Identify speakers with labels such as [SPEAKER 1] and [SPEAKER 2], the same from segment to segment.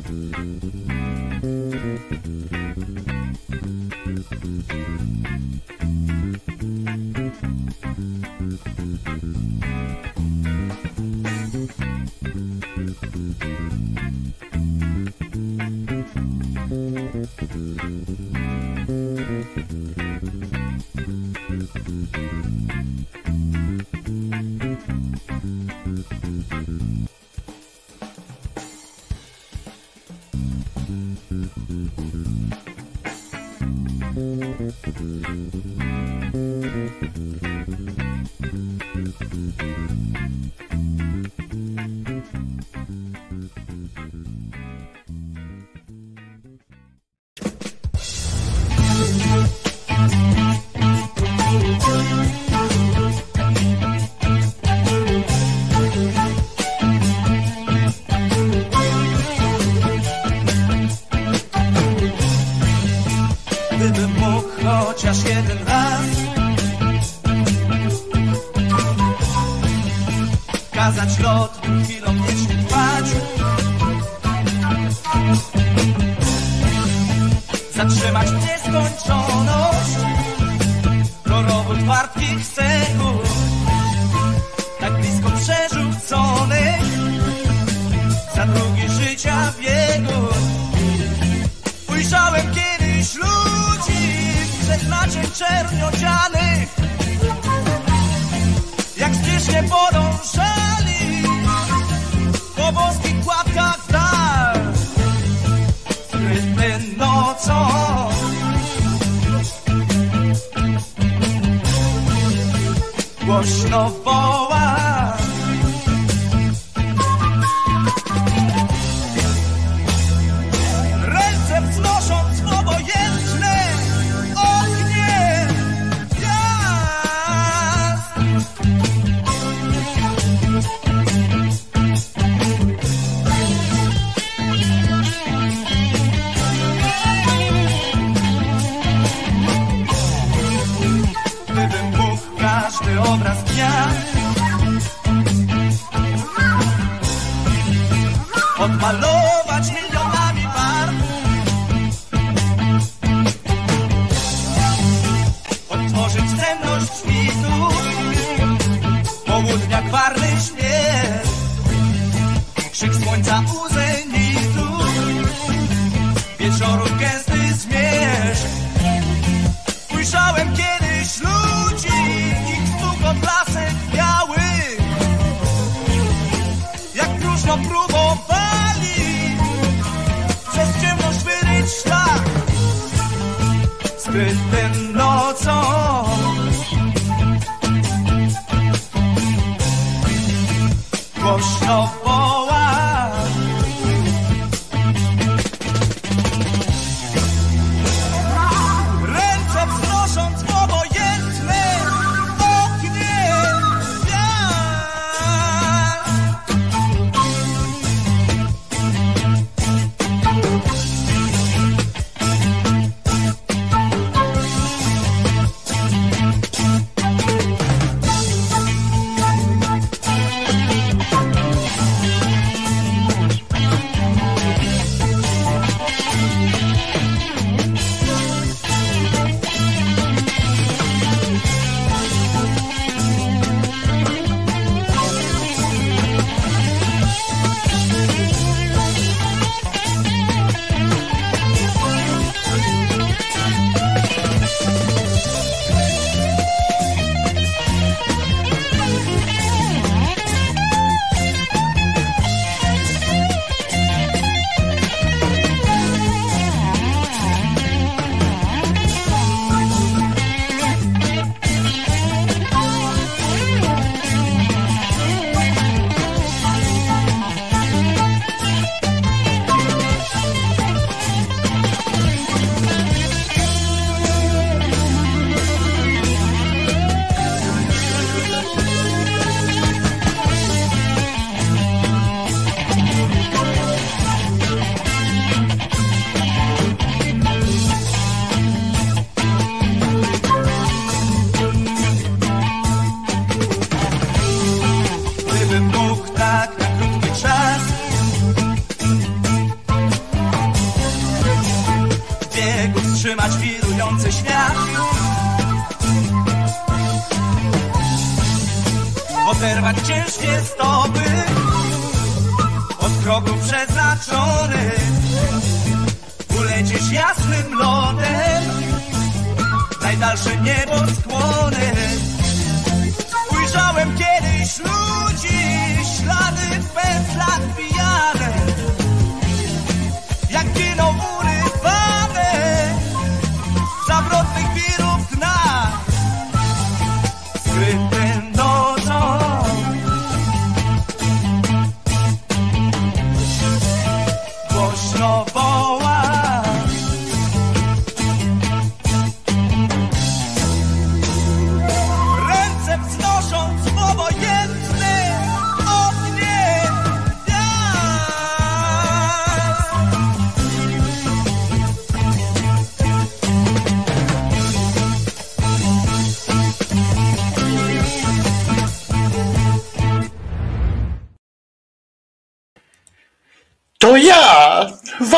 [SPEAKER 1] Gdybym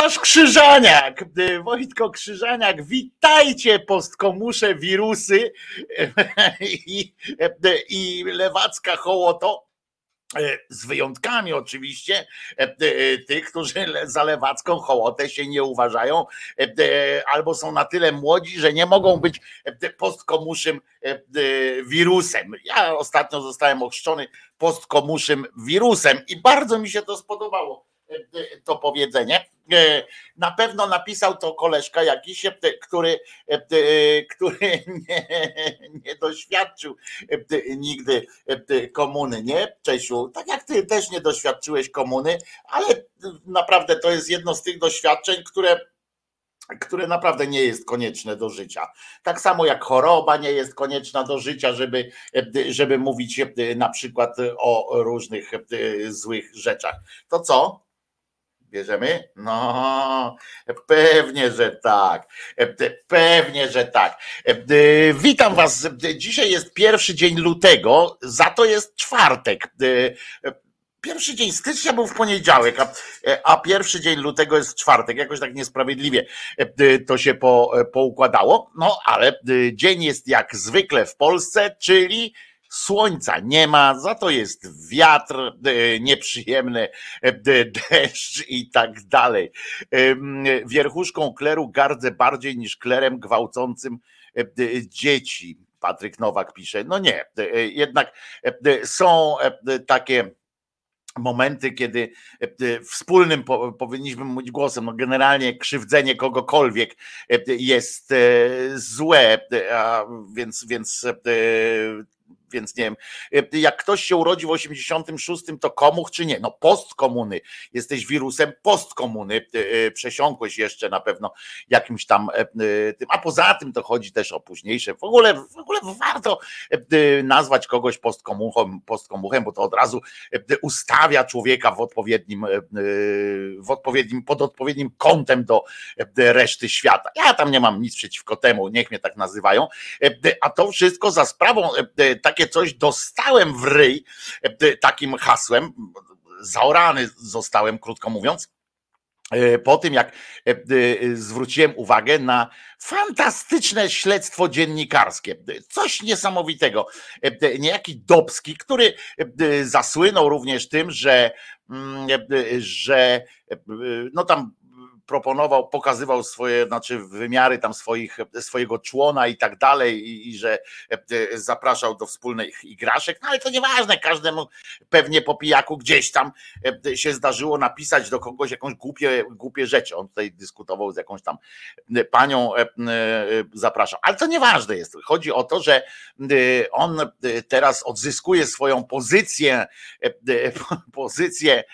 [SPEAKER 2] wasz Krzyżaniak, Wojtko Krzyżaniak. Witajcie, postkomusze, wirusy i, i lewacka hołoto. E, Z wyjątkami oczywiście e, e, tych, którzy za lewacką hołotę się nie uważają, albo są na tyle młodzi, że nie mogą być postkomuszym wirusem. Ja ostatnio zostałem ochrzczony postkomuszym wirusem i bardzo mi się to spodobało to powiedzenie. E, Na pewno napisał to koleżka jakiś, e, który, e, który nie, nie doświadczył nigdy komuny, nie? Czesiu, tak jak ty też nie doświadczyłeś komuny, ale naprawdę to jest jedno z tych doświadczeń, które które naprawdę nie jest konieczne do życia. Tak samo jak choroba nie jest konieczna do życia, żeby, żeby mówić na przykład o różnych złych rzeczach. To co? Bierzemy? No, pewnie, że tak. Pewnie, że tak. Witam Was. Dzisiaj jest pierwszy dzień lutego, za to jest czwartek. Pierwszy dzień stycznia był w poniedziałek, a, a pierwszy dzień lutego jest czwartek. Jakoś tak niesprawiedliwie to się po, poukładało. No ale dzień jest jak zwykle w Polsce, czyli Słońca nie ma, za to jest wiatr e, nieprzyjemny, e, deszcz i tak dalej. Wierchuszką kleru gardzę bardziej niż klerem gwałcącym e, dzieci. Patryk Nowak pisze. No nie, jednak są takie momenty, kiedy wspólnym po- powinniśmy mówić głosem, no generalnie krzywdzenie kogokolwiek jest złe, więc, więc więc nie wiem, e, jak ktoś się urodzi w 86, to komuch czy nie? No postkomuny. Jesteś wirusem postkomuny. e, e, Przesiąkłeś jeszcze na pewno jakimś tam tym. A poza tym to chodzi też o późniejsze. W ogóle, w ogóle warto nazwać kogoś postkomuchem, postkomuchem, bo to od razu ustawia człowieka w odpowiednim, w odpowiednim, pod odpowiednim kątem do reszty świata. Ja tam nie mam nic przeciwko temu, niech mnie tak nazywają. A to wszystko za sprawą e, takie coś dostałem w ryj e, takim hasłem. Zaorany zostałem, krótko mówiąc. e, Po tym, jak e, e, zwróciłem uwagę na fantastyczne śledztwo dziennikarskie. Coś niesamowitego. E, Niejaki Dobski, który e, zasłynął również tym, że, mm, e, że e, no tam proponował, pokazywał swoje, znaczy wymiary tam swoich, swojego człona i tak dalej, i, i że e, zapraszał do wspólnych igraszek, no ale to nieważne, każdemu pewnie po pijaku gdzieś tam e, się zdarzyło napisać do kogoś jakąś głupie, głupie rzeczy. On tutaj dyskutował z jakąś tam panią, e, e, zapraszał. Ale to nieważne jest. Chodzi o to, że e, on e, teraz odzyskuje swoją pozycję, e, e, pozycję e,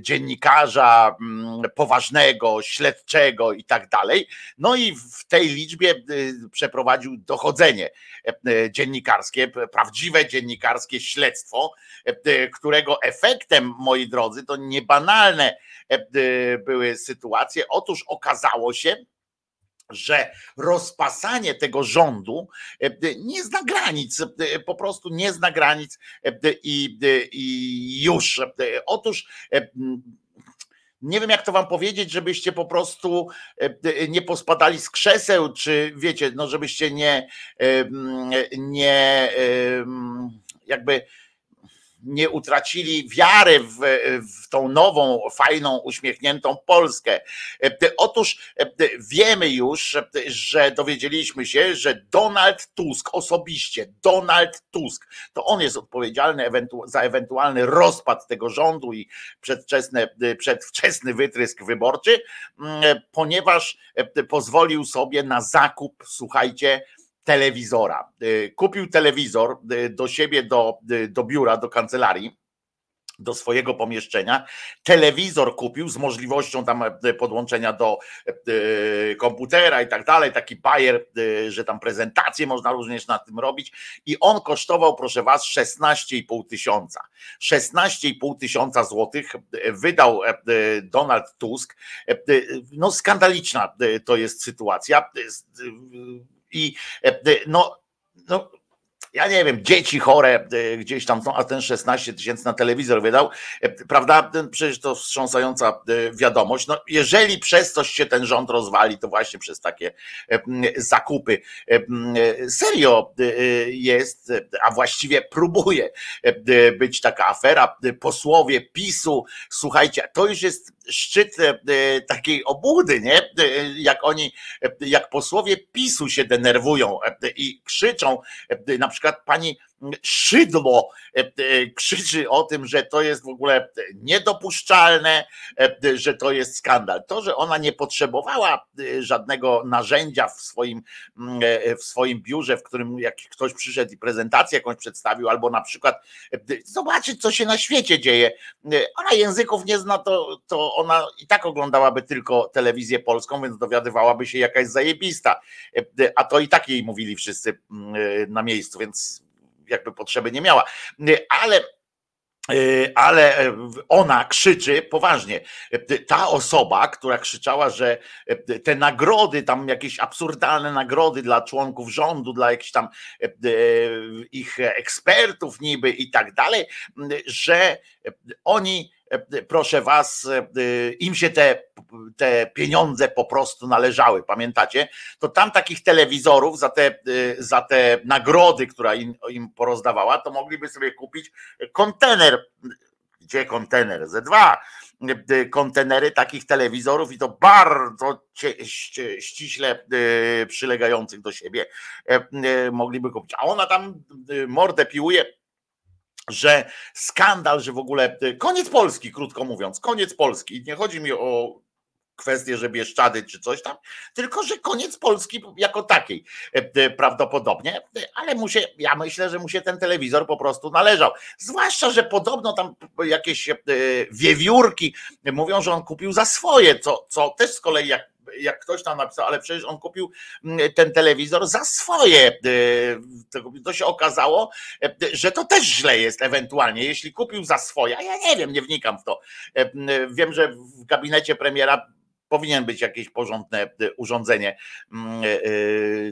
[SPEAKER 2] dziennikarza mm, poważnego, śledczego i tak dalej. No i w tej liczbie y, przeprowadził dochodzenie e, e, dziennikarskie, prawdziwe dziennikarskie śledztwo, e, e, którego efektem, moi drodzy, to niebanalne e, e, były sytuacje. Otóż okazało się, że rozpasanie tego rządu e, e, nie zna granic, e, po prostu nie zna granic i, i już. Otóż nie wiem jak to wam powiedzieć, żebyście po prostu nie pospadali z krzeseł, czy wiecie, no żebyście nie, nie jakby nie utracili wiary w, w tą nową, fajną, uśmiechniętą Polskę. E, otóż e, wiemy już, że dowiedzieliśmy się, że Donald Tusk osobiście, Donald Tusk, to on jest odpowiedzialny za ewentualny rozpad tego rządu i przedwczesny, przedwczesny wytrysk wyborczy, ponieważ pozwolił sobie na zakup, słuchajcie, telewizora. Y, kupił telewizor y, do siebie, do, y, do biura, do kancelarii do swojego pomieszczenia. Telewizor kupił z możliwością tam podłączenia do komputera i tak dalej, taki bajer, że tam prezentacje można również na tym robić i on kosztował, proszę was, 16,5 tysiąca. 16,5 tysiąca złotych wydał Donald Tusk. No skandaliczna to jest sytuacja i e, no, no ja nie wiem, dzieci chore e, gdzieś tam są, a ten 16 tysięcy na telewizor wydał, e, prawda? Przecież to wstrząsająca wiadomość. No, jeżeli przez coś się ten rząd rozwali, to właśnie przez takie zakupy. Serio jest, a właściwie próbuje być taka afera. Posłowie PiSu, słuchajcie, to już jest szczyt e, takiej obłudy, nie? E, jak oni, e, jak posłowie PiSu się denerwują i krzyczą, na przykład pani Szydło e, e, krzyczy o tym, że to jest w ogóle niedopuszczalne, e, że to jest skandal. To, że ona nie potrzebowała żadnego narzędzia w swoim, mm, w swoim biurze, w którym jak ktoś przyszedł i prezentację jakąś przedstawił, albo na przykład zobaczyć, co się na świecie dzieje. Ona języków nie zna, to, to ona i tak oglądałaby tylko telewizję polską, więc dowiadywałaby się jakaś zajebista. A to i tak jej mówili wszyscy mm, na miejscu, więc jakby potrzeby nie miała. Ale ale ona krzyczy poważnie. Ta osoba, która krzyczała, że te nagrody, tam jakieś absurdalne nagrody dla członków rządu, dla jakichś tam ich ekspertów niby i tak dalej, że oni proszę was, e, im się te, te pieniądze po prostu należały, pamiętacie? To tam takich telewizorów za te, e, za te nagrody, która im, im porozdawała, to mogliby sobie kupić kontener. Gdzie kontener? Ze dwa kontenery takich telewizorów i to bardzo ściśle przylegających do siebie mogliby kupić. A ona tam mordę piłuje że skandal, że w ogóle y, koniec Polski, krótko mówiąc, koniec Polski. Nie chodzi mi o kwestię, że Bieszczady czy coś tam, tylko że koniec Polski jako takiej e, e, prawdopodobnie, ale mu się, ja myślę, że mu się ten telewizor po prostu należał. Zwłaszcza, że podobno tam jakieś wiewiórki mówią, że on kupił za swoje, co, co też z kolei jak jak ktoś tam napisał, ale przecież on kupił mm, ten telewizor za swoje. E, to się okazało, e, że to też źle jest ewentualnie, jeśli kupił za swoje, a ja nie wiem, nie wnikam w to. E, wiem, że w gabinecie premiera powinien być jakieś porządne e, urządzenie mm, e, e,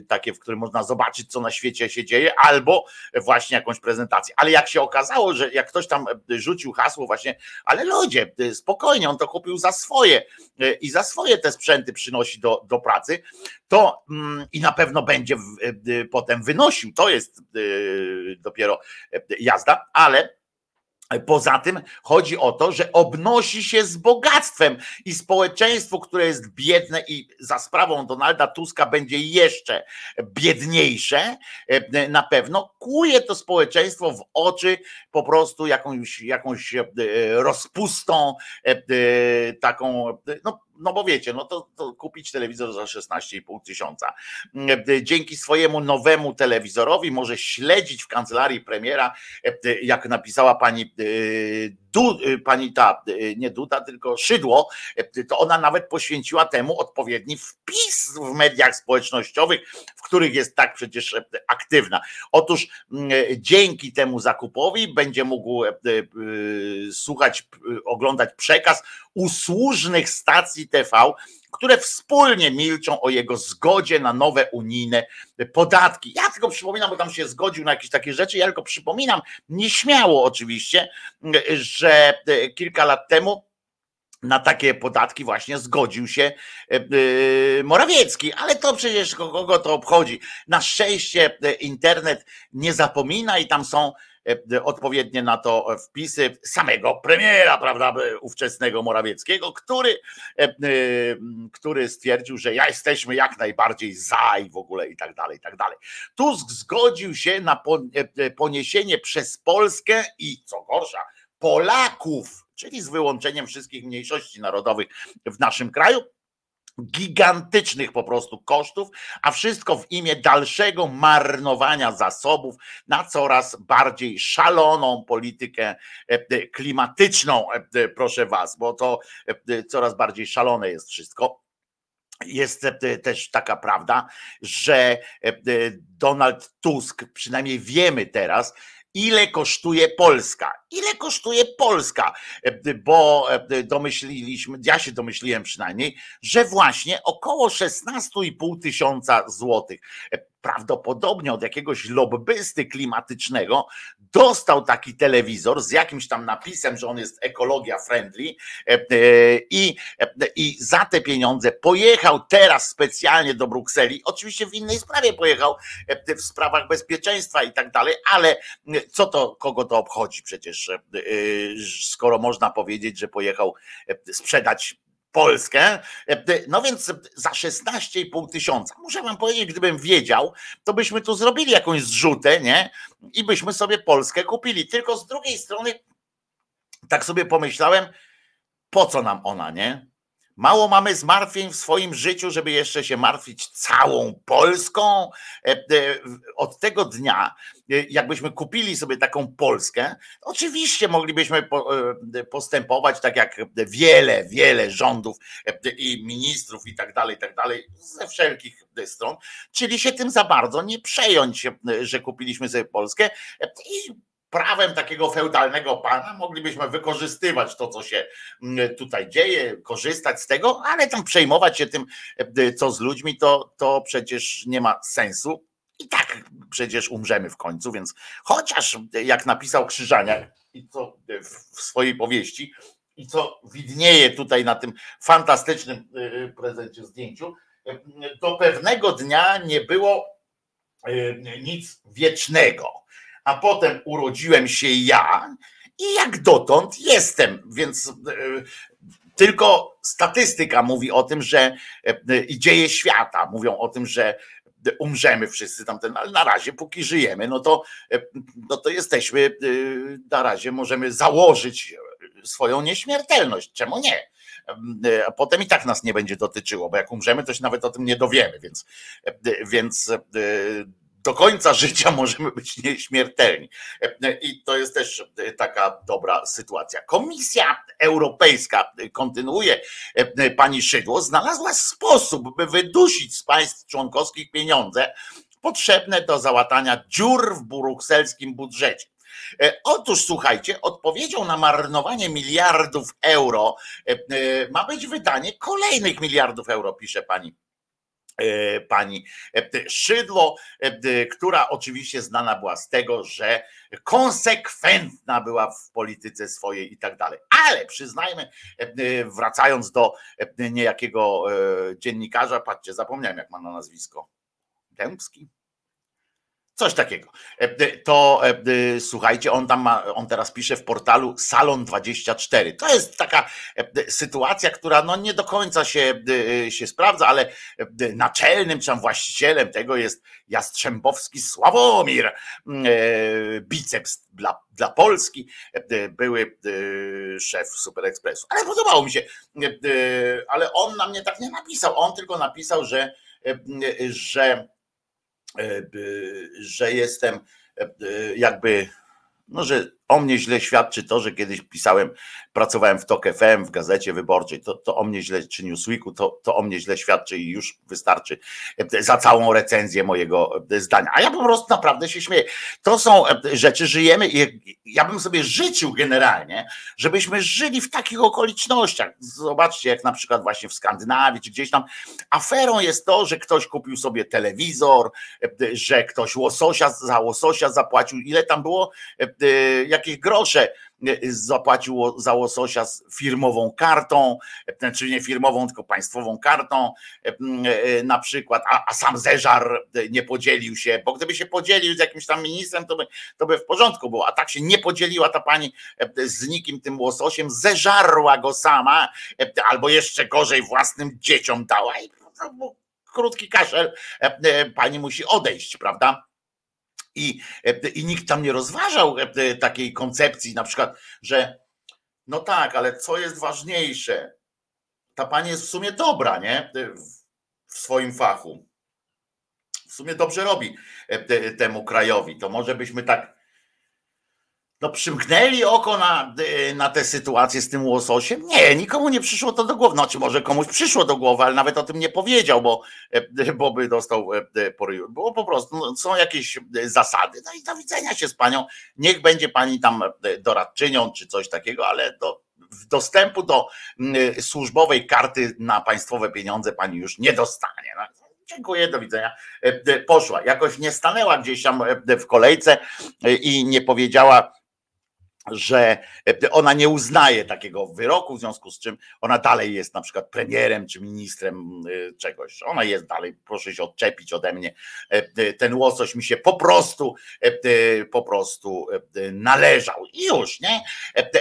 [SPEAKER 2] takie, w którym można zobaczyć, co na świecie się dzieje, albo właśnie jakąś prezentację. Ale jak się okazało, że jak ktoś tam rzucił hasło właśnie, ale ludzie, spokojnie, on to kupił za swoje i za swoje te sprzęty przynosi do, do pracy, to mm, i na pewno będzie potem wynosił, to jest dopiero jazda, ale Poza tym chodzi o to, że obnosi się z bogactwem i społeczeństwo, które jest biedne i za sprawą Donalda Tuska będzie jeszcze biedniejsze, e, na pewno kuje to społeczeństwo w oczy po prostu jakąś, jakąś e, rozpustą, e, taką, no no bo wiecie, no to, to, kupić telewizor za 16,5 tysiąca. Dzięki swojemu nowemu telewizorowi może śledzić w kancelarii premiera, jak napisała pani du, y, pani ta, y, nie Duda, tylko Szydło, y, to ona nawet poświęciła temu odpowiedni wpis w mediach społecznościowych, w których jest tak przecież aktywna. Otóż mm, dzięki temu zakupowi będzie mógł słuchać, oglądać przekaz usłużnych stacji TV, które wspólnie milczą o jego zgodzie na nowe unijne podatki. Ja tylko przypominam, bo tam się zgodził na jakieś takie rzeczy, ja tylko przypominam, nieśmiało oczywiście, że kilka lat temu na takie podatki właśnie zgodził się e, e, Morawiecki, ale to przecież kogo to obchodzi. Na szczęście e, internet nie zapomina i tam są odpowiednie na to wpisy samego premiera, prawda, ówczesnego Morawieckiego, który, który stwierdził, że ja jesteśmy jak najbardziej za i w ogóle i tak dalej, i tak dalej. Tusk zgodził się na poniesienie przez Polskę i co gorsza, Polaków czyli z wyłączeniem wszystkich mniejszości narodowych w naszym kraju, gigantycznych po prostu kosztów, a wszystko w imię dalszego marnowania zasobów na coraz bardziej szaloną politykę e, e, klimatyczną, e, proszę was, bo to coraz bardziej szalone jest wszystko. Jest też taka prawda, że Donald Tusk, przynajmniej wiemy teraz, ile kosztuje Polska. Ile kosztuje Polska? E, bo e, domyśliliśmy, ja się domyśliłem przynajmniej, że właśnie około 16,5 tysiąca złotych. E, prawdopodobnie od jakiegoś lobbysty klimatycznego dostał taki telewizor z jakimś tam napisem, że on jest ekologia friendly i, i za te pieniądze pojechał teraz specjalnie do Brukseli. Oczywiście w innej sprawie pojechał, w sprawach bezpieczeństwa i tak dalej, ale co to, kogo to obchodzi przecież, skoro można powiedzieć, że pojechał sprzedać Polskę. No więc za 16,5 tysiąca. Muszę wam powiedzieć, gdybym wiedział, to byśmy tu zrobili jakąś zrzutę, nie? I byśmy sobie Polskę kupili. Tylko z drugiej strony, tak sobie pomyślałem, po co nam ona, nie? Mało mamy zmartwień w swoim życiu, żeby jeszcze się martwić całą Polską. E, e, od tego dnia, e, jakbyśmy kupili sobie taką Polskę, oczywiście moglibyśmy postępować tak jak wiele, wiele rządów i ministrów i tak dalej, i tak dalej, ze wszelkich stron, czyli się tym za bardzo nie przejąć, że kupiliśmy sobie Polskę i prawem takiego feudalnego pana moglibyśmy wykorzystywać to, co się mm, tutaj dzieje, korzystać z tego, ale tam przejmować się tym, e, co z ludźmi, to, to przecież nie ma sensu. I tak przecież umrzemy w końcu, więc chociaż jak napisał Krzyżaniak i co w swojej powieści, i co widnieje tutaj na tym fantastycznym e, e, prezencie zdjęciu, do pewnego dnia nie było nic wiecznego a potem urodziłem się ja i jak dotąd jestem, więc e, tylko statystyka mówi o tym, że e, i dzieje świata mówią o tym, że umrzemy wszyscy tamten, ale na razie póki żyjemy, no to, e, no to jesteśmy, na razie możemy założyć swoją nieśmiertelność. Czemu nie? A potem i tak nas nie będzie dotyczyło, bo jak umrzemy, to się nawet o tym nie dowiemy, więc, więc do końca życia możemy być nieśmiertelni. I to jest też taka dobra sytuacja. Komisja Europejska, kontynuuje pani Szydło, znalazła sposób, by wydusić z państw członkowskich pieniądze potrzebne do załatania dziur w brukselskim budżecie. Otóż słuchajcie, odpowiedzią na marnowanie miliardów euro ma być wydanie kolejnych miliardów euro, pisze pani pani e, Szydło, e, która oczywiście znana była z tego, że konsekwentna była w polityce swojej i tak dalej. Ale przyznajmy, wracając do niejakiego dziennikarza, patrzcie, zapomniałem jak ma na nazwisko. Dębski? Coś takiego. E, to e, słuchajcie, on tam ma, on teraz pisze w portalu Salon 24. To jest taka e, sytuacja, która no nie do końca się, się sprawdza, ale naczelnym czy właścicielem tego jest Jastrzębowski Sławomir, biceps dla, dla Polski, były szef Super Expressu. Ale podobało mi się, ale on na mnie tak nie napisał. On tylko napisał, że, że E, że jestem e, jakby, no, że o mnie źle świadczy to, że kiedyś pisałem, pracowałem w TOK FM, w Gazecie Wyborczej, to, to o mnie źle, czy Newsweeku, to, to o mnie źle świadczy i już wystarczy za całą recenzję mojego zdania. A ja po prostu naprawdę się śmieję. To są rzeczy, żyjemy i ja bym sobie życzył generalnie, żebyśmy żyli w takich okolicznościach. Zobaczcie, jak na przykład właśnie w Skandynawii, czy gdzieś tam. Aferą jest to, że ktoś kupił sobie telewizor, że ktoś łososia za łososia zapłacił. Ile tam było? Jakieś grosze zapłacił za łososia z firmową kartą, czy nie firmową, tylko państwową kartą na przykład, a, a sam zeżar nie podzielił się, bo gdyby się podzielił z jakimś tam ministrem, to by, to by w porządku było, a tak się nie podzieliła ta pani z nikim tym łososiem, zeżarła go sama, albo jeszcze gorzej własnym dzieciom dała i krótki kaszel, pani musi odejść, prawda? I, I nikt tam nie rozważał takiej koncepcji, na przykład, że no tak, ale co jest ważniejsze? Ta pani jest w sumie dobra, nie? W swoim fachu. W sumie dobrze robi temu krajowi. To może byśmy tak no przymknęli oko na, y, na tę sytuację z tym łososiem? Nie, nikomu nie przyszło to do głowy. Znaczy może komuś przyszło do głowy, ale nawet o tym nie powiedział, bo, e, bo by dostał e, poryju. Było po prostu, no, są jakieś e, zasady. No i do widzenia się z panią. Niech będzie pani tam doradczynią czy coś takiego, ale do, dostępu do służbowej karty na państwowe pieniądze pani już nie dostanie. No, dziękuję, do widzenia. Poszła. Jakoś nie stanęła gdzieś tam w kolejce i nie powiedziała, że e, ona nie uznaje takiego wyroku, w związku z czym ona dalej jest na przykład premierem czy ministrem e, czegoś. Ona jest dalej, proszę się odczepić ode mnie. E, ten łosoś mi się po prostu, po prostu należał. I już, nie?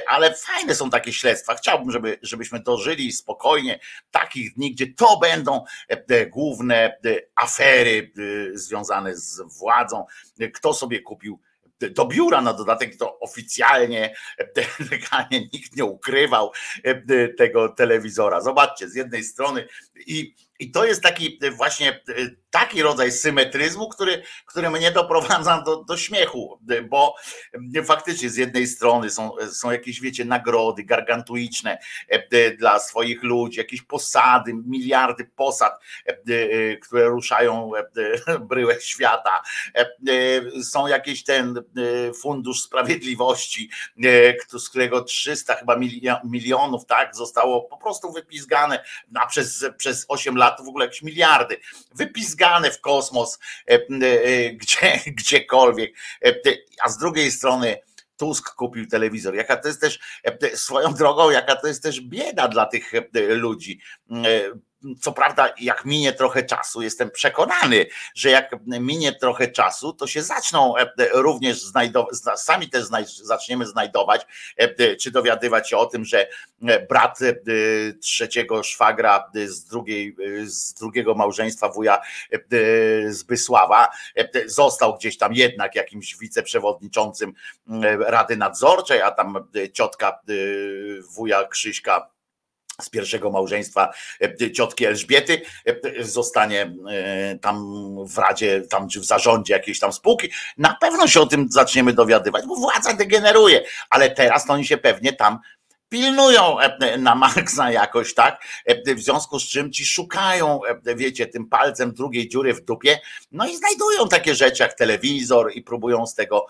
[SPEAKER 2] Ale fajne są takie śledztwa. Chciałbym, żeby, żebyśmy dożyli spokojnie takich dni, gdzie to będą główne afery związane z władzą. Kto sobie kupił do biura na dodatek, to oficjalnie, nikt nie ukrywał e, tego telewizora. Zobaczcie, z jednej strony i i to jest taki e, właśnie e, taki rodzaj symetryzmu, który, który mnie doprowadza do, do śmiechu, e, bo faktycznie z jednej strony są, są jakieś, wiecie, nagrody gargantuiczne dla swoich ludzi, jakieś posady, miliardy posad, które ruszają bryłę świata. Są jakieś ten fundusz sprawiedliwości, z którego 300 chyba milionów tak zostało po prostu wypizgane, a przez, przez 8 lat lat w ogóle jakieś miliardy, wypizgane w kosmos, e, e, gdzie, gdziekolwiek, e, a z drugiej strony Tusk kupił telewizor. Jaka to jest też swoją drogą, jaka to jest też bieda dla tych ludzi co prawda, jak minie trochę czasu, jestem przekonany, że jak minie trochę czasu, to się zaczną e, również znajdować, sami też zaczniemy znajdować, e, czy dowiadywać się o tym, że e, brat trzeciego szwagra z, drugiej, z drugiego małżeństwa wuja Zbysława został gdzieś tam jednak jakimś wiceprzewodniczącym Rady Nadzorczej, a tam ciotka wuja Krzyśka z pierwszego małżeństwa e, ciotki Elżbiety e, zostanie e, tam w radzie, tam czy w zarządzie jakiejś tam spółki. Na pewno się o tym zaczniemy dowiadywać, bo władza degeneruje, ale teraz to oni się pewnie tam pilnują e, na Marksa jakoś, tak? E, w związku z czym ci szukają, e, wiecie, tym palcem drugiej dziury w dupie, no i znajdują takie rzeczy jak telewizor i próbują z tego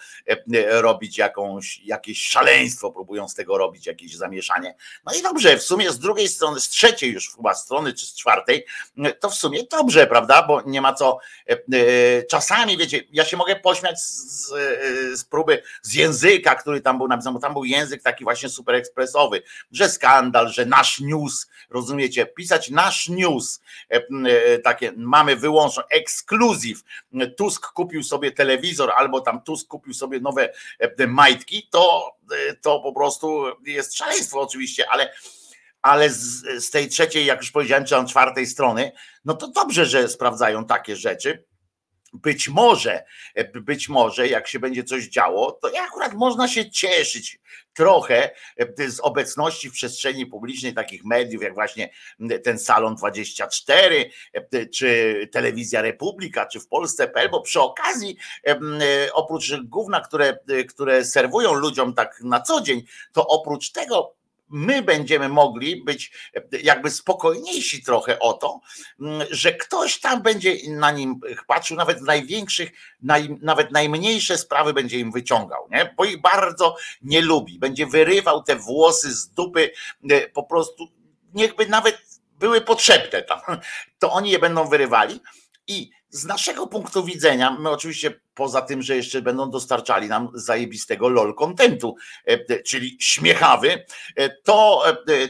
[SPEAKER 2] robić jakąś, jakieś szaleństwo, próbują z tego robić jakieś zamieszanie. No i dobrze, w sumie z drugiej strony, z trzeciej już chyba strony, czy z czwartej, to w sumie dobrze, prawda? Bo nie ma co, czasami, wiecie, ja się mogę pośmiać z, z próby, z języka, który tam był napisany, bo tam był język taki właśnie super ekspresowy, że skandal, że nasz news, rozumiecie, pisać nasz news, e, e, takie mamy wyłączną, ekskluzyw, Tusk kupił sobie telewizor albo tam Tusk kupił sobie nowe e, majtki, to, to po prostu jest szaleństwo oczywiście, ale ale z, z tej trzeciej, jak już powiedziałem, czy tam czwartej strony, no to dobrze, że sprawdzają takie rzeczy być może, e, być może, jak się będzie coś działo, to akurat można się cieszyć trochę e, z obecności w przestrzeni publicznej takich mediów, jak właśnie ten Salon 24, e, czy Telewizja Republika, czy w Polsce.pl, bo przy okazji, oprócz główna, które, które serwują ludziom tak na co dzień, to oprócz tego my będziemy mogli być jakby spokojniejsi trochę o to, mm, że ktoś tam będzie na nim patrzył, nawet największych, naj, nawet najmniejsze sprawy będzie im wyciągał, nie? bo ich bardzo nie lubi. Będzie wyrywał te włosy z dupy, e, po prostu niechby nawet były potrzebne tam, to oni je będą wyrywali i z naszego punktu widzenia, my oczywiście poza tym, że jeszcze będą dostarczali nam zajebistego lol kontentu, czyli śmiechawy, to,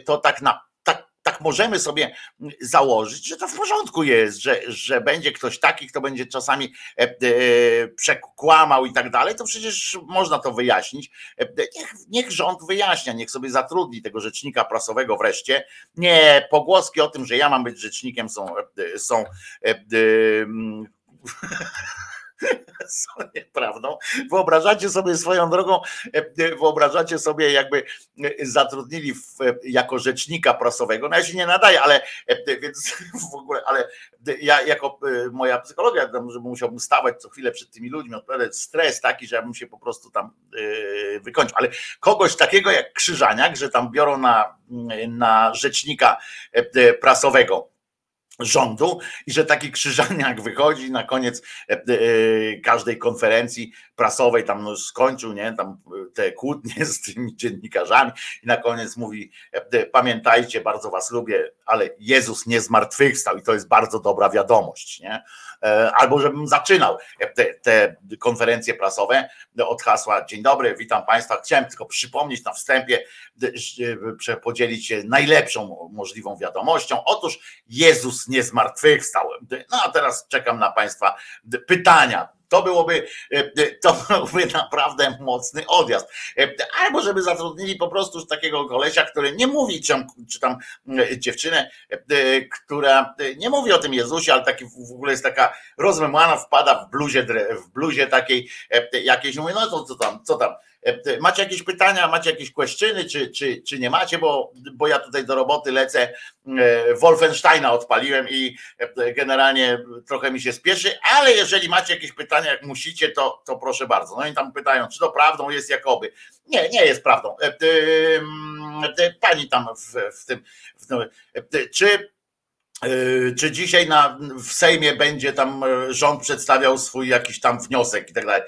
[SPEAKER 2] to tak na tak możemy sobie założyć, że to w porządku jest, że, że będzie ktoś taki, kto będzie czasami e, e, przekłamał i tak dalej, to przecież można to wyjaśnić. E, niech, niech rząd wyjaśnia, niech sobie zatrudni tego rzecznika prasowego wreszcie. Nie, pogłoski o tym, że ja mam być rzecznikiem są, są są nieprawdą. Wyobrażacie sobie swoją drogą, e, e, wyobrażacie sobie, jakby e, zatrudnili w, jako rzecznika prasowego. No ja się nie nadaję, ale więc w ogóle, ale ja jako moja psychologia, że musiałbym stawać co chwilę przed tymi ludźmi, odpowiadać stres taki, że ja bym się po prostu tam wykończył. Ale kogoś takiego jak Krzyżaniak, że tam biorą na, na rzecznika prasowego rządu i że taki krzyżaniak wychodzi na koniec e, e, każdej konferencji prasowej, tam no skończył, nie, tam te kłótnie z tymi dziennikarzami i na koniec mówi, e, pamiętajcie, bardzo was lubię, ale Jezus nie zmartwychwstał i to jest bardzo dobra wiadomość, nie? Albo żebym zaczynał te, te konferencje prasowe od hasła Dzień dobry, witam Państwa. Chciałem tylko przypomnieć na wstępie, podzielić się najlepszą możliwą wiadomością. Otóż Jezus nie zmartwychwstał. No a teraz czekam na Państwa pytania. To byłoby, to byłoby naprawdę mocny odjazd. Albo żeby zatrudnili po prostu takiego kolesia, który nie mówi, czy tam, czy tam dziewczynę, która nie mówi o tym Jezusie, ale taki w ogóle jest taka rozmemłana, wpada w bluzie, w bluzie takiej jakiejś, mówi, no to co tam, co tam, E, macie jakieś pytania, macie jakieś questyny, czy, czy, czy nie macie, bo, bo ja tutaj do roboty lecę. E, Wolfensteina odpaliłem i e, generalnie trochę mi się spieszy, ale jeżeli macie jakieś pytania, jak musicie, to, to proszę bardzo. No i tam pytają, czy to prawdą jest jakoby. Nie, nie jest prawdą. Pani tam w, w tym, w tym czy czy dzisiaj na, w Sejmie będzie tam rząd przedstawiał swój jakiś tam wniosek i tak dalej.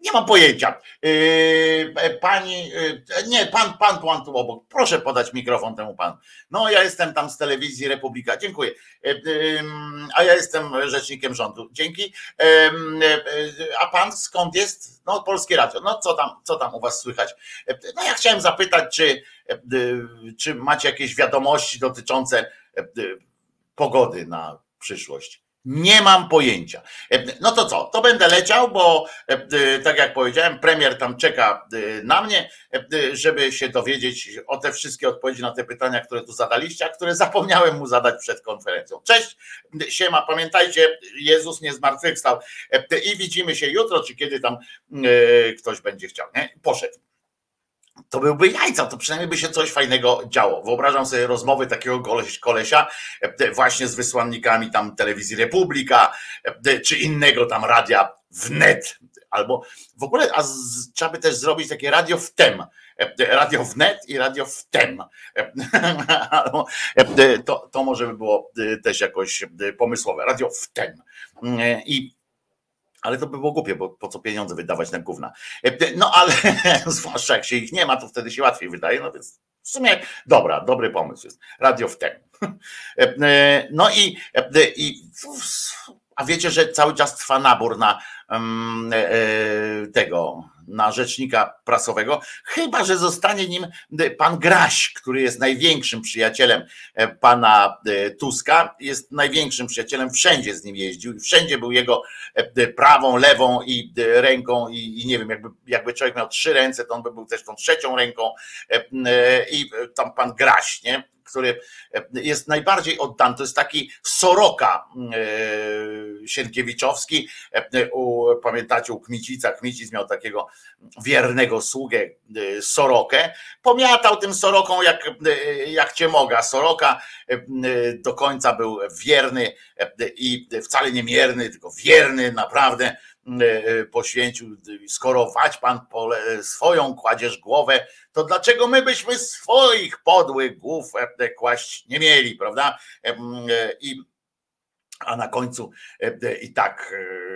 [SPEAKER 2] Nie mam pojęcia. Yy, pani, yy, nie, pan, pan, pan tu obok. Proszę podać mikrofon temu panu. No, ja jestem tam z telewizji Republika. Dziękuję. Yy, a ja jestem rzecznikiem rządu. Dzięki. A pan skąd jest? No, Polskie Radio. No, co tam, co tam u was słychać? No, ja chciałem zapytać, czy, czy macie jakieś wiadomości dotyczące pogody na przyszłość. Nie mam pojęcia. E, no to co? To będę leciał, bo e, e, tak jak powiedziałem, premier tam czeka na mnie, żeby się dowiedzieć o te wszystkie odpowiedzi na te pytania, które tu zadaliście, a które zapomniałem mu zadać przed konferencją. Cześć, siema, pamiętajcie, Jezus nie zmartwychwstał i widzimy się jutro, czy kiedy tam ktoś będzie chciał. Nie? Poszedł to byłby jajca, to przynajmniej by się coś fajnego działo. Wyobrażam sobie rozmowy takiego kolesia e, właśnie z wysłannikami tam telewizji Republika, e, czy innego tam radia wnet, albo w ogóle, a z, trzeba by też zrobić takie radio wtem, e, radio wnet i radio wtem. To, to może by było też jakoś pomysłowe, radio wtem. I ale to by było głupie, bo po co pieniądze wydawać na gówna. E, no ale zwłaszcza jak się ich nie ma, to wtedy się łatwiej wydaje, no więc w sumie dobra, dobry pomysł jest. Radio w ten. E, e, no i, i a wiecie, że cały czas trwa nabór na um, tego na rzecznika prasowego, chyba że zostanie nim pan Graś, który jest największym przyjacielem e, pana e, Tuska, jest największym przyjacielem, wszędzie z nim jeździł wszędzie był jego e, prawą, lewą i ręką i, i nie wiem, jakby, jakby człowiek miał trzy ręce, to on by był też tą trzecią ręką i tam pan Graś, nie? Który jest najbardziej oddany. To jest taki Soroka Sienkiewiczowski. U, pamiętacie, u Kmicica, Kmicic miał takiego wiernego sługę Sorokę, pomiatał tym Soroką jak, jak cię moga. Soroka do końca był wierny i wcale nie mierny, tylko wierny, naprawdę poświęcił, skoro wać pan swoją kładziesz głowę, to dlaczego my byśmy swoich podłych głów kłaść nie mieli, prawda? I, a na końcu i tak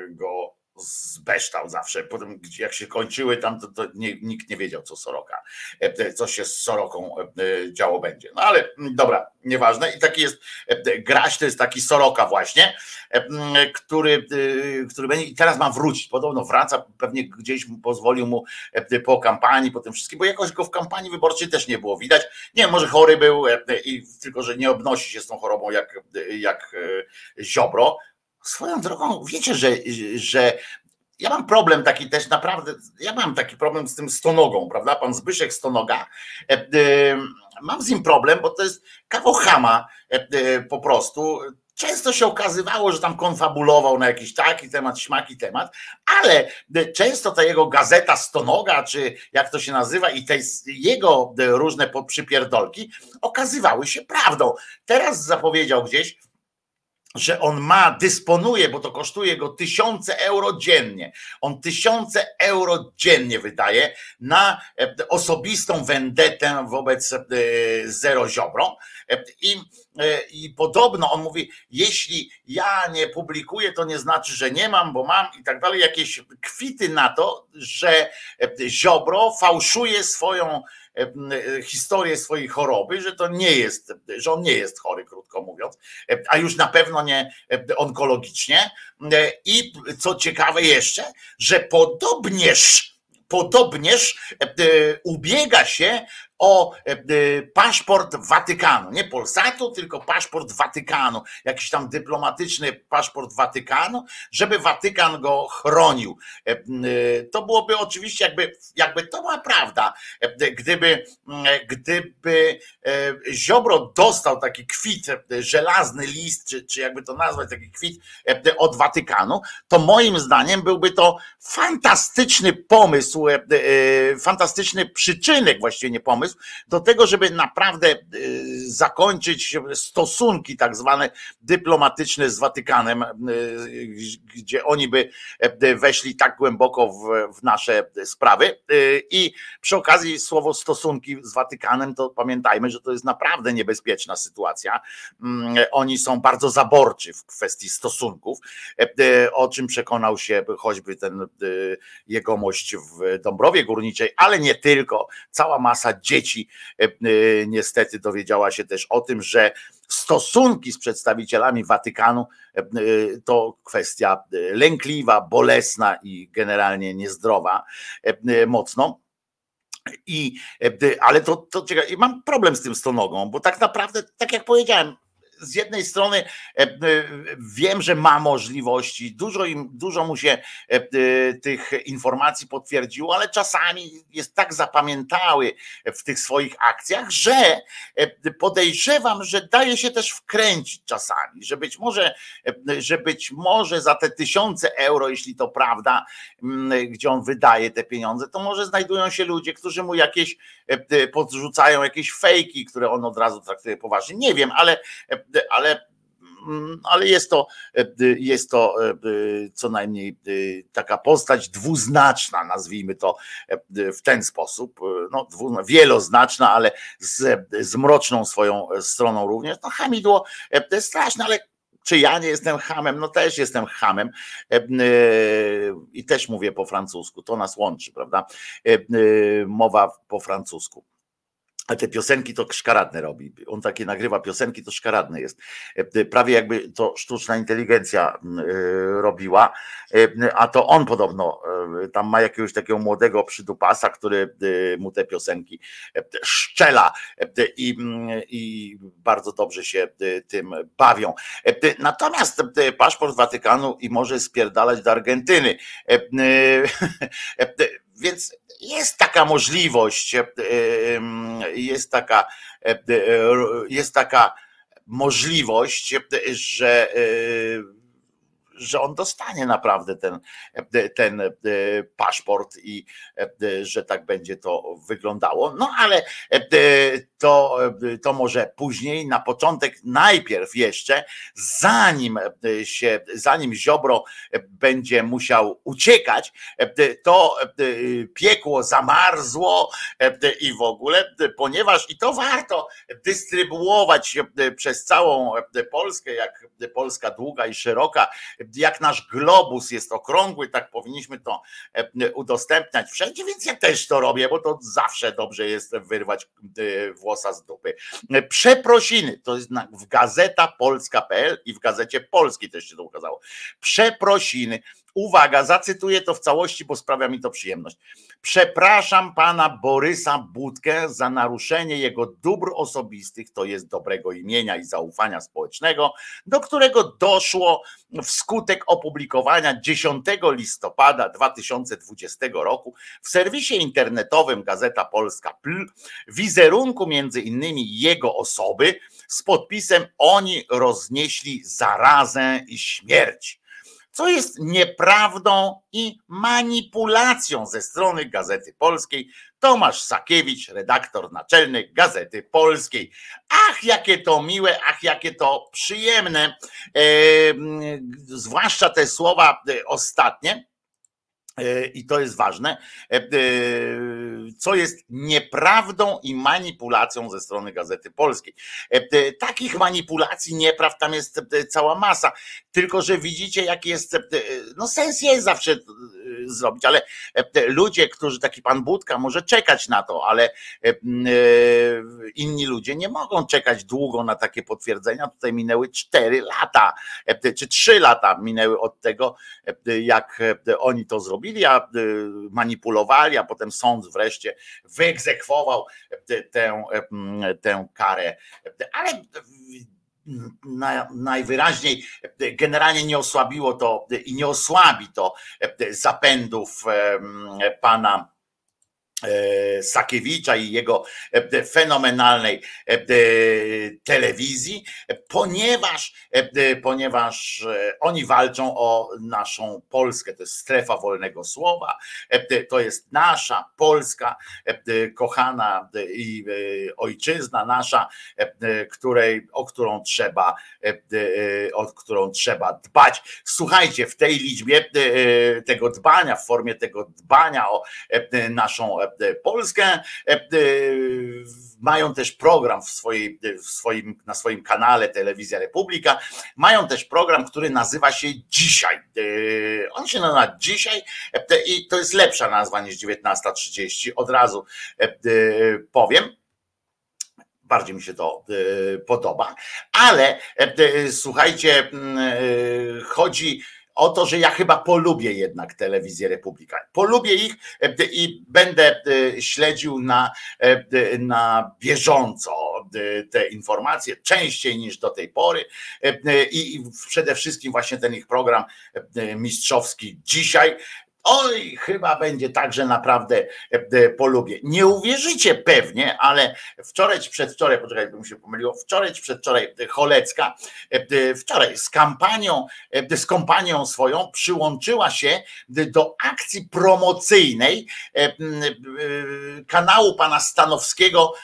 [SPEAKER 2] go zbeształ zawsze. Potem jak się kończyły tam, to, to nie, nikt nie wiedział, co Soroka, e, co się z Soroką e, działo będzie. No ale mm, dobra, nieważne. I taki jest, Graś to jest taki Soroka właśnie, który, który będzie i teraz ma wrócić. Podobno wraca, pewnie gdzieś pozwolił mu po kampanii, po tym wszystkim, bo jakoś go w kampanii wyborczej też nie było widać. Nie może chory był, i tylko że nie obnosi się z tą chorobą jak, jak Ziobro, Swoją drogą, wiecie, że, że ja mam problem taki też naprawdę, ja mam taki problem z tym stonogą, prawda? Pan Zbyszek Stonoga. E, e, mam z nim problem, bo to jest kawał chama e, po prostu. Często się okazywało, że tam konfabulował na jakiś taki temat, śmaki temat, ale często ta jego gazeta Stonoga, czy jak to się nazywa, i te jego różne przypierdolki okazywały się prawdą. Teraz zapowiedział gdzieś, że on ma, dysponuje, bo to kosztuje go tysiące euro dziennie. On tysiące euro dziennie wydaje na e, osobistą wendetę wobec e, Zero Ziobro. E, I, I podobno on mówi, jeśli ja nie publikuję, to nie znaczy, że nie mam, bo mam i tak dalej. Jakieś kwity na to, że Ziobro fałszuje swoją historię swojej choroby, że to nie jest, że on nie jest chory, krótko mówiąc, e, a już na pewno nie onkologicznie. I co ciekawe jeszcze, że podobnież podobnież ubiega się o e, e, paszport Watykanu, nie Polsatu, tylko paszport Watykanu, jakiś tam dyplomatyczny paszport Watykanu, żeby Watykan go chronił. E, to byłoby oczywiście jakby, jakby to była prawda, gdyby, gdyby Ziobro dostał taki kwit, żelazny list, czy, czy jakby to nazwać, taki kwit od Watykanu, to moim zdaniem byłby to fantastyczny pomysł, fantastyczny przyczynek, właściwie nie pomysł, pomysł do tego, żeby naprawdę y, zakończyć stosunki tak zwane dyplomatyczne z Watykanem, y, gdzie oni by y, weszli tak głęboko w, w nasze sprawy. I przy okazji słowo stosunki z Watykanem, to pamiętajmy, że to jest naprawdę niebezpieczna sytuacja. Mm, oni są bardzo zaborczy w kwestii stosunków, o czym przekonał się choćby ten jegomość w Dąbrowie Górniczej, ale nie tylko. Cała masa dzieci dzieci e, e, niestety dowiedziała się też o tym, że stosunki z przedstawicielami Watykanu e, to kwestia lękliwa, bolesna i generalnie niezdrowa mocno. I, ale to, to ciekawe, mam problem z tym stonogą, bo tak naprawdę, tak jak powiedziałem, z jednej strony e, e, wiem, że ma możliwości, dużo, im, dużo mu się e, tych informacji potwierdziło, ale czasami jest tak zapamiętały w tych swoich akcjach, że podejrzewam, że daje się też wkręcić czasami, że być może, że być może za te tysiące euro, jeśli to prawda, gdzie on wydaje te pieniądze, to może znajdują się ludzie, którzy mu jakieś podrzucają jakieś fejki, które on od razu traktuje poważnie. Nie wiem, ale ale mm, ale jest to, jest to co najmniej taka postać dwuznaczna, nazwijmy to w ten sposób, no, wieloznaczna, ale z, z mroczną swoją stroną również. No hamidło straszne, ale czy ja nie jestem hamem? No też jestem hamem i też mówię po francusku, to nas łączy, prawda? Mowa po francusku. A te piosenki to szkaradne robi. On takie nagrywa piosenki, to szkaradne jest. E, prawie jakby to sztuczna inteligencja e, robiła, e, a to on podobno tam ma jakiegoś takiego młodego przydupasa, który mu te piosenki szczela i, i bardzo dobrze się tym bawią. Natomiast paszport Watykanu i może spierdalać do Argentyny. Więc jest taka możliwość, e, jest taka, e, jest taka możliwość, że że on dostanie naprawdę ten, ten e, paszport i e, że tak będzie to wyglądało. No ale e, to, to może później, na początek, najpierw jeszcze, zanim się, zanim Ziobro będzie musiał uciekać, to piekło zamarzło i w ogóle, ponieważ i to warto dystrybuować przez całą Polskę, jak Polska długa i szeroka, jak nasz globus jest okrągły, tak powinniśmy to udostępniać wszędzie, więc ja też to robię, bo to zawsze dobrze jest wyrwać włosa z dupy. Przeprosiny, to jest w gazeta polska.pl i w gazecie polskiej też się to ukazało. Przeprosiny Uwaga, zacytuję to w całości, bo sprawia mi to przyjemność. Przepraszam pana Borysa Budkę za naruszenie jego dóbr osobistych, to jest dobrego imienia i zaufania społecznego, do którego doszło wskutek opublikowania 10 listopada 2020 roku w serwisie internetowym Gazeta Polska PL wizerunku między innymi jego osoby z podpisem Oni roznieśli zarazę i śmierć co jest nieprawdą i manipulacją ze strony Gazety Polskiej. Tomasz Sakiewicz, redaktor naczelny Gazety Polskiej. Ach, jakie to miłe, ach, jakie to przyjemne. E, zwłaszcza te słowa e, ostatnie i to jest ważne, e, e, co jest nieprawdą i manipulacją ze strony Gazety Polskiej. Takich manipulacji, nieprawd tam jest cała masa, tylko że widzicie, jaki jest, no sens jest zawsze zrobić, ale ludzie, którzy, taki pan Budka może czekać na to, ale inni ludzie nie mogą czekać długo na takie potwierdzenia. Tutaj minęły cztery lata, czy trzy lata minęły od tego, jak oni to zrobili zrobili, a y, manipulowali, a potem sąd wreszcie wyegzekwował tę, y, tę karę. Ale najwyraźniej generalnie nie osłabiło to i nie osłabi to zapędów pana Sakiewicza i jego e, fenomenalnej e, telewizji, ponieważ, ponieważ oni walczą o naszą Polskę. To jest strefa wolnego słowa, to jest nasza Polska, kochana i ojczyzna nasza, której, o którą trzeba, o którą trzeba dbać. Słuchajcie, w tej liczbie tego dbania, w formie tego dbania o naszą E, Polskę. E, e, mają też program w swojej, w swoim, na swoim kanale Telewizja Republika. Mają też program, który nazywa się Dzisiaj. On się nazywa Dzisiaj i to jest lepsza nazwa niż 19.30. Od razu powiem bardziej mi się to podoba, ale słuchajcie, chodzi o to, że ja chyba polubię jednak telewizję Republika. Polubię ich e, i będę e, śledził na, e, na bieżąco te informacje, częściej niż do tej pory i przede wszystkim właśnie ten ich program mistrzowski dzisiaj Oj, chyba będzie tak, że naprawdę e, polubię. Nie uwierzycie pewnie, ale wczoraj czy przedwczoraj, poczekaj, bym się pomyliło, wczoraj czy przedwczoraj Cholecka, e, wczoraj z kampanią, e, z kompanią swoją przyłączyła się do akcji promocyjnej kanału pana Stanowskiego,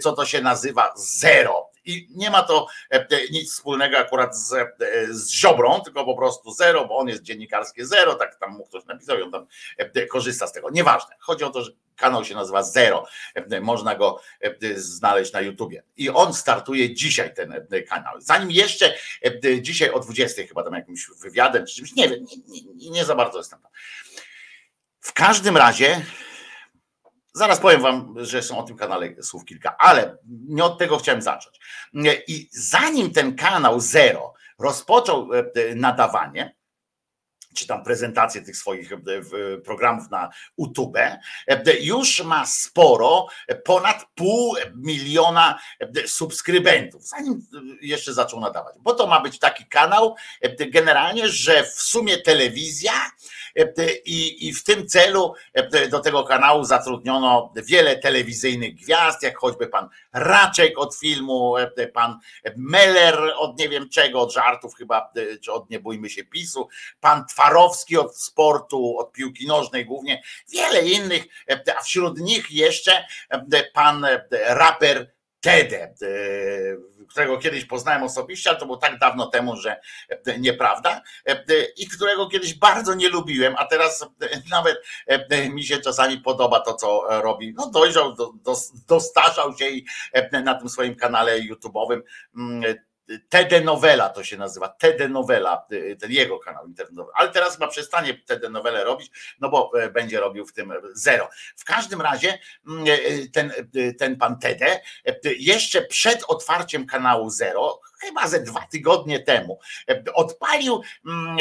[SPEAKER 2] co to się nazywa Zero i nie ma to e, nic wspólnego akurat z, e, z Ziobrą, tylko po prostu zero, bo on jest dziennikarskie zero, tak tam mu ktoś napisał i on tam e, korzysta z tego. Nieważne. Chodzi o to, że kanał się nazywa Zero. Można go znaleźć na YouTubie. I on startuje dzisiaj ten kanał. Zanim jeszcze dzisiaj o 20 chyba tam jakimś wywiadem czy czymś, nie wiem, nie, nie, nie za bardzo jestem tam. W każdym razie Zaraz powiem wam, że są o tym kanale słów kilka, ale nie od tego chciałem zacząć. I zanim ten kanał Zero rozpoczął e, nadawanie, czy tam prezentację tych swoich e, programów na YouTube, e, już ma sporo, ponad pół miliona subskrybentów, zanim jeszcze zaczął nadawać. Bo to ma być taki kanał generalnie, że w sumie telewizja i, i w tym celu do tego kanału zatrudniono wiele telewizyjnych gwiazd, jak choćby pan Raczek od filmu, pan Meller od nie wiem czego, od żartów chyba, czy od Nie bójmy się PiSu, pan Twarowski od sportu, od piłki nożnej głównie, wiele innych, a wśród nich jeszcze pan raper Tede, którego kiedyś poznałem osobiście, ale to było tak dawno temu, że nieprawda, i którego kiedyś bardzo nie lubiłem, a teraz nawet mi się czasami podoba to, co robi. No dojrzał, do, do, dostarzał się i na tym swoim kanale YouTube'owym TD to się nazywa, TD Novela, ten jego kanał internetowy, ale teraz chyba przestanie TD Nowelę robić, no bo będzie robił w tym zero. W każdym razie mm, ten, ten pan TD jeszcze przed otwarciem kanału Zero, chyba ze dwa tygodnie temu, odpalił mm,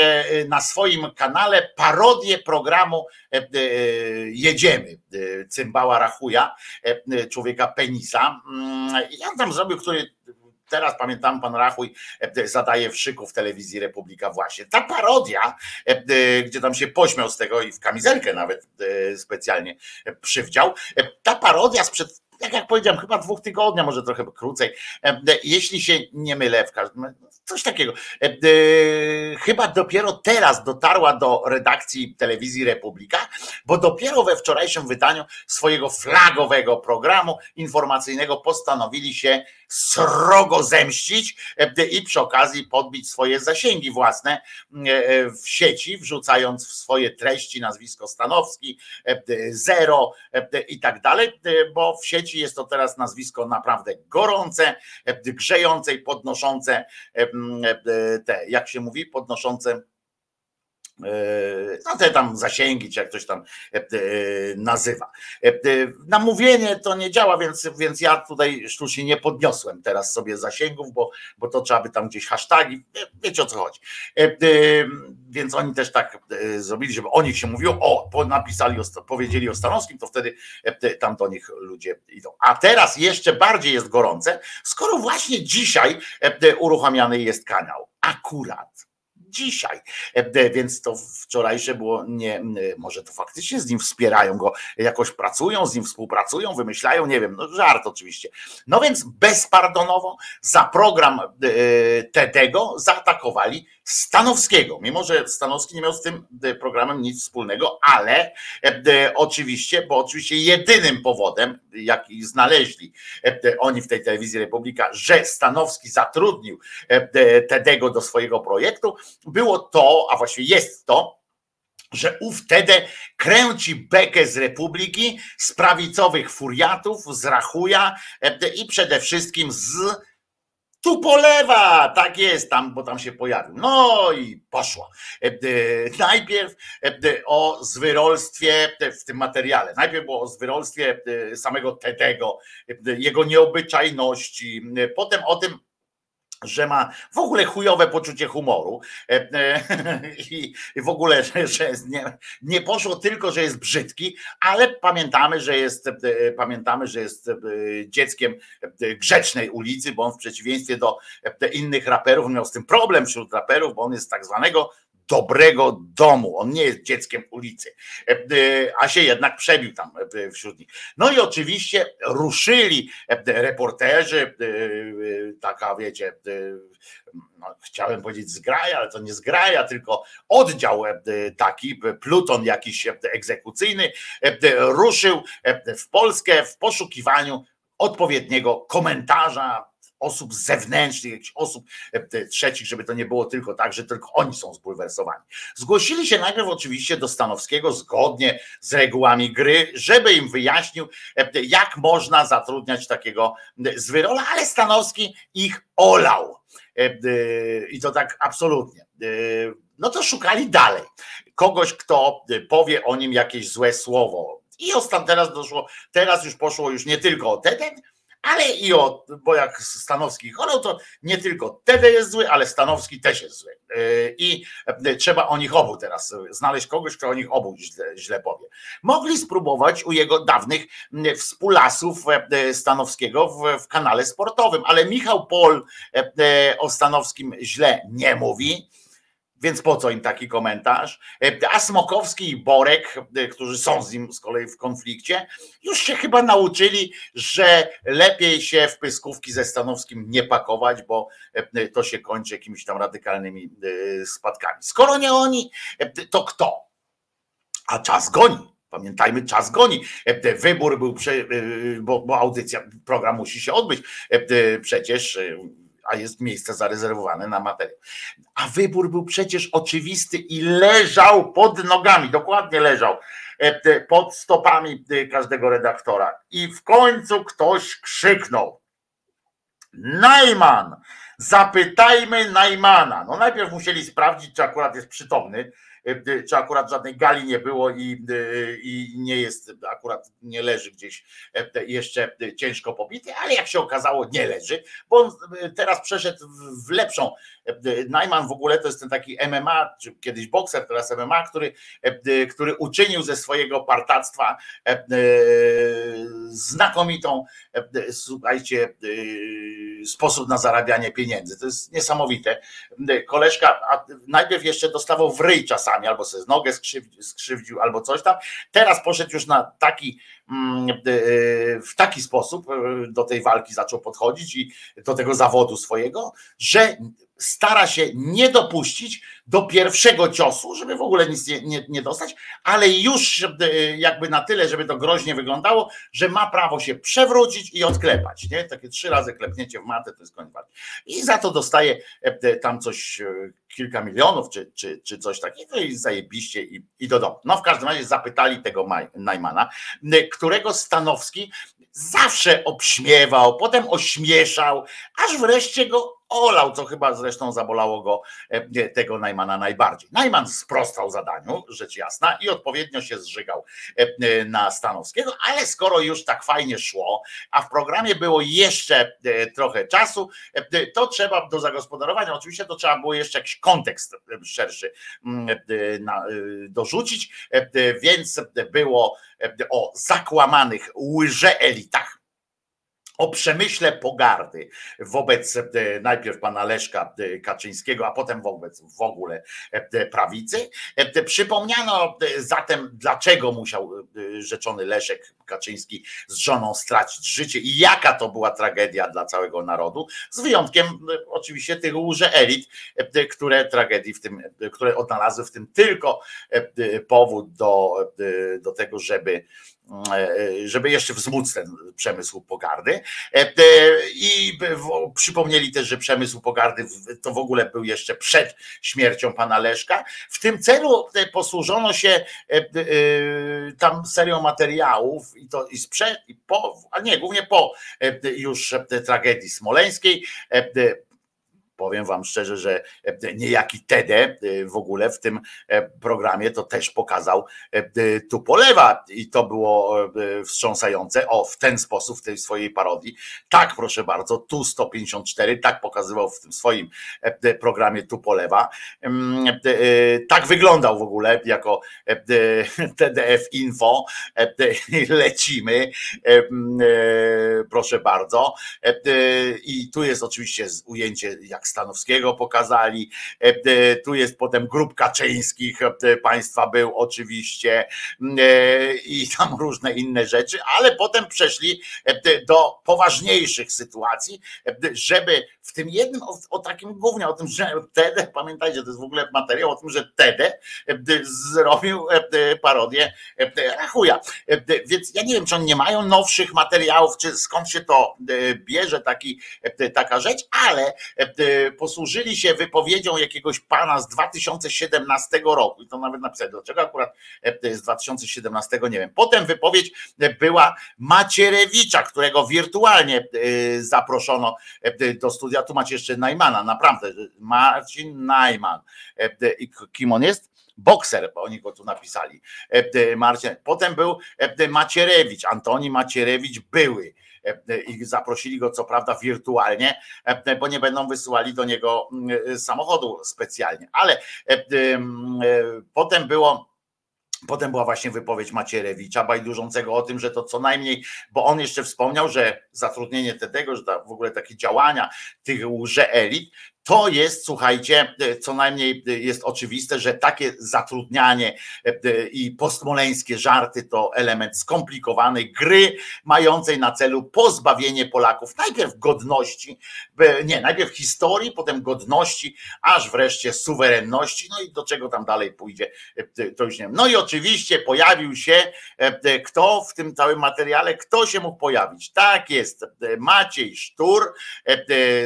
[SPEAKER 2] na swoim kanale parodię programu Jedziemy, cymbała Rachuja, człowieka penisa. Mm, I on tam zrobił, który teraz pamiętam, pan Rachuj e, zadaje w szyku w telewizji Republika właśnie. Ta parodia, e, e, gdzie tam się pośmiał z tego i w kamizelkę nawet specjalnie przywdział, ta parodia sprzed tak jak powiedziałem, chyba dwóch tygodnia, może trochę krócej, jeśli się nie mylę, w każdym coś takiego. Chyba dopiero teraz dotarła do redakcji telewizji Republika, bo dopiero we wczorajszym wydaniu swojego flagowego programu informacyjnego postanowili się srogo zemścić e, i przy okazji podbić swoje zasięgi własne e, w sieci, wrzucając w swoje treści nazwisko Stanowski, e, zero i tak dalej, bo w sieci jest to teraz nazwisko naprawdę gorące, grzejące i podnoszące te, jak się mówi, podnoszące no te tam zasięgi, czy jak ktoś tam e, e, nazywa. Namówienie to nie działa, więc, więc ja tutaj sztucznie nie podniosłem teraz sobie zasięgów, bo, bo to trzeba by tam gdzieś hashtagi, wiecie o co chodzi. Więc oni też tak zrobili, żeby o nich się mówiło, o, napisali, powiedzieli o Stanowskim, to wtedy tam do nich ludzie idą. A teraz jeszcze bardziej jest gorące, skoro właśnie dzisiaj uruchamiany jest kanał. Akurat dzisiaj. E, więc to wczorajsze było nie, może to faktycznie z nim wspierają go, jakoś pracują, z nim współpracują, wymyślają, nie wiem, no żart oczywiście. No więc bezpardonowo za program e, Tedego zaatakowali Stanowskiego, mimo że Stanowski nie miał z tym e, programem nic wspólnego, ale oczywiście, bo oczywiście jedynym powodem, jaki znaleźli oni w tej telewizji Republika, że Stanowski zatrudnił Tedego do swojego projektu, było to, a właściwie jest to, że ów wtedy kręci bekę z Republiki, z prawicowych furiatów, z Rachuja e, i przede wszystkim z tu polewa, tak jest tam, bo tam się pojawił. No i poszło. E, najpierw e, o zwyrolstwie w tym materiale. Najpierw było o zwyrolstwie samego Tedego, jego nieobyczajności, potem o tym, że ma w ogóle chujowe poczucie humoru e, e, i w ogóle, że nie, nie poszło tylko, że jest brzydki, ale pamiętamy, że jest e, pamiętamy, że jest dzieckiem grzecznej ulicy, bo on w przeciwieństwie do innych raperów miał z tym problem wśród raperów, bo on jest z tak zwanego dobrego domu. On nie jest dzieckiem ulicy, a się jednak przebił tam wśród nich. No i oczywiście ruszyli reporterzy, taka wiecie, no, chciałem powiedzieć zgraja, ale to nie zgraja, tylko oddział taki, pluton jakiś egzekucyjny, ruszył w Polskę w poszukiwaniu odpowiedniego komentarza osób zewnętrznych, jakichś osób e, trzecich, żeby to nie było tylko tak, że tylko oni są zbulwersowani. Zgłosili się najpierw oczywiście do Stanowskiego zgodnie z regułami gry, żeby im wyjaśnił, e, jak można zatrudniać takiego zwyrola, ale Stanowski ich olał. E, I to tak absolutnie. No to szukali dalej. Kogoś, kto powie o nim jakieś złe słowo. I ostan teraz doszło, teraz już poszło już nie tylko o ten, ale i o, bo jak Stanowski chorał, to nie tylko Tede jest zły, ale Stanowski też jest zły. Yy, I yy, trzeba o nich obu teraz znaleźć kogoś, kto o nich obu źle, źle powie. Mogli spróbować u jego dawnych współlasów Stanowskiego w, w kanale sportowym, ale Michał Pol o Stanowskim źle nie mówi więc po co im taki komentarz? E, a Smokowski i Borek, e, którzy są z nim z kolei w konflikcie, już się chyba nauczyli, że lepiej się w pyskówki ze Stanowskim nie pakować, bo e, to się kończy jakimiś tam radykalnymi spadkami. Skoro nie oni, to kto? A czas goni. Pamiętajmy, czas goni. Wybór był, bo, audycja, program musi się odbyć. Przecież a jest miejsce zarezerwowane na materiał. A wybór był przecież oczywisty i leżał pod nogami, dokładnie leżał e, pod stopami e, każdego redaktora. I w końcu ktoś krzyknął: Najman, Zapytajmy Najmana. No najpierw musieli sprawdzić, czy akurat jest przytomny, czy akurat żadnej gali nie było i, e, i nie jest, akurat nie leży gdzieś e, jeszcze ciężko pobity, ale jak się okazało, nie leży, bo on teraz przeszedł w lepszą. Najman w ogóle to jest ten taki MMA, czy kiedyś bokser, teraz MMA, który, który uczynił ze swojego partactwa znakomitą, słuchajcie, sposób na zarabianie pieniędzy. To jest niesamowite. Koleżka najpierw jeszcze dostawał w ryj czasami, albo sobie nogę skrzywdził, skrzywdził, albo coś tam. Teraz poszedł już na taki, mm, w taki sposób do tej walki zaczął podchodzić i do tego zawodu swojego, że stara się nie dopuścić do pierwszego ciosu, żeby w ogóle nic nie, nie, nie, dostać, ale już jakby na tyle, żeby to groźnie wyglądało, że ma prawo się przewrócić i odklepać. Nie? Takie trzy razy klepnięcie w matę to jest koniec walki. I za to dostaje e, tam coś, e, kilka milionów czy, czy, czy coś takiego i zajebiście i, i do domu. No w każdym razie zapytali tego Najmana, którego Stanowski zawsze obśmiewał, potem ośmieszał, aż wreszcie go olał, co chyba zresztą zabolało go e, tego Najmana najbardziej. Najman sprostał zadaniu, rzecz jasna, i odpowiednio się zżygał e, e, na Stanowskiego, ale skoro już tak fajnie szło, a w programie było jeszcze trochę czasu, to trzeba do zagospodarowania, oczywiście to trzeba było jeszcze jakiś kontekst szerszy mm, dorzucić, więc było o zakłamanych łże-elitach, o przemyśle pogardy wobec e, najpierw pana Leszka e, Kaczyńskiego, a potem wobec w ogóle e, prawicy. Przypomniano zatem, dlaczego musiał rzeczony Leszek Kaczyński z żoną stracić życie i jaka to była tragedia dla całego narodu, z wyjątkiem oczywiście tych łże elit, które tragedii w tym, które odnalazły w tym tylko powód do, do tego, żeby żeby jeszcze wzmóc ten przemysł pogardy. E, e, I przypomnieli też, że przemysł pogardy to w ogóle był jeszcze przed śmiercią pana Leszka. W tym celu posłużono się tam serią materiałów i to i sprzed, i po, a nie, głównie po już tragedii smoleńskiej Powiem Wam szczerze, że e, niejaki Tede e, w ogóle w tym e, programie to też pokazał tu polewa i to było wstrząsające. O, w ten sposób, w tej swojej parodii. Tak, proszę bardzo, tu 154, tak pokazywał w tym swoim programie tu polewa. Mm, tak wyglądał w ogóle jako TDF Info. Lecimy, proszę bardzo. I tu jest oczywiście ujęcie, jak Stanowskiego pokazali. E, e, tu jest potem grup Kaczyńskich e, państwa był oczywiście i tam różne inne rzeczy, ale potem przeszli do poważniejszych sytuacji, żeby w tym jednym, o, o takim głównie o tym, że Tede, pamiętajcie, to jest w ogóle materiał o tym, że Tede zrobił parodię Rachuja. Więc ja nie wiem, czy oni nie mają nowszych materiałów, czy skąd się to bierze taki, taka rzecz, ale posłużyli się wypowiedzią jakiegoś pana z 2017 roku i to nawet napisać, dlaczego akurat z 2017 nie wiem. Potem wypowiedź była Macierewicza, którego wirtualnie e, zaproszono e, do studia. Tu macie jeszcze Najmana, naprawdę, Marcin Najman. E, kim on jest? bokser, bo oni go tu napisali. Marcin. Potem był Macierewicz, Antoni Macierewicz były i zaprosili go co prawda wirtualnie, bo nie będą wysyłali do niego mm, samochodu specjalnie, ale potem było Potem była właśnie wypowiedź Macierewicza, bajdurzącego o tym, że to co najmniej, bo on jeszcze wspomniał, że zatrudnienie tego, że w ogóle takie działania tych łże elit, to jest, słuchajcie, e, co najmniej e, jest oczywiste, że takie zatrudnianie e, i postmoleńskie żarty to element skomplikowanej gry, mającej na celu pozbawienie Polaków najpierw godności, nie, najpierw historii, potem godności, aż wreszcie suwerenności, no i do czego tam dalej pójdzie, to już nie wiem. No i oczywiście pojawił się kto w tym całym materiale, kto się mógł pojawić. Tak jest, Maciej Sztur,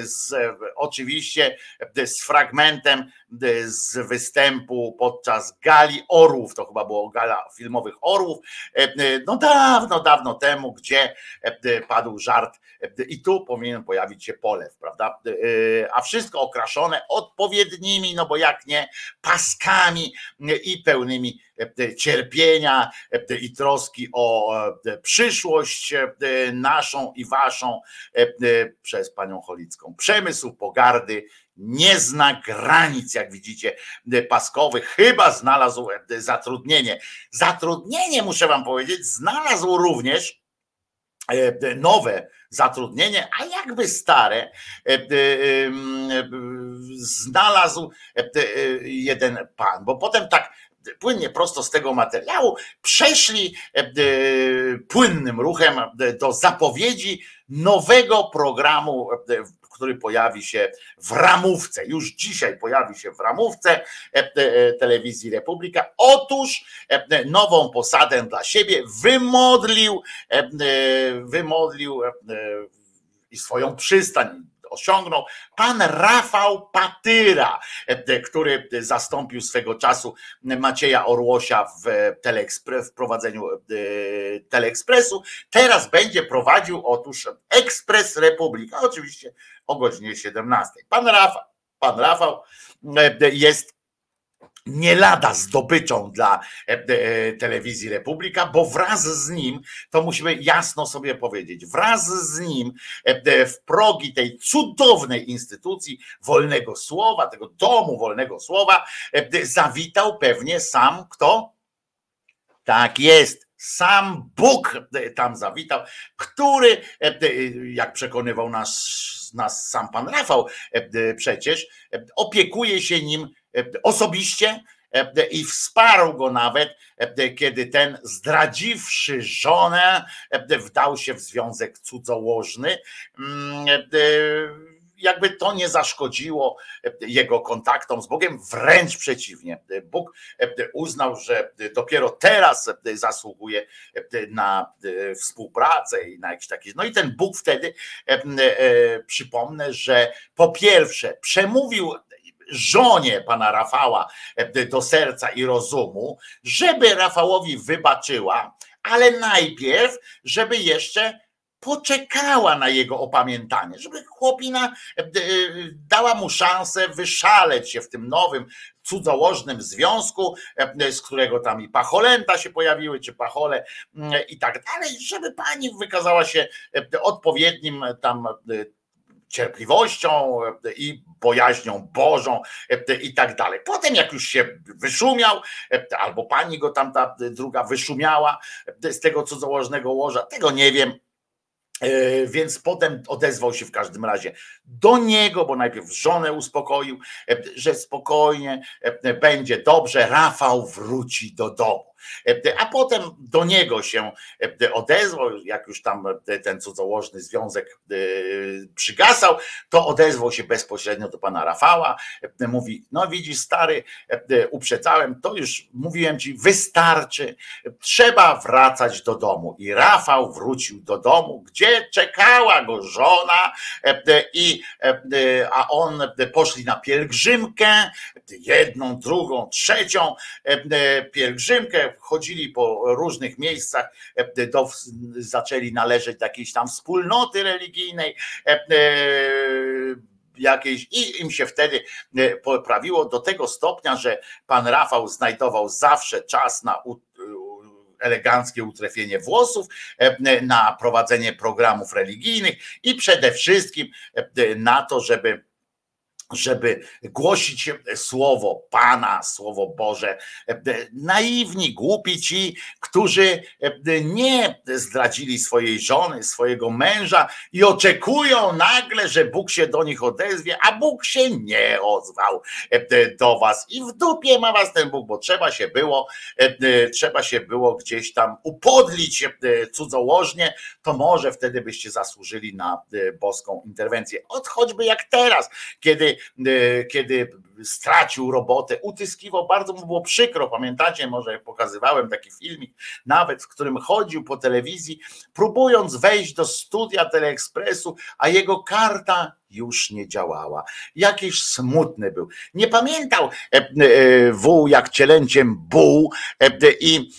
[SPEAKER 2] z, oczywiście zdjęcie z fragmentem z występu podczas gali orłów, to chyba było gala filmowych orłów, no dawno, dawno temu, gdzie padł żart i tu powinien pojawić się polew, prawda? A wszystko okraszone odpowiednimi, no bo jak nie, paskami i pełnymi cierpienia i troski o przyszłość naszą i waszą przez panią Cholicką. Przemysł pogardy nie zna granic, jak widzicie, paskowych, chyba znalazł zatrudnienie. Zatrudnienie, muszę wam powiedzieć, znalazł również nowe zatrudnienie, a jakby stare znalazł jeden pan, bo potem tak płynnie prosto z tego materiału przeszli płynnym ruchem do zapowiedzi nowego programu który pojawi się w ramówce. Już dzisiaj pojawi się w ramówce e, e, telewizji Republika. Otóż e, nową posadę dla siebie wymodlił, wymodlił i swoją przystań osiągnął pan Rafał Patyra, który zastąpił swego czasu Macieja Orłosia w, teleekspres, w prowadzeniu Teleekspresu. Teraz będzie prowadził otóż Ekspres Republika, oczywiście o godzinie 17. Pan Rafał, pan Rafał jest nie lada zdobyczą dla e, e, telewizji Republika, bo wraz z nim, to musimy jasno sobie powiedzieć, wraz z nim e, w progi tej cudownej instytucji wolnego słowa, tego domu wolnego słowa, zawitał pewnie sam kto? Tak jest. Sam Bóg tam zawitał, który, jak przekonywał nas, nas sam pan Rafał, przecież opiekuje się nim osobiście e, i wsparł go nawet, e, kiedy ten zdradziwszy żonę, e, wdał się w związek cudzołożny. Mm, jakby to nie zaszkodziło jego kontaktom z Bogiem, wręcz przeciwnie. Bóg uznał, że dopiero teraz zasługuje na współpracę i na jakiś taki. No i ten Bóg wtedy, przypomnę, że po pierwsze przemówił żonie pana Rafała e, do serca i rozumu, żeby Rafałowi wybaczyła, ale najpierw, żeby jeszcze poczekała na jego opamiętanie, żeby chłopina e, e, dała mu szansę wyszaleć się w tym nowym, cudzołożnym związku, z którego tam i pacholęta się pojawiły, czy pachole i tak dalej, żeby pani wykazała się odpowiednim tam cierpliwością e, i bojaźnią Bożą e, i tak dalej. Potem jak już się wyszumiał, e, albo pani go tam ta druga wyszumiała z tego cudzołożnego łoża, tego nie wiem, więc potem odezwał się w każdym razie do niego, bo najpierw żonę uspokoił, że spokojnie będzie dobrze, Rafał wróci do domu. A potem do niego się odezwał, jak już tam ten cudzołożny związek przygasał, to odezwał się bezpośrednio do pana Rafała. Mówi: No, widzisz, stary, uprzedzałem, to już mówiłem ci, wystarczy, trzeba wracać do domu. I Rafał wrócił do domu, gdzie czekała go żona, i, a on poszli na pielgrzymkę, jedną, drugą, trzecią pielgrzymkę chodzili po różnych miejscach, e, do, zaczęli należeć do jakiejś tam wspólnoty religijnej e, e, jakiejś i im się wtedy poprawiło do tego stopnia, że pan Rafał znajdował zawsze czas na eleganckie utrefienie włosów, na prowadzenie programów religijnych i przede wszystkim na to, żeby żeby głosić słowo Pana, słowo Boże. Naiwni, głupi ci, którzy nie zdradzili swojej żony, swojego męża i oczekują nagle, że Bóg się do nich odezwie, a Bóg się nie ozwał do was. I w dupie ma was ten Bóg, bo trzeba się było, trzeba się było gdzieś tam upodlić cudzołożnie, to może wtedy byście zasłużyli na boską interwencję. Od choćby jak teraz, kiedy kiedy stracił robotę, utyskiwał, bardzo mu było przykro, pamiętacie, może pokazywałem taki filmik, nawet w którym chodził po telewizji, próbując wejść do studia Teleekspresu, a jego karta już nie działała. Jakiś smutny był. Nie pamiętał wół jak cielęciem buł i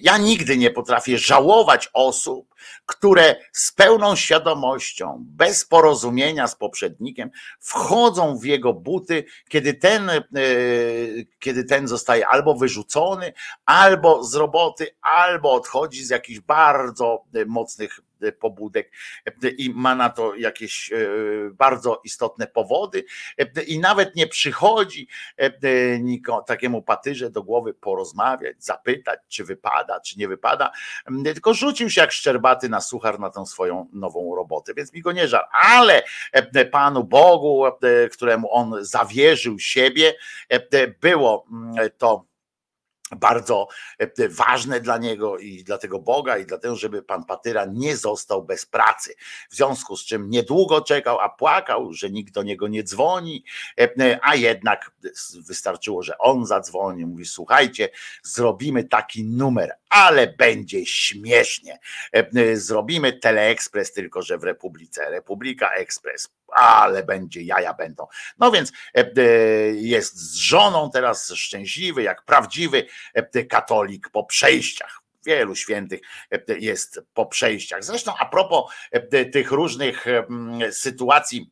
[SPEAKER 2] ja nigdy nie potrafię żałować osób, które z pełną świadomością, bez porozumienia z poprzednikiem, wchodzą w jego buty, kiedy ten, e, kiedy ten zostaje albo wyrzucony, albo z roboty, albo odchodzi z jakichś bardzo mocnych pobudek i ma na to jakieś e, bardzo istotne powody i nawet nie przychodzi takiemu patyrze do głowy porozmawiać, zapytać, czy wypada, czy nie wypada, tylko rzucił się jak szczerbaty na suchar na tą swoją nową robotę, więc mi go nie żal, ale Panu Bogu, któremu on zawierzył siebie, było to bardzo e, ważne dla niego i dla tego Boga i dlatego, żeby pan Patyra nie został bez pracy. W związku z czym niedługo czekał, a płakał, że nikt do niego nie dzwoni, e, a jednak wystarczyło, że on zadzwonił, mówi słuchajcie, zrobimy taki numer, ale będzie śmiesznie. E, zrobimy Teleekspres, tylko że w Republice, Republika Ekspres ale będzie jaja będą. No więc e, e, jest z żoną teraz szczęśliwy, jak prawdziwy e, katolik po przejściach wielu świętych jest po przejściach. Zresztą a propos tych różnych sytuacji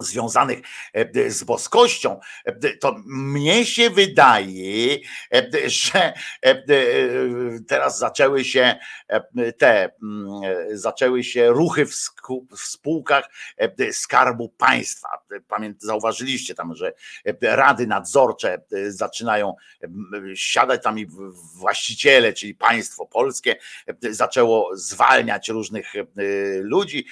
[SPEAKER 2] związanych e, z boskością, e, to mnie się wydaje, e, że teraz zaczęły się te mm, zaczęły się ruchy w spółkach Skarbu Państwa. Zauważyliście tam, że rady nadzorcze zaczynają siadać tam i właściciele, czyli państwo polskie zaczęło zwalniać różnych ludzi,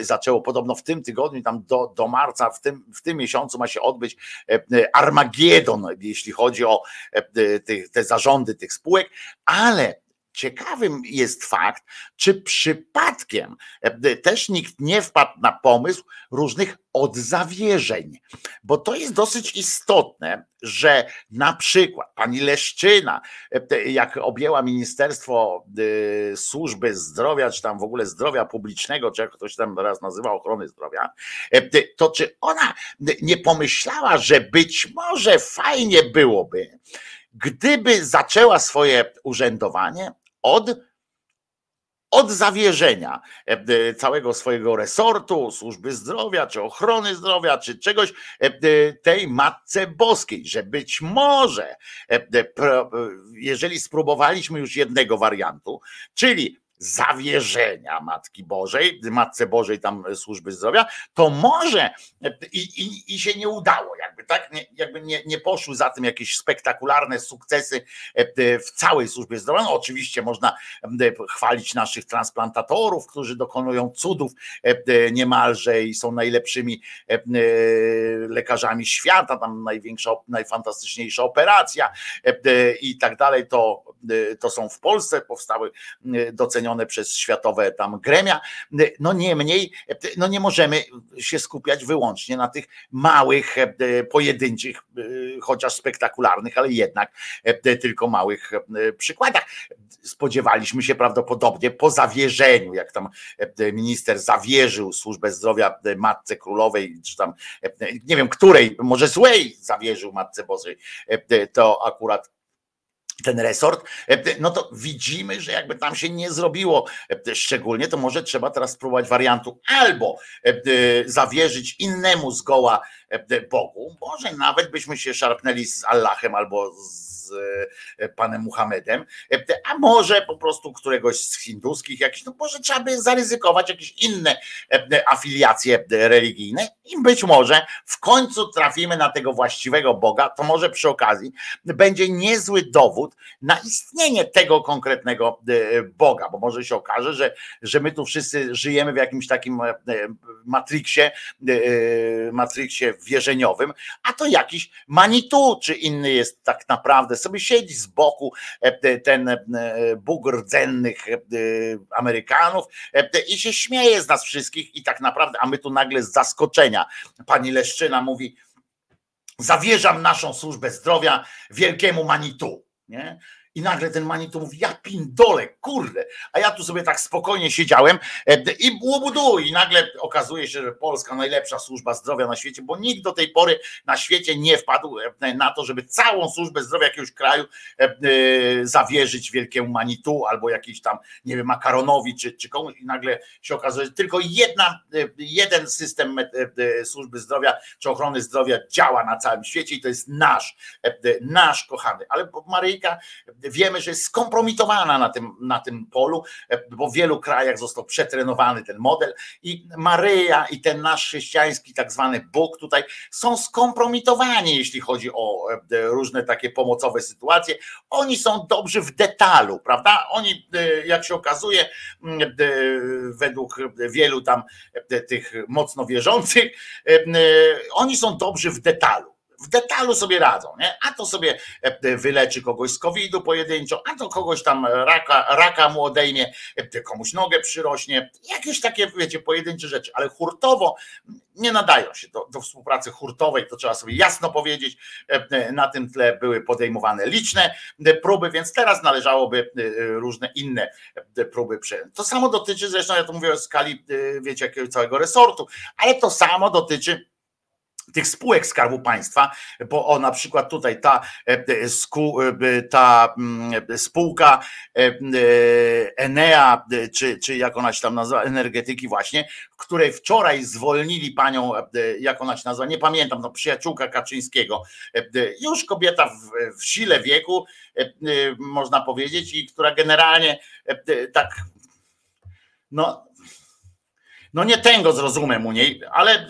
[SPEAKER 2] zaczęło podobno w tym tygodniu tam do, do marca w tym, w tym miesiącu ma się odbyć e, e, Armagedon, jeśli chodzi o e, te, te zarządy tych spółek, ale ciekawym jest fakt, czy przypadkiem też nikt nie wpadł na pomysł różnych odzawierzeń, bo to jest dosyć istotne, że na przykład pani Leszczyna, jak objęła Ministerstwo Służby Zdrowia, czy tam w ogóle zdrowia publicznego, czy jak ktoś tam raz nazywa ochrony zdrowia, to czy ona nie pomyślała, że być może fajnie byłoby, gdyby zaczęła swoje urzędowanie od od zawierzenia e, całego swojego resortu, służby zdrowia, czy ochrony zdrowia, czy czegoś e, tej Matce Boskiej, że być może, e, jeżeli spróbowaliśmy już jednego wariantu, czyli zawierzenia Matki Bożej, Matce Bożej tam służby zdrowia, to może i, i, i się nie udało, jakby tak, nie, jakby nie, nie poszły za tym jakieś spektakularne sukcesy e, w całej służbie zdrowia. No, oczywiście można chwalić naszych transplantatorów, którzy dokonują cudów e, niemalże i są najlepszymi e, lekarzami świata, tam największa, najfantastyczniejsza operacja i tak dalej, to, to są w Polsce, powstały docenione przez światowe tam gremia. No niemniej, no nie możemy się skupiać wyłącznie na tych małych, e, pojedynczych, e, chociaż spektakularnych, ale jednak e, tylko małych przykładach. Spodziewaliśmy się prawdopodobnie po zawierzeniu, jak tam minister zawierzył służbę zdrowia matce królowej, czy tam nie wiem której, może złej zawierzył matce Bożej, to akurat ten resort, e, no to widzimy, że jakby tam się nie zrobiło. E, szczególnie, to może trzeba teraz spróbować wariantu albo e, zawierzyć innemu zgoła Bogu, może nawet byśmy się szarpnęli z Allahem albo z z e, panem Muhammedem, e, a może po prostu któregoś z hinduskich, jakiś, no może trzeba by zaryzykować jakieś inne e, afiliacje religijne i być może w końcu trafimy na tego właściwego Boga, to może przy okazji będzie niezły dowód na istnienie tego konkretnego Boga, bo może się okaże, że, że my tu wszyscy żyjemy w jakimś takim matriksie, matriksie wierzeniowym, a to jakiś Manitu czy inny jest tak naprawdę sobie siedzi z boku e, ten e, Bóg rdzennych e, Amerykanów i się śmieje z nas wszystkich i tak naprawdę, a my tu nagle z zaskoczenia, pani Leszczyna mówi, zawierzam naszą służbę zdrowia wielkiemu Manitu. Nie? I nagle ten Manitu mówi, ja pindole, kurde. A ja tu sobie tak spokojnie siedziałem e, i łobudu. I nagle okazuje się, że Polska najlepsza służba zdrowia na świecie, bo nikt do tej pory na świecie nie wpadł e, na to, żeby całą służbę zdrowia jakiegoś kraju e, zawierzyć wielkiemu Manitu albo jakiś tam, nie wiem, makaronowi czy, czy komuś. I nagle się okazuje, że tylko jedna, jeden system służby zdrowia czy ochrony zdrowia działa na całym świecie i to jest nasz, nasz kochany. Ale Maryjka wiemy, że jest skompromitowana na tym, na tym polu, bo w wielu krajach został przetrenowany ten model i Maryja i ten nasz chrześcijański tak zwany Bóg tutaj są skompromitowani, jeśli chodzi o e, różne takie pomocowe sytuacje. Oni są dobrzy w detalu, prawda? Oni, e, jak się okazuje, e, według wielu tam tych mocno wierzących, oni są dobrzy w detalu w detalu sobie radzą, nie? A to sobie e, wyleczy kogoś z COVID-u pojedynczo, a to kogoś tam raka, raka mu odejmie, e, komuś nogę przyrośnie, jakieś takie, wiecie, pojedyncze rzeczy, ale hurtowo nie nadają się do, do współpracy hurtowej, to trzeba sobie jasno powiedzieć. E, na tym tle były podejmowane liczne próby, więc teraz należałoby różne inne próby przejąć. To samo dotyczy, zresztą ja to mówię o skali, wiecie, jakiegoś całego resortu, ale to samo dotyczy tych spółek Skarbu Państwa, bo o na przykład tutaj ta, e, e, ta spółka e, Enea, czy, czy jak ona się tam nazywa, energetyki właśnie, której wczoraj zwolnili panią, jak ona się nazywa, nie pamiętam, no przyjaciółka Kaczyńskiego, już kobieta w, w sile wieku, można powiedzieć, i która generalnie tak no no nie tego zrozumiem u niej, ale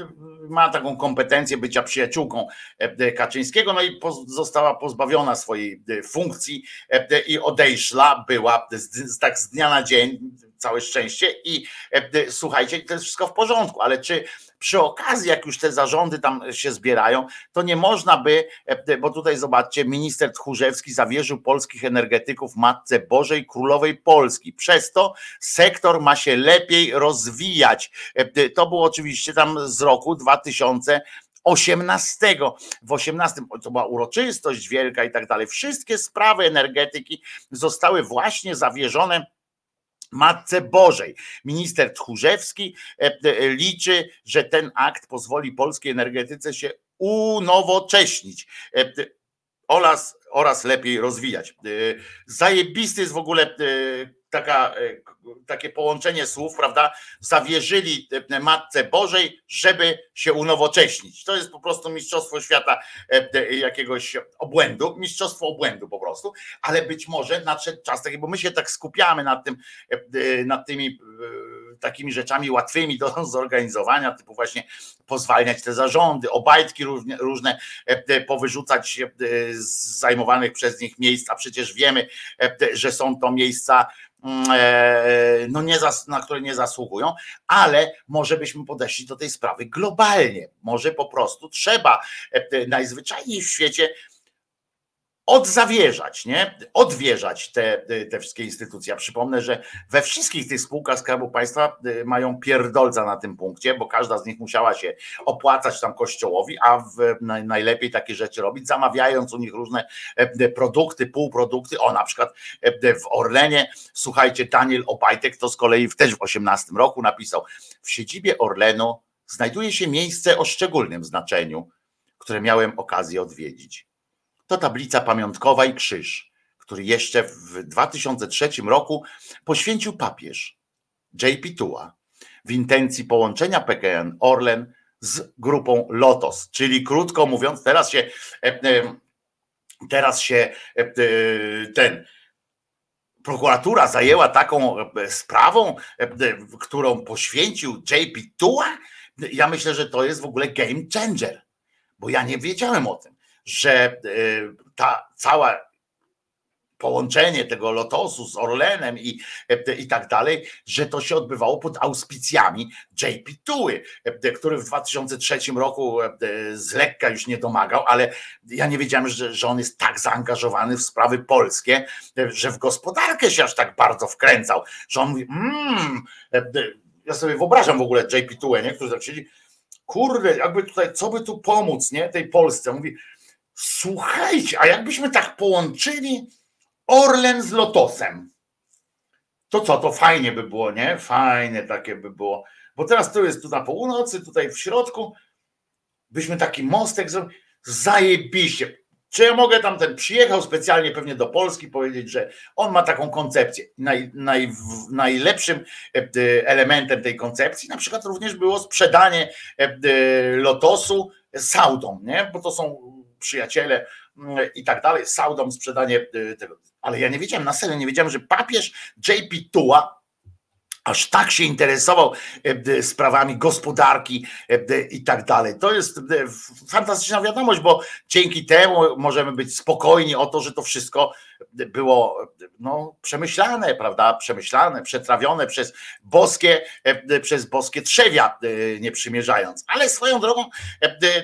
[SPEAKER 2] ma taką kompetencję bycia przyjaciółką e, Kaczyńskiego, no i została pozbawiona swojej e, funkcji e, i odejszła, była z, tak z dnia na dzień, całe szczęście i słuchajcie, to jest wszystko w porządku, ale czy przy okazji, jak już te zarządy tam się zbierają, to nie można by, e, bo tutaj zobaczcie, minister Tchórzewski zawierzył polskich energetyków Matce Bożej Królowej Polski. Przez to sektor ma się lepiej rozwijać. E, to było oczywiście tam z roku 2000. 18. W 18 to była uroczystość wielka i tak dalej. Wszystkie sprawy energetyki zostały właśnie zawierzone Matce Bożej. Minister Tchórzewski e, e, liczy, że ten akt pozwoli polskiej energetyce się unowocześnić e, oraz, oraz lepiej rozwijać. Zajebisty jest w ogóle taka, takie połączenie słów, prawda? Zawierzyli Matce Bożej, żeby się unowocześnić. To jest po prostu mistrzostwo świata jakiegoś obłędu, mistrzostwo obłędu po prostu, ale być może nadszedł czas taki, bo my się tak skupiamy nad tym, nad tymi takimi rzeczami łatwymi do zorganizowania, typu właśnie pozwalniać te zarządy, obajtki różne, powyrzucać z zajmowanych przez nich miejsc, a przecież wiemy, że są to miejsca e, no nie zas, na które nie zasługują, ale może byśmy podeszli do tej sprawy globalnie. Może po prostu trzeba e, najzwyczajniej w świecie odzawierzać, nie? Odwierzać te, te wszystkie instytucje. Ja przypomnę, że we wszystkich tych spółkach Skarbu Państwa y, mają pierdolca na tym punkcie, bo każda z nich musiała się opłacać tam kościołowi, a w, najlepiej takie rzeczy robić, zamawiając u nich różne e, produkty, półprodukty. O, na przykład e, w Orlenie, słuchajcie, Daniel Obajtek to z kolei też w 18 roku napisał, w siedzibie Orlenu znajduje się miejsce o szczególnym znaczeniu, które miałem okazję odwiedzić to tablica pamiątkowa i krzyż, który jeszcze w 2003 roku poświęcił papież J.P. Tua w intencji połączenia PKN Orlen z grupą Lotos, czyli krótko mówiąc, teraz się e, e, teraz się e, ten prokuratura zajęła taką sprawą, którą poświęcił JP Tua. Ja myślę, że to jest w ogóle game changer, bo ja nie wiedziałem o tym że y, ta cała połączenie tego Lotosu z Orlenem i, i tak dalej, że to się odbywało pod auspicjami JP Tuły, który w 2003 roku z lekka już nie domagał, ale ja nie wiedziałem, że, że on jest tak zaangażowany w sprawy polskie, że w gospodarkę się aż tak bardzo wkręcał, że on mówi, mmm, ja sobie wyobrażam w ogóle JP Tułę, nie, który tak siedzi, kurde, jakby tutaj, co by tu pomóc, nie, tej Polsce, mówi, Słuchajcie, a jakbyśmy tak połączyli Orlen z Lotosem. To co, to fajnie by było, nie? Fajne takie by było. Bo teraz tu jest tu na północy, tutaj w środku. Byśmy taki mostek zrobili. Zajebiście. Czy ja mogę tam ten przyjechał specjalnie pewnie do Polski powiedzieć, że on ma taką koncepcję. Naj, naj, najlepszym e, elementem tej koncepcji na przykład również było sprzedanie e, lotosu Saudom, nie? Bo to są przyjaciele mm, i tak dalej, Saudom sprzedanie e, tego. Ale ja nie wiedziałem, na serio nie wiedziałem, że papież JP Tua aż tak się interesował e, sprawami gospodarki e, i tak dalej. To jest fantastyczna wiadomość, bo dzięki temu możemy być spokojni o to, że to wszystko było no, przemyślane, prawda? Przemyślane, przetrawione przez boskie, e, przez boskie trzewia, nie przymierzając. Ale swoją drogą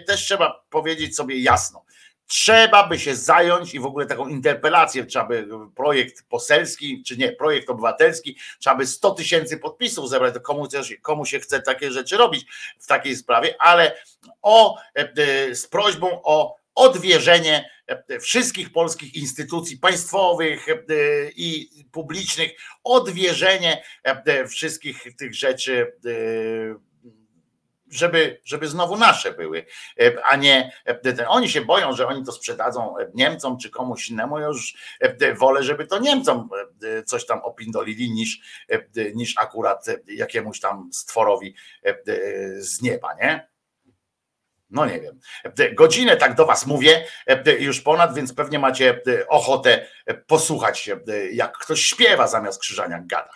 [SPEAKER 2] też trzeba powiedzieć sobie jasno trzeba by się zająć i w ogóle taką interpelację, trzeba by projekt poselski, czy nie, projekt obywatelski, trzeba by 100 tysięcy podpisów zebrać, to komu, komu się chce takie rzeczy robić w takiej sprawie, ale o, e, e, z prośbą o odwierzenie e, wszystkich polskich instytucji państwowych i publicznych, odwierzenie wszystkich tych rzeczy żeby, żeby znowu nasze były, e, a nie e, oni się boją, że oni to sprzedadzą e, Niemcom czy komuś innemu. Ja już wolę, żeby to Niemcom coś tam opindolili niż, niż akurat jakiemuś tam stworowi z nieba, nie? No nie wiem. Godzinę tak do Was mówię, już ponad, więc pewnie macie ochotę posłuchać, jak ktoś śpiewa zamiast krzyżania gada.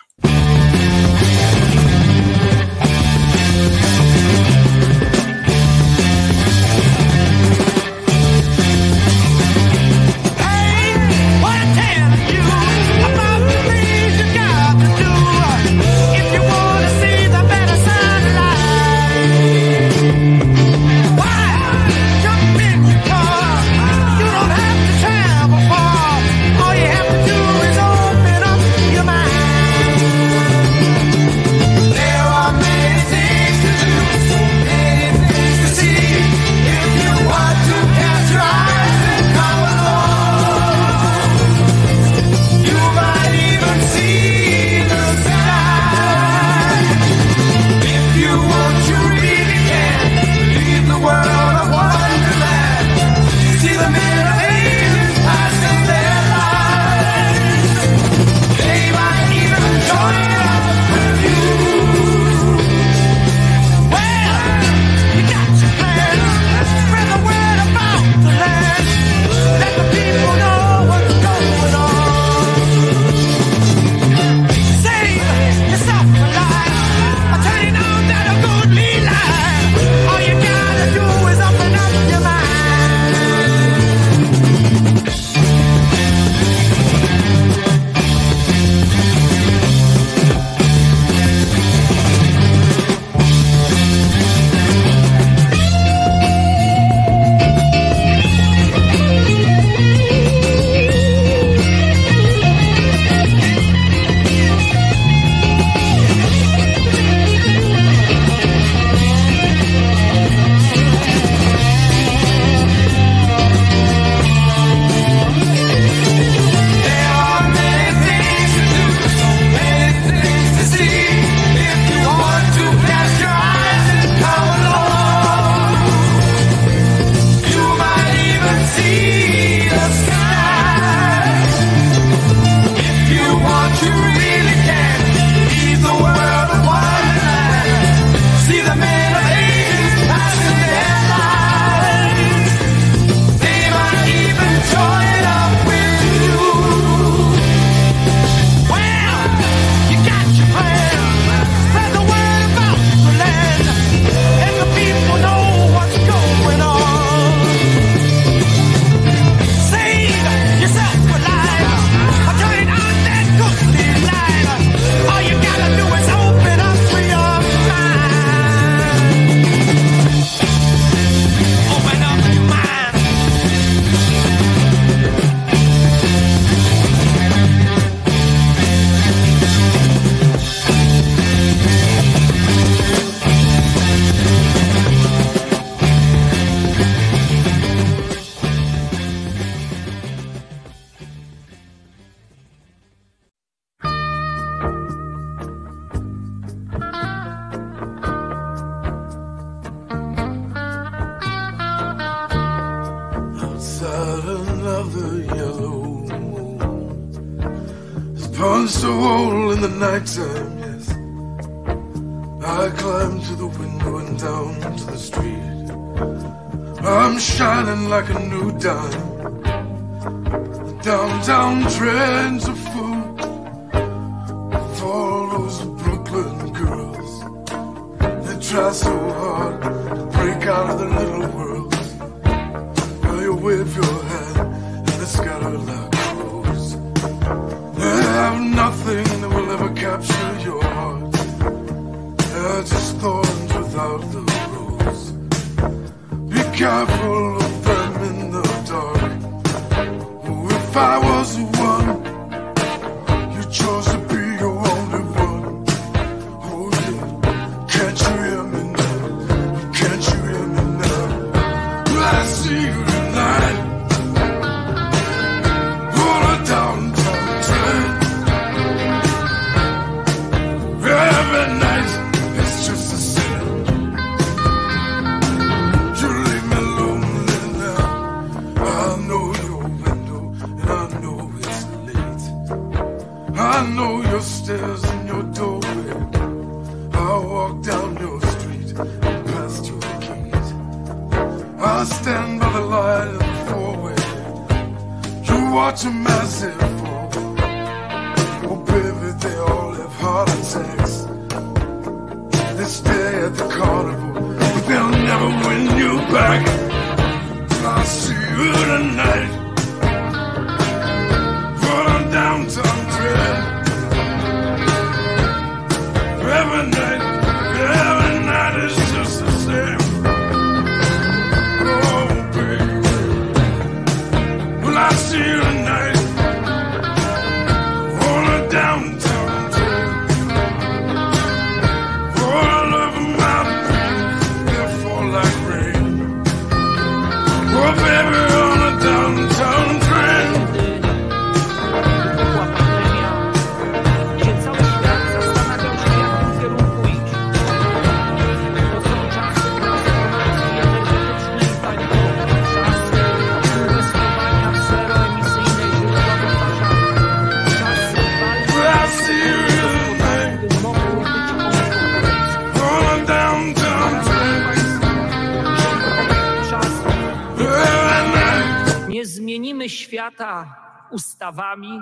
[SPEAKER 3] Świata ustawami.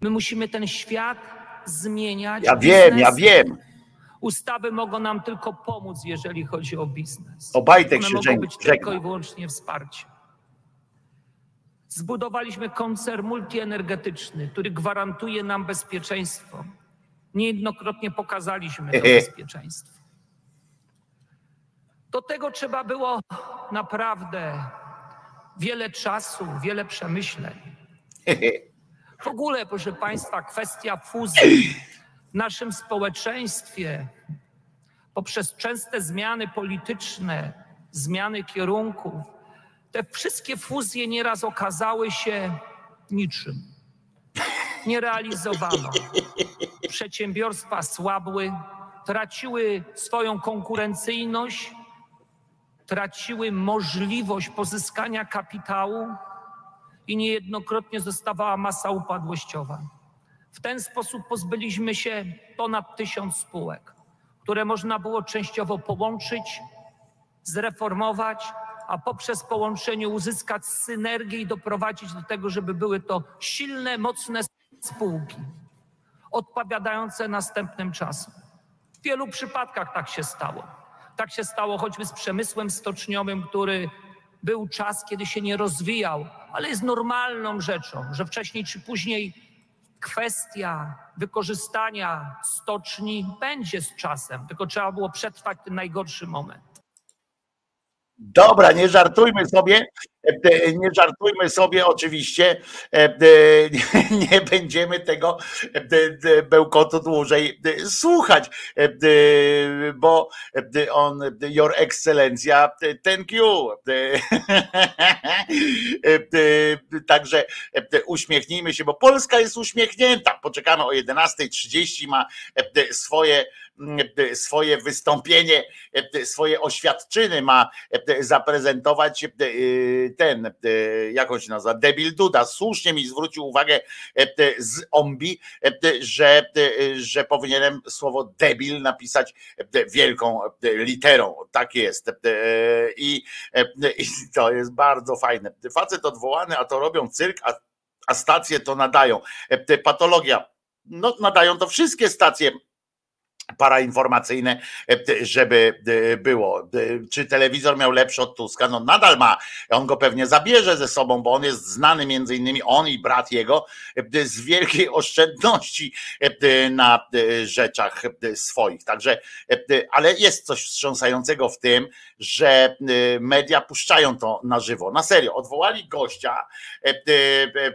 [SPEAKER 3] My musimy ten świat zmieniać.
[SPEAKER 2] Ja wiem, ja
[SPEAKER 3] biznesem.
[SPEAKER 2] wiem.
[SPEAKER 3] Ustawy mogą nam tylko pomóc, jeżeli chodzi o biznes.
[SPEAKER 2] Obajtek
[SPEAKER 3] One
[SPEAKER 2] się
[SPEAKER 3] mogą
[SPEAKER 2] żegna-
[SPEAKER 3] być
[SPEAKER 2] żegna.
[SPEAKER 3] tylko i wyłącznie wsparciem. Zbudowaliśmy koncern multienergetyczny, który gwarantuje nam bezpieczeństwo. Niejednokrotnie pokazaliśmy to bezpieczeństwo. Do tego trzeba było naprawdę wiele czasu, wiele przemyśleń. W ogóle, proszę Państwa, kwestia fuzji w naszym społeczeństwie poprzez częste zmiany polityczne, zmiany kierunków, te wszystkie fuzje nieraz okazały się niczym. Nie realizowano. Przedsiębiorstwa słabły, traciły swoją konkurencyjność, traciły możliwość pozyskania kapitału i niejednokrotnie zostawała masa upadłościowa. W ten sposób pozbyliśmy się ponad tysiąc spółek, które można było częściowo połączyć, zreformować, a poprzez połączenie uzyskać synergię i doprowadzić do tego, żeby były to silne, mocne spółki, odpowiadające następnym czasom. W wielu przypadkach tak się stało. Tak się stało choćby z przemysłem stoczniowym, który był czas, kiedy się nie rozwijał, ale jest normalną rzeczą, że wcześniej czy później kwestia wykorzystania stoczni będzie z czasem, tylko trzeba było przetrwać ten najgorszy moment.
[SPEAKER 2] Dobra, nie żartujmy sobie, e, nie żartujmy sobie oczywiście, e, e, nie będziemy tego bełkotu dłużej słuchać, bo on, your excelencja, e, thank you. Także uśmiechnijmy się, bo Polska jest uśmiechnięta. Poczekamy o 11.30, ma swoje swoje wystąpienie, swoje oświadczyny ma zaprezentować ten, jak on się nazywa, Debil Duda. Słusznie mi zwrócił uwagę z Ombi, że, że powinienem słowo debil napisać wielką literą. Tak jest. I, i to jest bardzo fajne. Facet odwołany, a to robią cyrk, a, a stacje to nadają. Patologia. No, nadają to wszystkie stacje parainformacyjne, e, żeby e, było. E, czy telewizor miał lepszy od Tuska? No nadal ma. On go pewnie zabierze ze sobą, bo on jest znany między innymi, on i brat jego, z wielkiej oszczędności na rzeczach swoich. Także, ale jest coś wstrząsającego w tym, że media puszczają to na żywo. Na serio, odwołali gościa,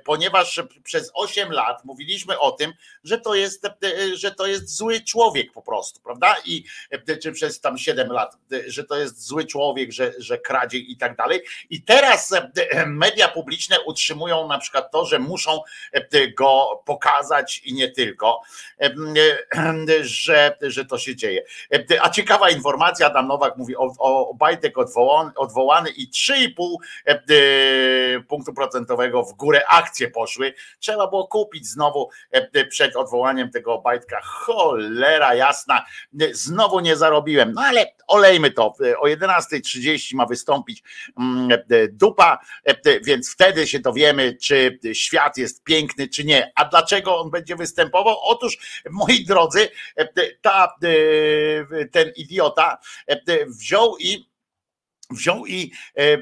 [SPEAKER 2] ponieważ przez 8 lat mówiliśmy o tym, że to jest, że to jest zły człowiek po prostu, prawda? I e, czy przez tam 7 lat, e, że to jest zły człowiek, że, że kradzie i tak dalej. I teraz e, media publiczne utrzymują na przykład to, że muszą go pokazać i nie tylko, że, że to się dzieje. A ciekawa informacja, Adam Nowak mówi o, o Bajtek odwołany, odwołany i 3,5 punktu procentowego w górę akcje poszły. Trzeba było kupić znowu przed odwołaniem tego Bajtka. Cholera jasna jasna, znowu nie zarobiłem. No ale olejmy to. O 11.30 ma wystąpić mm, dupa, więc wtedy się dowiemy, czy świat jest piękny, czy nie. A dlaczego on będzie występował? Otóż, moi drodzy, ta, ten idiota wziął i wziął i e, e,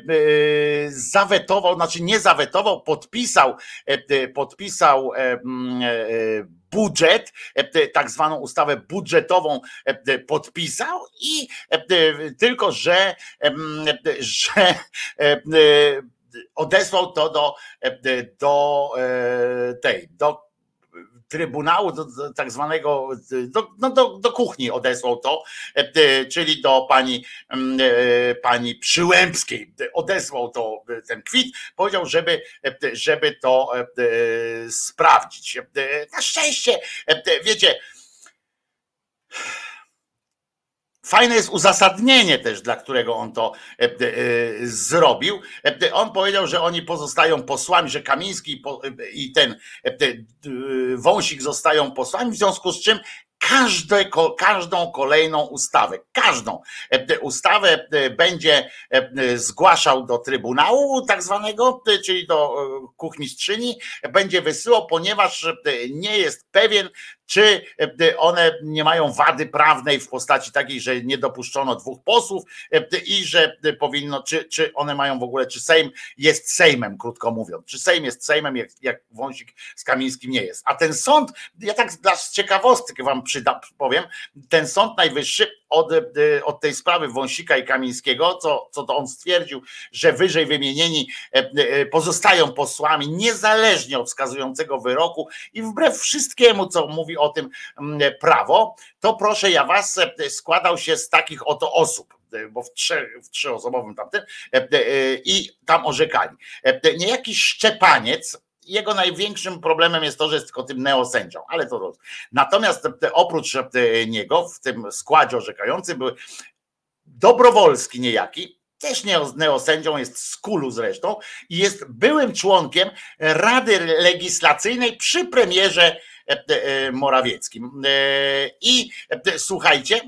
[SPEAKER 2] zawetował, znaczy nie zawetował, podpisał, e, podpisał budżet, tak zwaną ustawę budżetową podpisał i tylko, że, że odesłał to do, do tej, do Trybunału, do, do tak zwanego, do, no do, do kuchni odesłał to, e, czyli do pani, mm, e, pani Przyłębskiej. Odesłał to ten kwit, powiedział, żeby, żeby to e, sprawdzić. Na szczęście, wiecie, Fajne jest uzasadnienie też, dla którego on to e, e, zrobił. E, on powiedział, że oni pozostają posłami, że Kamiński i ten Wąsik zostają posłami, w związku z czym każde, każdą kolejną ustawę, każdą ustawę będzie zgłaszał do Trybunału tak zwanego, czyli do kuchmistrzyni, będzie wysyłał, ponieważ nie jest pewien, czy e, one nie mają wady prawnej w postaci takiej, że nie dopuszczono dwóch posłów e, i że powinno, czy, czy one mają w ogóle, czy Sejm jest Sejmem, krótko mówiąc, czy Sejm jest Sejmem, jak, jak Wąsik z Kamińskim nie jest. A ten sąd, ja tak dla ciekawostki wam przyda, powiem, ten Sąd Najwyższy od, e, od tej sprawy Wąsika i Kamińskiego, co, co to on stwierdził, że wyżej wymienieni pozostają posłami niezależnie od wskazującego wyroku i wbrew wszystkiemu, co mówi o tym prawo, to proszę ja was, e, składał się z takich oto osób e, bo w, trzech, w trzyosobowym tamtym e, i tam orzekali. Niejaki Szczepaniec, jego największym problemem jest to, że jest tylko tym neosędzią, ale to. Natomiast oprócz niego w tym składzie orzekającym był Dobrowolski niejaki, też neosędzią, jest z Kulu zresztą i jest byłym członkiem Rady Legislacyjnej przy premierze E, e, Morawieckim. E, I słuchajcie,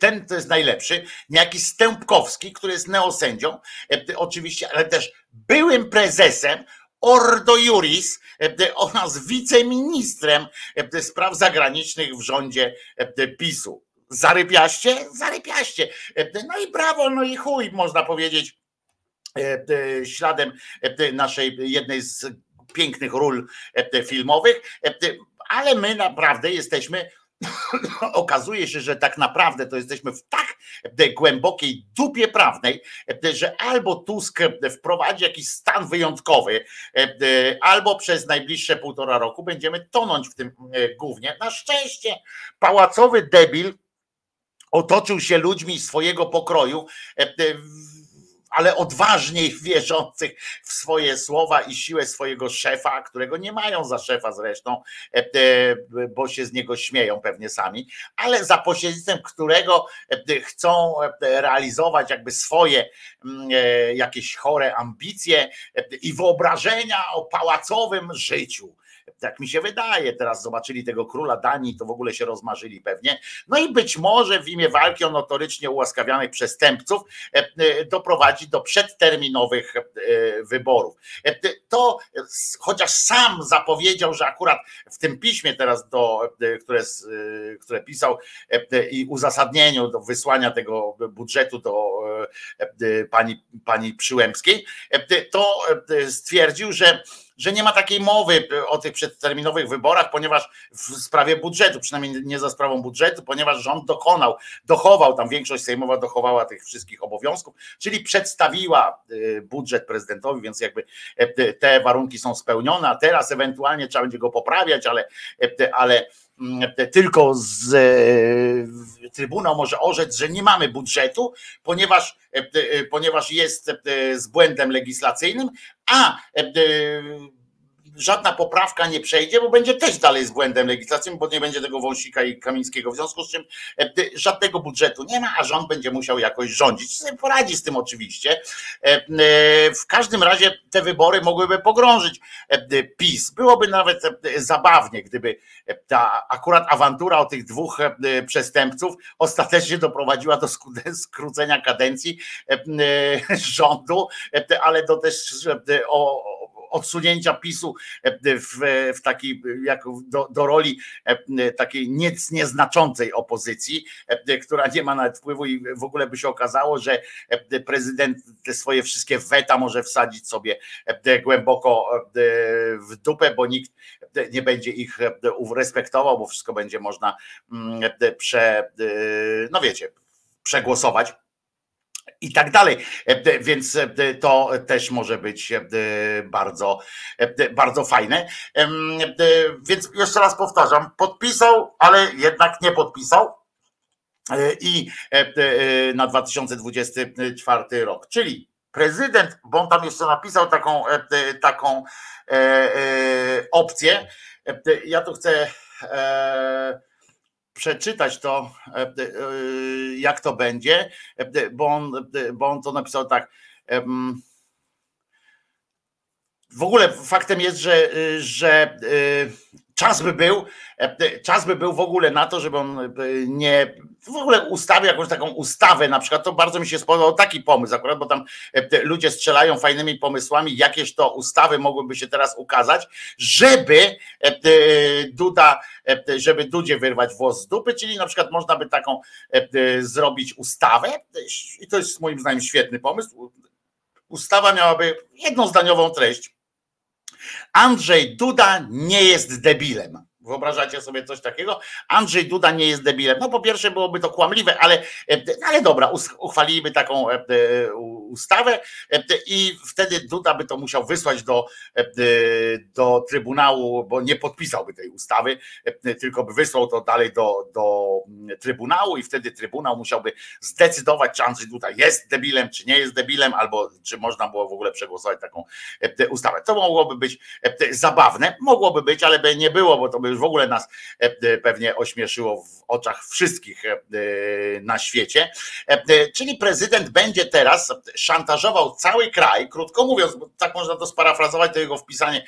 [SPEAKER 2] ten to jest najlepszy, niejaki Stępkowski, który jest neosędzią, oczywiście, ale też byłym prezesem Ordo Juris oraz wiceministrem spraw zagranicznych w rządzie PiSu. Zarypiaście? Zarypiaście. No i brawo, no i chuj, można powiedzieć, śladem naszej jednej z pięknych ról e, filmowych, e, ale my naprawdę jesteśmy okazuje się, że tak naprawdę to jesteśmy w tak e, głębokiej dupie prawnej, że albo Tusk wprowadzi jakiś stan wyjątkowy, albo przez najbliższe półtora roku będziemy tonąć w tym głównie. Na szczęście pałacowy debil otoczył się ludźmi swojego pokroju ale odważniej wierzących w swoje słowa i siłę swojego szefa, którego nie mają za szefa zresztą, e, bo się z niego śmieją pewnie sami, ale za pośrednictwem którego chcą realizować jakby swoje mm, jakieś chore ambicje i wyobrażenia o pałacowym życiu tak mi się wydaje, teraz zobaczyli tego króla Danii, to w ogóle się rozmarzyli pewnie. No i być może w imię walki o notorycznie ułaskawianych przestępców e, e, doprowadzi do przedterminowych e, wyborów. To chociaż sam zapowiedział, że akurat w tym piśmie teraz, do, które, które pisał i uzasadnieniu do wysłania tego budżetu do pani, pani Przyłębskiej, to stwierdził, że że nie ma takiej mowy o tych przedterminowych wyborach, ponieważ w sprawie budżetu, przynajmniej nie za sprawą budżetu, ponieważ rząd dokonał, dochował, tam większość sejmowa dochowała tych wszystkich obowiązków, czyli przedstawiła y, budżet prezydentowi, więc jakby e, te warunki są spełnione, a teraz ewentualnie trzeba będzie go poprawiać, ale, e, ale tylko z e, Trybunał może orzec, że nie mamy budżetu, ponieważ, ponieważ jest z błędem legislacyjnym, a e, żadna poprawka nie przejdzie, bo będzie też dalej z błędem legislacyjnym, bo nie będzie tego Wąsika i Kamińskiego, w związku z czym e, żadnego budżetu nie ma, a rząd będzie musiał jakoś rządzić. Poradzi z tym oczywiście. E, w każdym razie te wybory mogłyby pogrążyć PiS. Byłoby nawet zabawnie, gdyby ta akurat awantura o tych dwóch przestępców ostatecznie doprowadziła do skrócenia kadencji rządu, ale do też o odsunięcia PiSu e, w, w takiej, jak do, do roli e, takiej nic nieznaczącej opozycji, e, która nie ma nawet wpływu i w ogóle by się okazało, że prezydent te swoje wszystkie weta może wsadzić sobie głęboko w dupę, bo nikt nie będzie ich respektował, bo wszystko będzie można mm, prze, no wiecie, przegłosować i tak dalej. E, więc e, to też może być e, bardzo, bardzo fajne. Więc jeszcze raz powtarzam, podpisał, ale jednak nie podpisał. I na 2024 rok, czyli prezydent, bo on tam jeszcze napisał taką, taką opcję. Ja tu chcę przeczytać to, e, e, jak to będzie, e, bo on, bo on to napisał tak. W ogóle faktem jest, że, że czas by był, czas by był w ogóle na to, żeby on nie w ogóle ustawił jakąś taką ustawę, na przykład to bardzo mi się spodobał taki pomysł akurat, bo tam ludzie strzelają fajnymi pomysłami, jakieś to ustawy mogłyby się teraz ukazać, żeby Duda, żeby Dudzie wyrwać włos z dupy, czyli na przykład można by taką zrobić ustawę i to jest moim zdaniem świetny pomysł. Ustawa miałaby jednozdaniową treść Andrzej Duda nie jest debilem. Wyobrażacie sobie coś takiego? Andrzej Duda nie jest debilem. No po pierwsze byłoby to kłamliwe, ale, ale dobra, uchwaliliby taką e, ustawę e, i wtedy Duda by to musiał wysłać do, e, do Trybunału, bo nie podpisałby tej ustawy, tylko by wysłał to dalej do, do Trybunału i wtedy Trybunał musiałby zdecydować, czy Andrzej Duda jest debilem, czy nie jest debilem, albo czy można było w ogóle przegłosować taką ustawę. To mogłoby być zabawne, mogłoby być, ale by nie było, bo to by już w ogóle nas pewnie ośmieszyło w oczach wszystkich na świecie. Czyli prezydent będzie teraz szantażował cały kraj, krótko mówiąc, tak można to sparafrazować, to jego wpisanie,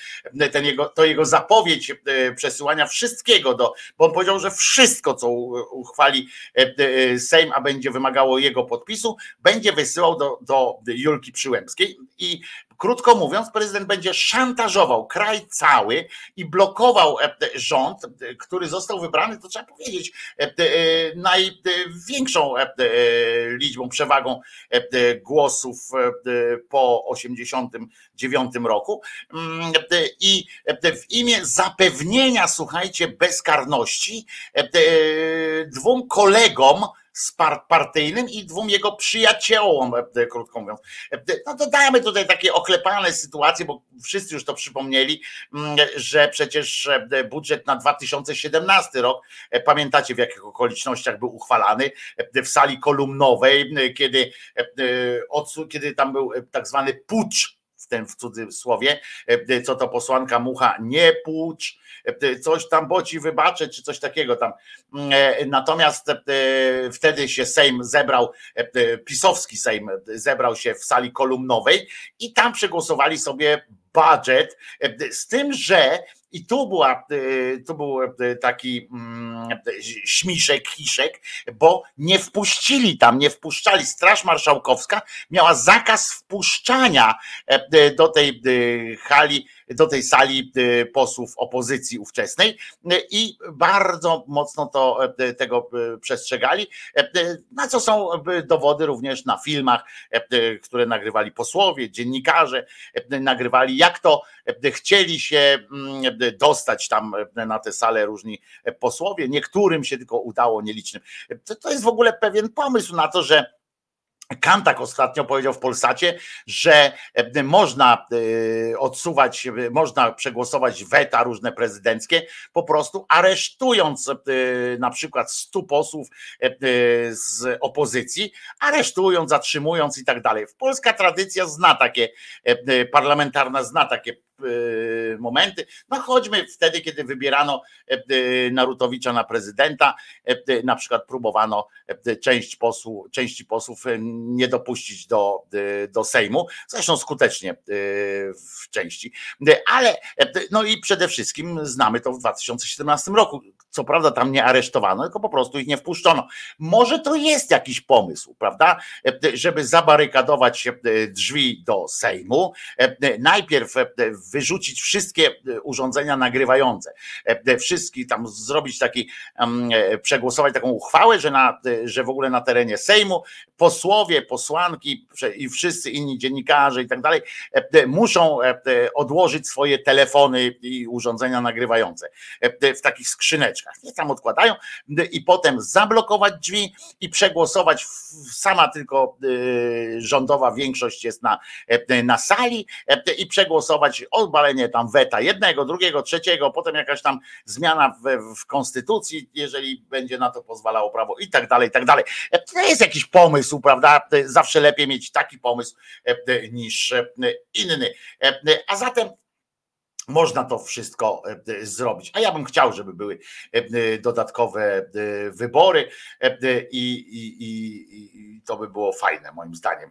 [SPEAKER 2] ten jego, to jego zapowiedź e, przesyłania wszystkiego, do, bo on powiedział, że wszystko, co uchwali e, e, Sejm, a będzie wymagało jego podpisu, będzie wysyłał do, do Julki Przyłębskiej i Krótko mówiąc, prezydent będzie szantażował kraj cały i blokował rząd, który został wybrany, to trzeba powiedzieć, największą liczbą, przewagą głosów po 89 roku. Mm, I w imię zapewnienia, słuchajcie, bezkarności dwóm kolegom partyjnym i dwóm jego przyjaciołom, krótko mówiąc. No dodajmy tutaj takie oklepane sytuacje, bo wszyscy już to przypomnieli, mm, że przecież budżet na 2017 rok, pamiętacie w jakich okolicznościach był uchwalany, w sali kolumnowej, kiedy, kiedy tam był tak zwany pucz tym w cudzysłowie, co to posłanka Mucha nie płucz, coś tam boci wybaczę, czy coś takiego tam. Natomiast wtedy się Sejm zebrał, pisowski Sejm zebrał się w sali kolumnowej i tam przegłosowali sobie budżet, z tym, że i tu, była, tu był taki mm, śmiszek, hiszek, bo nie wpuścili tam, nie wpuszczali. Straż Marszałkowska miała zakaz wpuszczania do tej hali do tej sali y, posłów opozycji ówczesnej y, i bardzo mocno to y, tego przestrzegali, na co są dowody również na filmach, które nagrywali posłowie, dziennikarze, nagrywali jak to chcieli się mm, dostać tam na tę salę różni posłowie, niektórym się tylko udało, nielicznym. To jest w ogóle pewien pomysł na to, że Kantak ostatnio powiedział w Polsacie, że e, można e, odsuwać, e, można przegłosować weta różne prezydenckie, po prostu aresztując na przykład stu posłów z opozycji, aresztując, zatrzymując i tak dalej. Polska tradycja zna takie, parlamentarna zna takie momenty. No chodźmy wtedy, kiedy wybierano e, y, Narutowicza na prezydenta, e, na przykład próbowano e, część posłów, części posłów nie dopuścić do, do Sejmu, zresztą skutecznie w części, ale no i przede wszystkim znamy to w 2017 roku. Co prawda tam nie aresztowano, tylko po prostu ich nie wpuszczono. Może to jest jakiś pomysł, prawda, żeby zabarykadować drzwi do Sejmu. Najpierw wyrzucić wszystkie e, urządzenia nagrywające, e, wszystkie tam zrobić taki, e, przegłosować taką uchwałę, że, na, że w ogóle na terenie Sejmu posłowie, posłanki i wszyscy inni dziennikarze i tak dalej muszą odłożyć swoje telefony i urządzenia nagrywające w takich skrzyneczkach. Nie tam odkładają i potem zablokować drzwi i przegłosować. Sama tylko rządowa większość jest na, na sali i przegłosować obalenie tam weta jednego, drugiego, trzeciego, potem jakaś tam zmiana w, w konstytucji, jeżeli będzie na to pozwalało prawo i tak dalej, i tak dalej. To jest jakiś pomysł, prawda? Zawsze lepiej mieć taki pomysł e, niż e, inny. E, a zatem można to wszystko zrobić. A ja bym chciał, żeby były dodatkowe wybory i, i, i, i to by było fajne, moim zdaniem.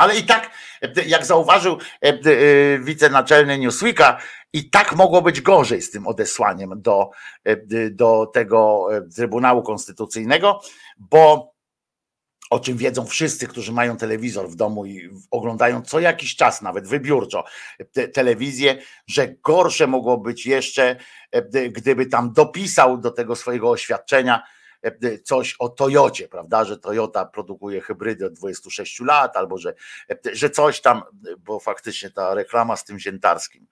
[SPEAKER 2] Ale i tak, jak zauważył e, e, wicenaczelny Newsweeka, i tak mogło być gorzej z tym odesłaniem do, e, do tego Trybunału Konstytucyjnego, bo o czym wiedzą wszyscy, którzy mają telewizor w domu i oglądają co jakiś czas, nawet wybiórczo, te, telewizję, że gorsze mogło być jeszcze, gdyby tam dopisał do tego swojego oświadczenia, E, coś o Toyocie, prawda, że Toyota produkuje hybrydy od 26 lat, albo że, e, że coś tam, bo faktycznie ta reklama z tym ziętarskim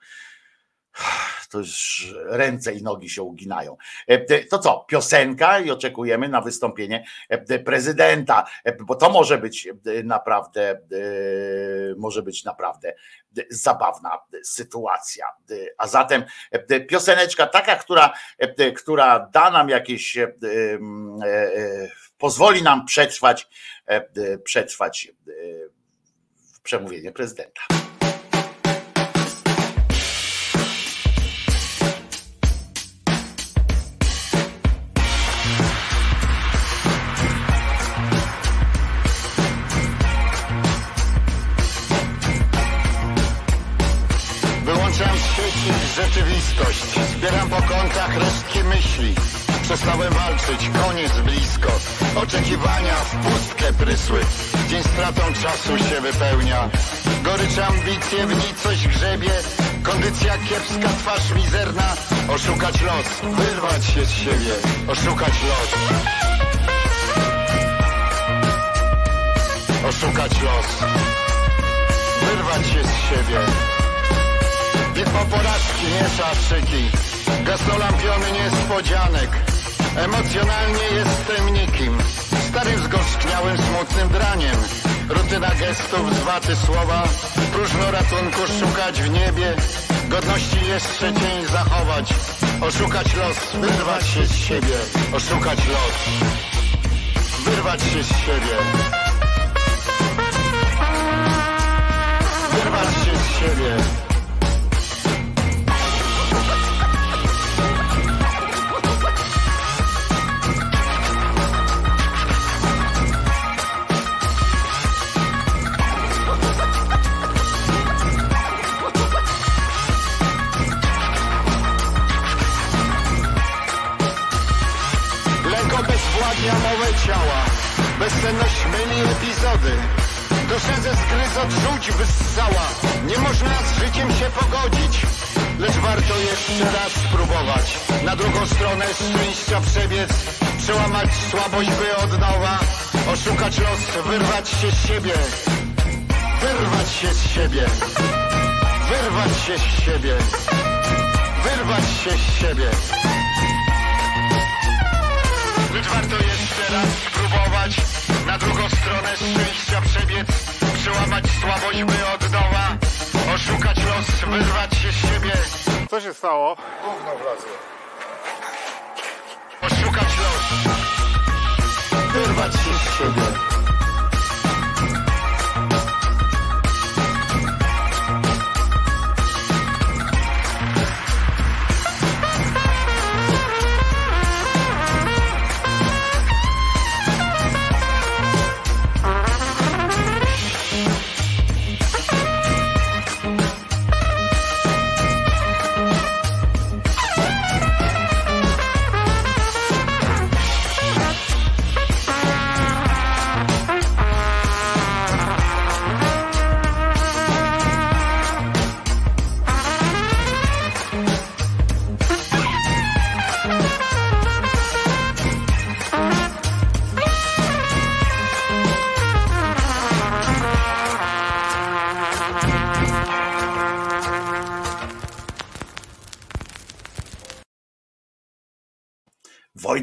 [SPEAKER 2] to już ręce i nogi się uginają. E, to co, piosenka i oczekujemy na wystąpienie prezydenta, bo to może być naprawdę, może być naprawdę zabawna sytuacja. A zatem pioseneczka taka, która, która da nam jakieś, e, e, pozwoli nam przetrwać, przetrwać przemówienie prezydenta.
[SPEAKER 4] Myśli. Przestałem walczyć, koniec blisko. Oczekiwania w pustkę prysły. Dzień stratą czasu się wypełnia. Gorycz ambicje, w nicość grzebie. Kondycja kiepska, twarz mizerna. Oszukać los, wyrwać się z siebie. Oszukać los. Oszukać los. Wyrwać się z siebie. Widmo porażki, nie szastrzyki Gasnolampiony niespodzianek Emocjonalnie jestem nikim, starym zgorzkniałym, smutnym draniem. Rutyna gestów, zwaty słowa, próżno ratunku szukać w niebie, godności jeszcze cień zachować, oszukać los, wyrwać się z siebie, oszukać los, wyrwać się z siebie. Wyrwać się z siebie. Ciała. Bezsenność myli epizody. Duszę ze skryz odrzuć wyssała. Nie można z życiem się pogodzić Lecz warto jeszcze raz spróbować. Na drugą stronę szczęścia przebiec Przełamać słabość by od nowa Oszukać los, wyrwać się z siebie. Wyrwać się z siebie. Wyrwać się z siebie. Wyrwać się z siebie. Lecz warto jeszcze raz spróbować Na drugą stronę szczęścia przebiec Przełamać słabość by od nowa Oszukać los, wyrwać się z siebie.
[SPEAKER 5] Co się stało?
[SPEAKER 4] Oszukać los. Wyrwać się z siebie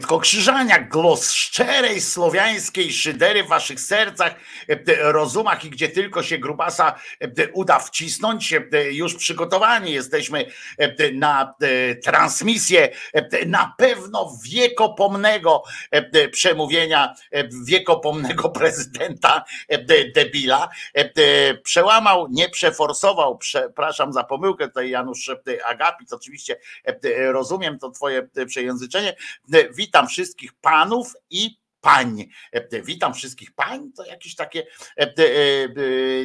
[SPEAKER 2] Wojtko Krzyżaniak, głos szczerej słowiańskiej szydery w waszych sercach, e, rozumach i gdzie tylko się grubasa e, uda wcisnąć. e, Już przygotowani jesteśmy e, na e, transmisję e, na pewno wiekopomnego e, przemówienia e, wiekopomnego prezydenta e, de- debila. E, e, Przełamał, nie przeforsował, przepraszam za pomyłkę, tutaj Janusz e, Agapit, oczywiście e, e, rozumiem to twoje e, przejęzyczenie. E, Witam wszystkich panów i pań. E, Witam wszystkich pań, to jakieś takie e, e, e,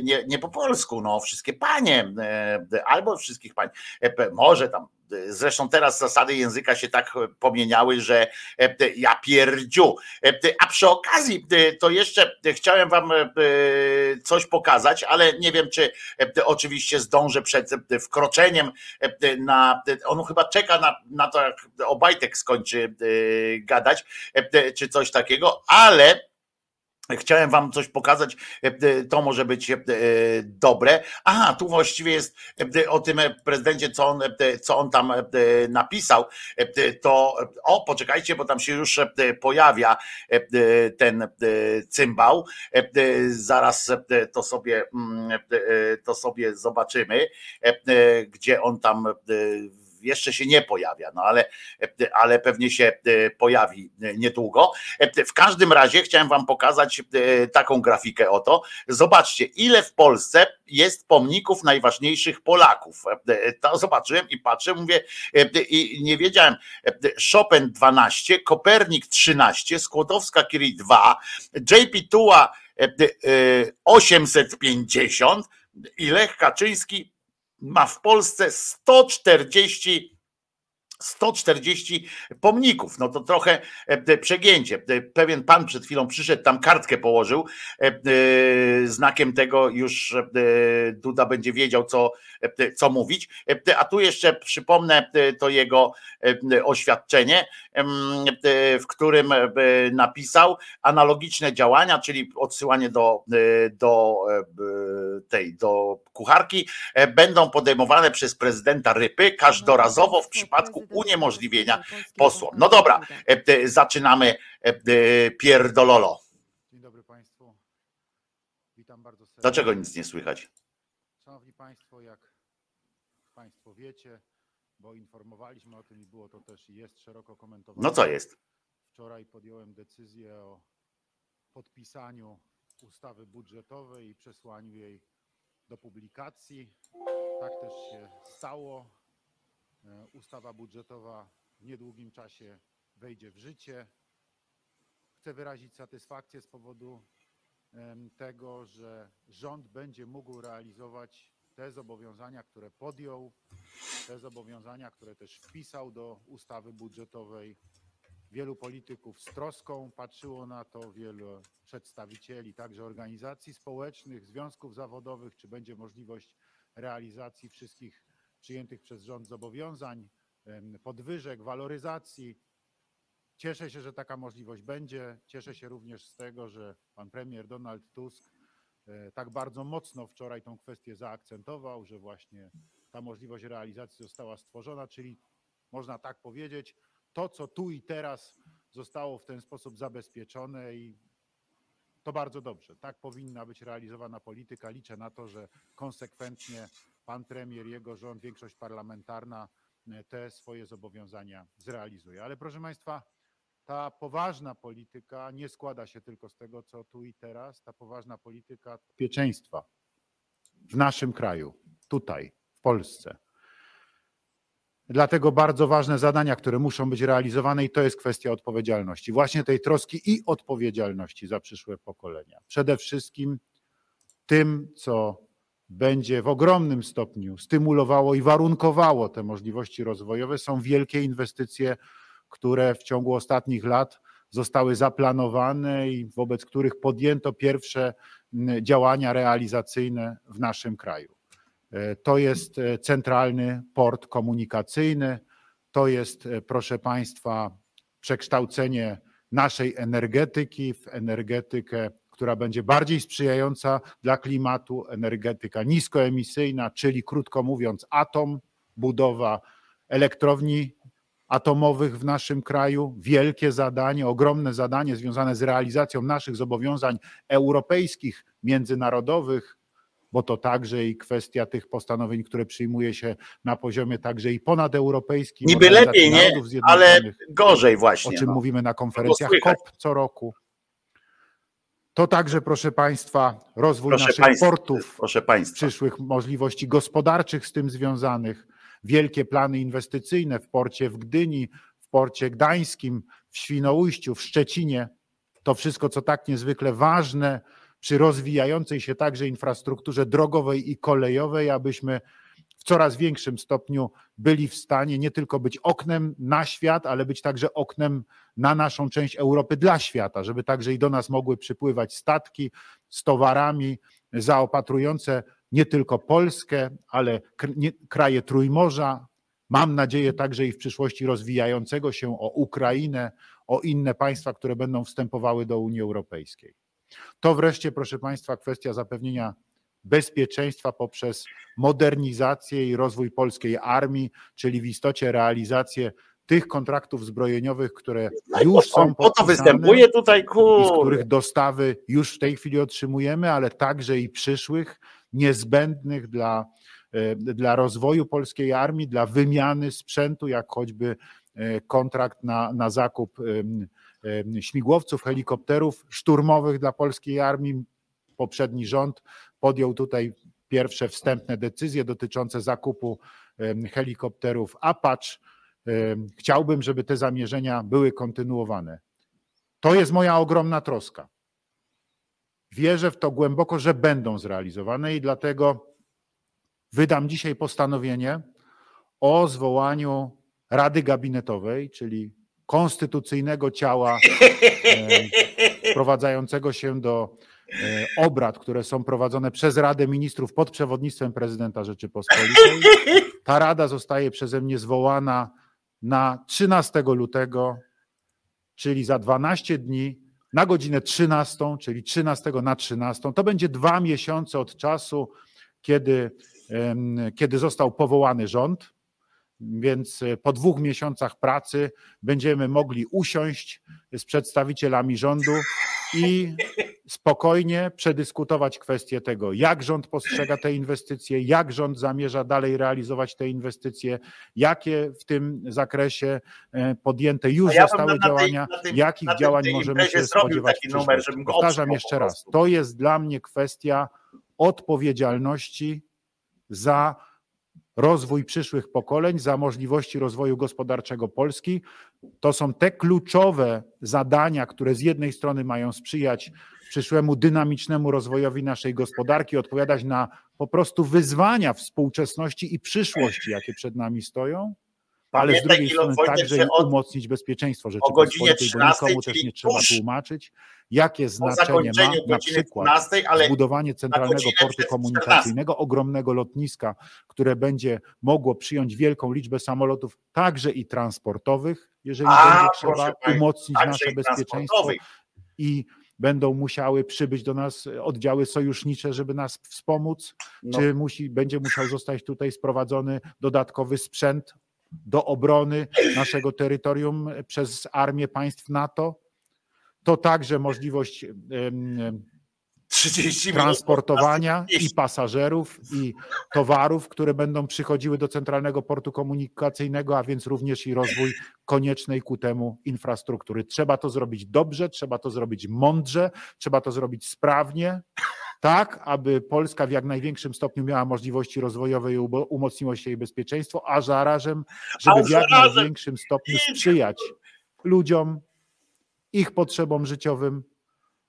[SPEAKER 2] nie, nie po polsku, no wszystkie panie, e, albo wszystkich pań. E, Może tam, e, zresztą teraz zasady języka się tak pomieniały, że e, ja pierdziu. E, A przy okazji e, to jeszcze chciałem wam e, coś pokazać, ale nie wiem, czy e, oczywiście zdążę przed e, wkroczeniem e, na, on chyba czeka na, na to, jak Obajtek skończy e, gadać, e, czy coś takiego, ale Chciałem wam coś pokazać, e, to może być e, dobre. Aha, tu właściwie jest e, o tym prezydencie, co on, e, co on tam e, napisał. E, To o, poczekajcie, bo tam się już e, pojawia e, ten e, cymbał. E, Zaraz e, to sobie, mm, e, to sobie zobaczymy, e, gdzie on tam e, jeszcze się nie pojawia, no ale, ale pewnie się e, pojawi niedługo. E, W każdym razie chciałem Wam pokazać e, taką grafikę oto. Zobaczcie, ile w Polsce jest pomników najważniejszych Polaków. To zobaczyłem i patrzę, mówię, i nie wiedziałem. Chopin 12, Kopernik 13, Skłodowska Curie 2, JP Tuła e, e, 850 i Lech Kaczyński ma w Polsce 140 140 pomników. No to trochę e, przegięcie. Pewien pan przed chwilą przyszedł, tam kartkę położył. e, Znakiem tego już e, Duda będzie wiedział, co, co mówić. A tu jeszcze przypomnę to jego oświadczenie, w którym napisał analogiczne działania, czyli odsyłanie do, do tej, do kucharki, będą podejmowane przez prezydenta Rypy każdorazowo w przypadku uniemożliwienia posłom. No dobra, e, e, zaczynamy e, pierdololo.
[SPEAKER 5] Dzień dobry Państwu. Witam bardzo serdecznie.
[SPEAKER 2] Dlaczego nic nie słychać?
[SPEAKER 5] Szanowni Państwo, jak Państwo wiecie, bo informowaliśmy o tym i było to też i jest szeroko komentowane.
[SPEAKER 2] No co jest?
[SPEAKER 5] Wczoraj podjąłem decyzję o podpisaniu ustawy budżetowej i przesłaniu jej do publikacji. Tak też się stało. E, Ustawa budżetowa w niedługim czasie wejdzie w życie. Chcę wyrazić satysfakcję z powodu tego, że rząd będzie mógł realizować te zobowiązania, które podjął, te zobowiązania, które też wpisał do ustawy budżetowej. Wielu polityków z troską patrzyło na to, wielu przedstawicieli także organizacji społecznych, związków zawodowych, czy będzie możliwość realizacji wszystkich przyjętych przez rząd zobowiązań, podwyżek, waloryzacji. Cieszę się, że taka możliwość będzie. Cieszę się również z tego, że pan premier Donald Tusk e, tak bardzo mocno wczoraj tą kwestię zaakcentował, że właśnie ta możliwość realizacji została stworzona, czyli można tak powiedzieć, to co tu i teraz zostało w ten sposób zabezpieczone i to bardzo dobrze. Tak powinna być realizowana polityka. Liczę na to, że konsekwentnie pan premier, jego rząd, większość parlamentarna e, te swoje zobowiązania zrealizuje. Ale proszę Państwa, ta poważna polityka nie składa się tylko z tego, co tu i teraz. Ta poważna polityka bezpieczeństwa w naszym kraju, tutaj, w Polsce. Dlatego bardzo ważne zadania, które muszą być realizowane, i to jest kwestia odpowiedzialności. Właśnie tej troski i odpowiedzialności za przyszłe pokolenia. Przede wszystkim tym, co będzie w ogromnym stopniu stymulowało i warunkowało te możliwości rozwojowe, są wielkie inwestycje, które w ciągu ostatnich lat zostały zaplanowane i wobec których podjęto pierwsze działania realizacyjne w naszym kraju. E, To jest e, centralny port komunikacyjny, to jest, e, proszę Państwa, przekształcenie naszej energetyki w energetykę, która będzie bardziej sprzyjająca dla klimatu, energetyka niskoemisyjna, czyli krótko mówiąc, atom, budowa elektrowni atomowych w naszym kraju, wielkie zadanie, ogromne zadanie związane z realizacją naszych zobowiązań europejskich, międzynarodowych, bo to także i kwestia tych postanowień, które przyjmuje się na poziomie także i ponadeuropejskim.
[SPEAKER 2] Niby lepiej, nie? Ale gorzej
[SPEAKER 5] o
[SPEAKER 2] właśnie.
[SPEAKER 5] czym
[SPEAKER 2] no.
[SPEAKER 5] mówimy na konferencjach. COP co roku. To także, proszę Państwa, rozwój
[SPEAKER 2] Proszę
[SPEAKER 5] naszych
[SPEAKER 2] państwa,
[SPEAKER 5] portów,
[SPEAKER 2] proszę Państwa.
[SPEAKER 5] przyszłych możliwości gospodarczych z tym związanych, wielkie plany inwestycyjne w porcie w Gdyni, w porcie gdańskim, w Świnoujściu, w Szczecinie. To wszystko, co tak niezwykle ważne przy rozwijającej się także infrastrukturze drogowej i kolejowej, abyśmy w coraz większym stopniu byli w stanie nie tylko być oknem na świat, ale być także oknem na naszą część Europy dla świata, żeby także i do nas mogły przypływać statki z towarami zaopatrujące nie tylko Polskę, ale kraje Trójmorza. Mam nadzieję także i w przyszłości rozwijającego się o Ukrainę, o inne państwa, które będą wstępowały do Unii Europejskiej. To wreszcie, proszę Państwa, kwestia zapewnienia bezpieczeństwa poprzez modernizację i rozwój polskiej armii, czyli w istocie realizację tych kontraktów zbrojeniowych, które już są
[SPEAKER 2] Po to występuje tutaj,
[SPEAKER 5] z których dostawy już w tej chwili otrzymujemy, ale także i przyszłych, niezbędnych dla, e, dla rozwoju polskiej armii, dla wymiany sprzętu, jak choćby e, kontrakt na, na zakup śmigłowców, helikopterów szturmowych dla polskiej armii. Poprzedni rząd podjął tutaj pierwsze wstępne decyzje dotyczące zakupu helikopterów Apache. Chciałbym, żeby te zamierzenia były kontynuowane. To jest moja ogromna troska. Wierzę w to głęboko, że będą zrealizowane i dlatego wydam dzisiaj postanowienie o zwołaniu Rady Gabinetowej, czyli konstytucyjnego ciała wprowadzającego się do obrad, które są prowadzone przez Radę Ministrów pod przewodnictwem prezydenta Rzeczypospolitej. Ta rada zostaje przeze mnie zwołana na 13 lutego, czyli za 12 dni, na godzinę 13, czyli 13 na 13. To będzie dwa miesiące od czasu, kiedy, kiedy został powołany rząd. Więc e, po dwóch miesiącach pracy będziemy mogli usiąść z przedstawicielami rządu i spokojnie przedyskutować kwestię tego, jak rząd postrzega te inwestycje, jak rząd zamierza dalej realizować te inwestycje, jakie w tym zakresie e, podjęte już
[SPEAKER 2] ja
[SPEAKER 5] zostały
[SPEAKER 2] tej-
[SPEAKER 5] działania,
[SPEAKER 2] na tym-
[SPEAKER 5] jakich działań
[SPEAKER 2] tej
[SPEAKER 5] możemy się spodziewać
[SPEAKER 2] taki numer, żebym go
[SPEAKER 5] Powtarzam jeszcze raz, to jest dla mnie kwestia odpowiedzialności za rozwój przyszłych pokoleń, za możliwości rozwoju gospodarczego Polski. To są te kluczowe zadania, które z jednej strony mają sprzyjać przyszłemu dynamicznemu rozwojowi naszej gospodarki, odpowiadać na po prostu wyzwania współczesności i przyszłości, jakie przed nami stoją, ale z drugiej strony
[SPEAKER 2] Wojtek,
[SPEAKER 5] także
[SPEAKER 2] od-
[SPEAKER 5] umocnić bezpieczeństwo
[SPEAKER 2] godzinie
[SPEAKER 5] Rzeczypospolitej, bo
[SPEAKER 2] 13,
[SPEAKER 5] nikomu też nie trzeba tłumaczyć, jakie znaczenie ma na przykład
[SPEAKER 2] 12, ale
[SPEAKER 5] zbudowanie centralnego portu komunikacyjnego, ogromnego lotniska, które będzie mogło przyjąć wielką liczbę samolotów, także i transportowych, jeżeli
[SPEAKER 2] A,
[SPEAKER 5] będzie trzeba umocnić nasze
[SPEAKER 2] i
[SPEAKER 5] bezpieczeństwo i będą musiały przybyć do nas oddziały sojusznicze, żeby nas wspomóc,
[SPEAKER 2] No.
[SPEAKER 5] czy musi, będzie musiał zostać tutaj sprowadzony dodatkowy sprzęt do obrony naszego terytorium przez armię państw NATO. To także możliwość em, em,
[SPEAKER 2] 30 minut.
[SPEAKER 5] transportowania i
[SPEAKER 2] 40.
[SPEAKER 5] pasażerów, i towarów, które będą przychodziły do centralnego portu komunikacyjnego, a więc również i rozwój koniecznej ku temu infrastruktury. Trzeba to zrobić dobrze, trzeba to zrobić mądrze, trzeba to zrobić sprawnie. Tak, aby Polska w jak największym stopniu miała możliwości rozwojowe i umocniło się jej bezpieczeństwo, a zarazem, żeby w jak największym stopniu sprzyjać ludziom, ich potrzebom życiowym,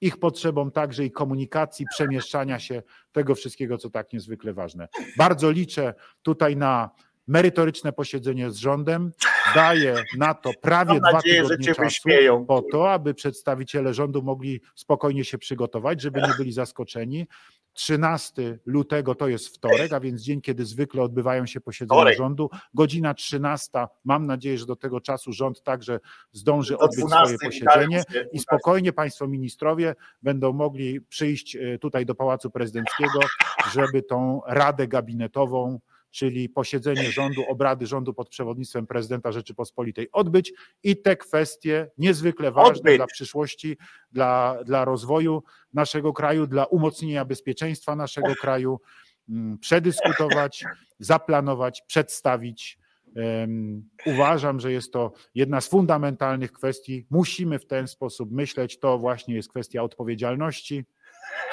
[SPEAKER 5] ich potrzebom także i komunikacji, przemieszczania się, tego wszystkiego, co tak niezwykle ważne. Bardzo liczę tutaj na merytoryczne posiedzenie z rządem. Daję na to prawie
[SPEAKER 2] Mam
[SPEAKER 5] dwa
[SPEAKER 2] nadzieję, że
[SPEAKER 5] tygodnie
[SPEAKER 2] cię
[SPEAKER 5] czasu
[SPEAKER 2] wyśmieją.
[SPEAKER 5] po to, aby przedstawiciele rządu mogli spokojnie się przygotować, żeby nie byli zaskoczeni. 13 lutego to jest wtorek, a więc dzień, kiedy zwykle odbywają się posiedzenia
[SPEAKER 2] Wtorek.
[SPEAKER 5] rządu. Godzina 13. Mam nadzieję, że do tego czasu rząd także zdąży
[SPEAKER 2] Do
[SPEAKER 5] odbyć
[SPEAKER 2] 12
[SPEAKER 5] swoje posiedzenie
[SPEAKER 2] się,
[SPEAKER 5] i spokojnie Państwo ministrowie będą mogli przyjść e, tutaj do Pałacu Prezydenckiego, żeby tą radę gabinetową, czyli posiedzenie rządu, obrady rządu pod przewodnictwem prezydenta Rzeczypospolitej odbyć i te kwestie niezwykle ważne
[SPEAKER 2] Odbyć.
[SPEAKER 5] dla przyszłości, dla, dla rozwoju naszego kraju, dla umocnienia bezpieczeństwa naszego kraju mm, przedyskutować, zaplanować, przedstawić. Uważam, że jest to jedna z fundamentalnych kwestii. Musimy w ten sposób myśleć. To właśnie jest kwestia odpowiedzialności,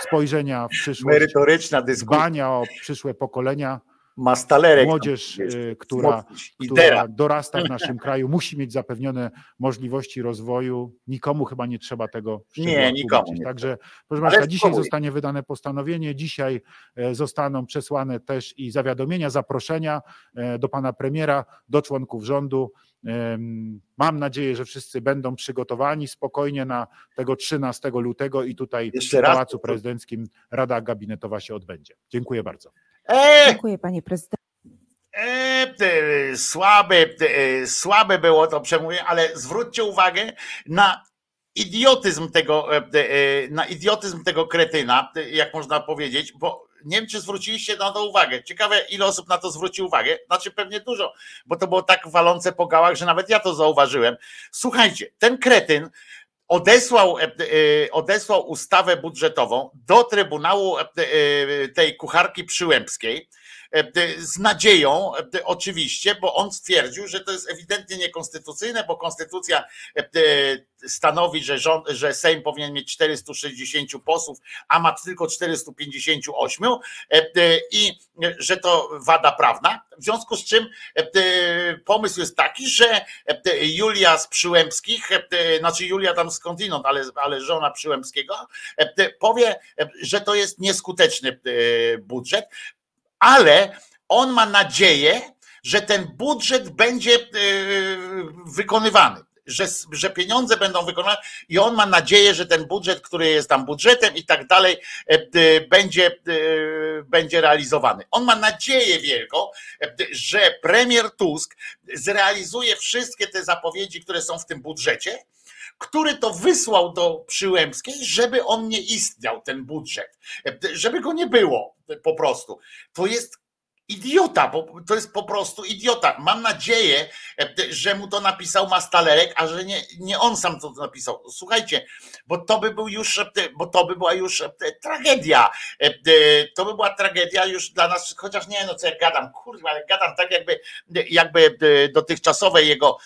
[SPEAKER 5] spojrzenia w przyszłość,
[SPEAKER 2] Merytoryczna dyskusja.
[SPEAKER 5] dbania o przyszłe pokolenia.
[SPEAKER 2] Mastalerek.
[SPEAKER 5] Młodzież, y, która, która dorasta w naszym kraju, musi mieć zapewnione możliwości rozwoju. Nikomu chyba nie trzeba tego
[SPEAKER 2] Nie, nikomu
[SPEAKER 5] tłumaczyć. Także, proszę Państwa, dzisiaj
[SPEAKER 2] spróbuj.
[SPEAKER 5] zostanie wydane postanowienie, dzisiaj e, zostaną przesłane też i zawiadomienia, zaproszenia e, do pana premiera, do członków rządu. Em, Mam nadzieję, że wszyscy będą przygotowani spokojnie na tego 13 lutego i tutaj
[SPEAKER 2] Jeszcze
[SPEAKER 5] w
[SPEAKER 2] raz
[SPEAKER 5] Pałacu
[SPEAKER 2] to-
[SPEAKER 5] Prezydenckim Rada Gabinetowa się odbędzie. Dziękuję bardzo.
[SPEAKER 2] E,
[SPEAKER 6] Dziękuję panie prezydencie.
[SPEAKER 2] e, słabe, słabe było to przemówienie, ale zwróćcie uwagę na idiotyzm tego, e, e, na idiotyzm tego kretyna, e, jak można powiedzieć, bo nie wiem, czy zwróciliście na to uwagę. Ciekawe, ile osób na to zwróci uwagę. Znaczy pewnie dużo, bo to było tak walące po gałach, że nawet ja to zauważyłem. Słuchajcie, ten kretyn odesłał, e, e, odesłał ustawę budżetową do Trybunału e, tej kucharki przyłębskiej z nadzieją, e, oczywiście, bo on stwierdził, że to jest ewidentnie niekonstytucyjne, bo konstytucja e, e, stanowi, że, rząd, że Sejm powinien mieć 460 posłów, a ma tylko 458 e, e, i e, że to wada prawna. W związku z czym e, e, pomysł jest taki, że e, Julia z Przyłębskich, e, znaczy Julia tam skądinąd, ale, ale żona Przyłębskiego, e, powie, e, że to jest nieskuteczny e, budżet, ale on ma nadzieję, że ten budżet będzie e, wykonywany. Że, że pieniądze będą wykonywane i on ma nadzieję, że ten budżet, który jest tam budżetem i tak dalej, e, będzie, e, będzie realizowany. On ma nadzieję wielką, że premier Tusk zrealizuje wszystkie te zapowiedzi, które są w tym budżecie, który to wysłał do Przyłębskiej, żeby on nie istniał, ten budżet, żeby go nie było po prostu. To jest idiota, bo to jest po prostu idiota. Mam nadzieję, e, że mu to napisał Mastalerek, a że nie, nie on sam to napisał. Słuchajcie, bo to by był już, e, bo to by była już e, tragedia. To by była tragedia już dla nas, chociaż nie no co ja gadam, kurwa, ale gadam tak jakby, jakby dotychczasowe jego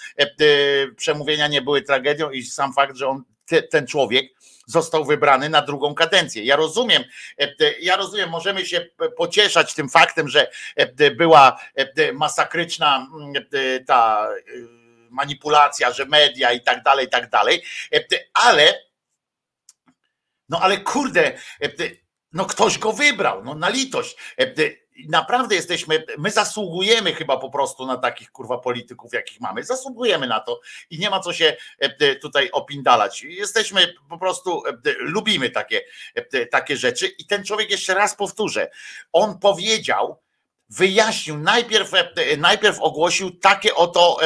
[SPEAKER 2] przemówienia nie były tragedią i sam fakt, że on, ten człowiek został wybrany na drugą kadencję. Ja rozumiem, e, ja rozumiem, możemy się pocieszać tym faktem, że e, była e, masakryczna mm, ta manipulacja, że media i tak dalej, i tak dalej, ale no ale kurde, no ktoś go wybrał, no na litość naprawdę jesteśmy, my zasługujemy chyba po prostu na takich kurwa polityków, jakich mamy. Zasługujemy na to i nie ma co się e, tutaj opindalać. Jesteśmy po prostu, e, lubimy takie, e, takie rzeczy i ten człowiek, jeszcze raz powtórzę, on powiedział, wyjaśnił, najpierw, najpierw ogłosił takie oto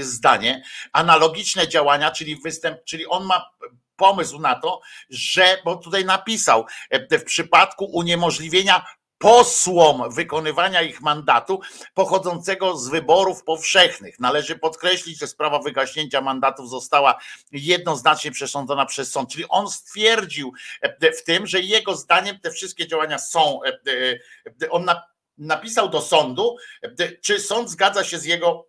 [SPEAKER 2] zdanie, analogiczne działania, czyli występ, czyli on ma pomysł na to, że, bo tutaj napisał, w przypadku uniemożliwienia posłom wykonywania ich mandatu pochodzącego z wyborów powszechnych. Należy podkreślić, że sprawa wygaśnięcia mandatów została jednoznacznie przesądzona przez sąd, czyli on stwierdził e, w tym, że jego zdaniem te wszystkie działania są, e, e, on napisał do sądu, czy sąd zgadza się z jego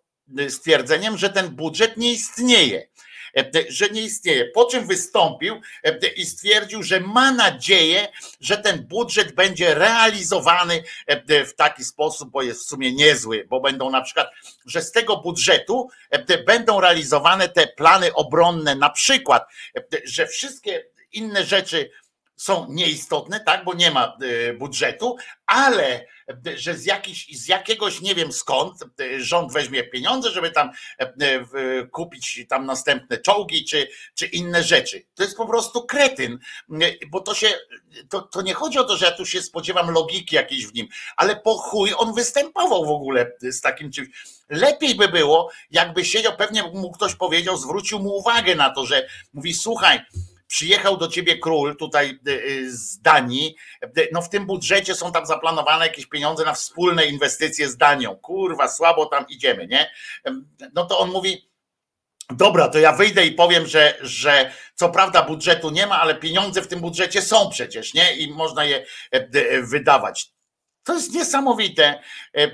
[SPEAKER 2] stwierdzeniem, że ten budżet nie istnieje. E, że nie istnieje. Po czym wystąpił e, i stwierdził, że ma nadzieję, że ten budżet będzie realizowany e, w taki sposób, bo jest w sumie niezły, bo będą na przykład, że z tego budżetu będą realizowane te plany obronne, na przykład, że wszystkie inne rzeczy są nieistotne, tak, bo nie ma budżetu, ale że z, z jakiegoś nie wiem skąd rząd weźmie pieniądze, żeby tam kupić tam następne czołgi czy, czy inne rzeczy. To jest po prostu kretyn, bo to się, to, to nie chodzi o to, że ja tu się spodziewam logiki jakiejś w nim, ale po chuj on występował w ogóle z takim czymś. Lepiej by było, jakby siedział, pewnie mu ktoś powiedział, zwrócił mu uwagę na to, że mówi, słuchaj, przyjechał do ciebie król tutaj y, y, z Danii, no w tym budżecie są tam zaplanowane jakieś pieniądze na wspólne inwestycje z Danią. Kurwa, słabo tam idziemy, nie? No to on mówi, dobra, to ja wyjdę i powiem, że, że co prawda budżetu nie ma, ale pieniądze w tym budżecie są przecież, nie? I można je wydawać. To jest niesamowite, e, e, e,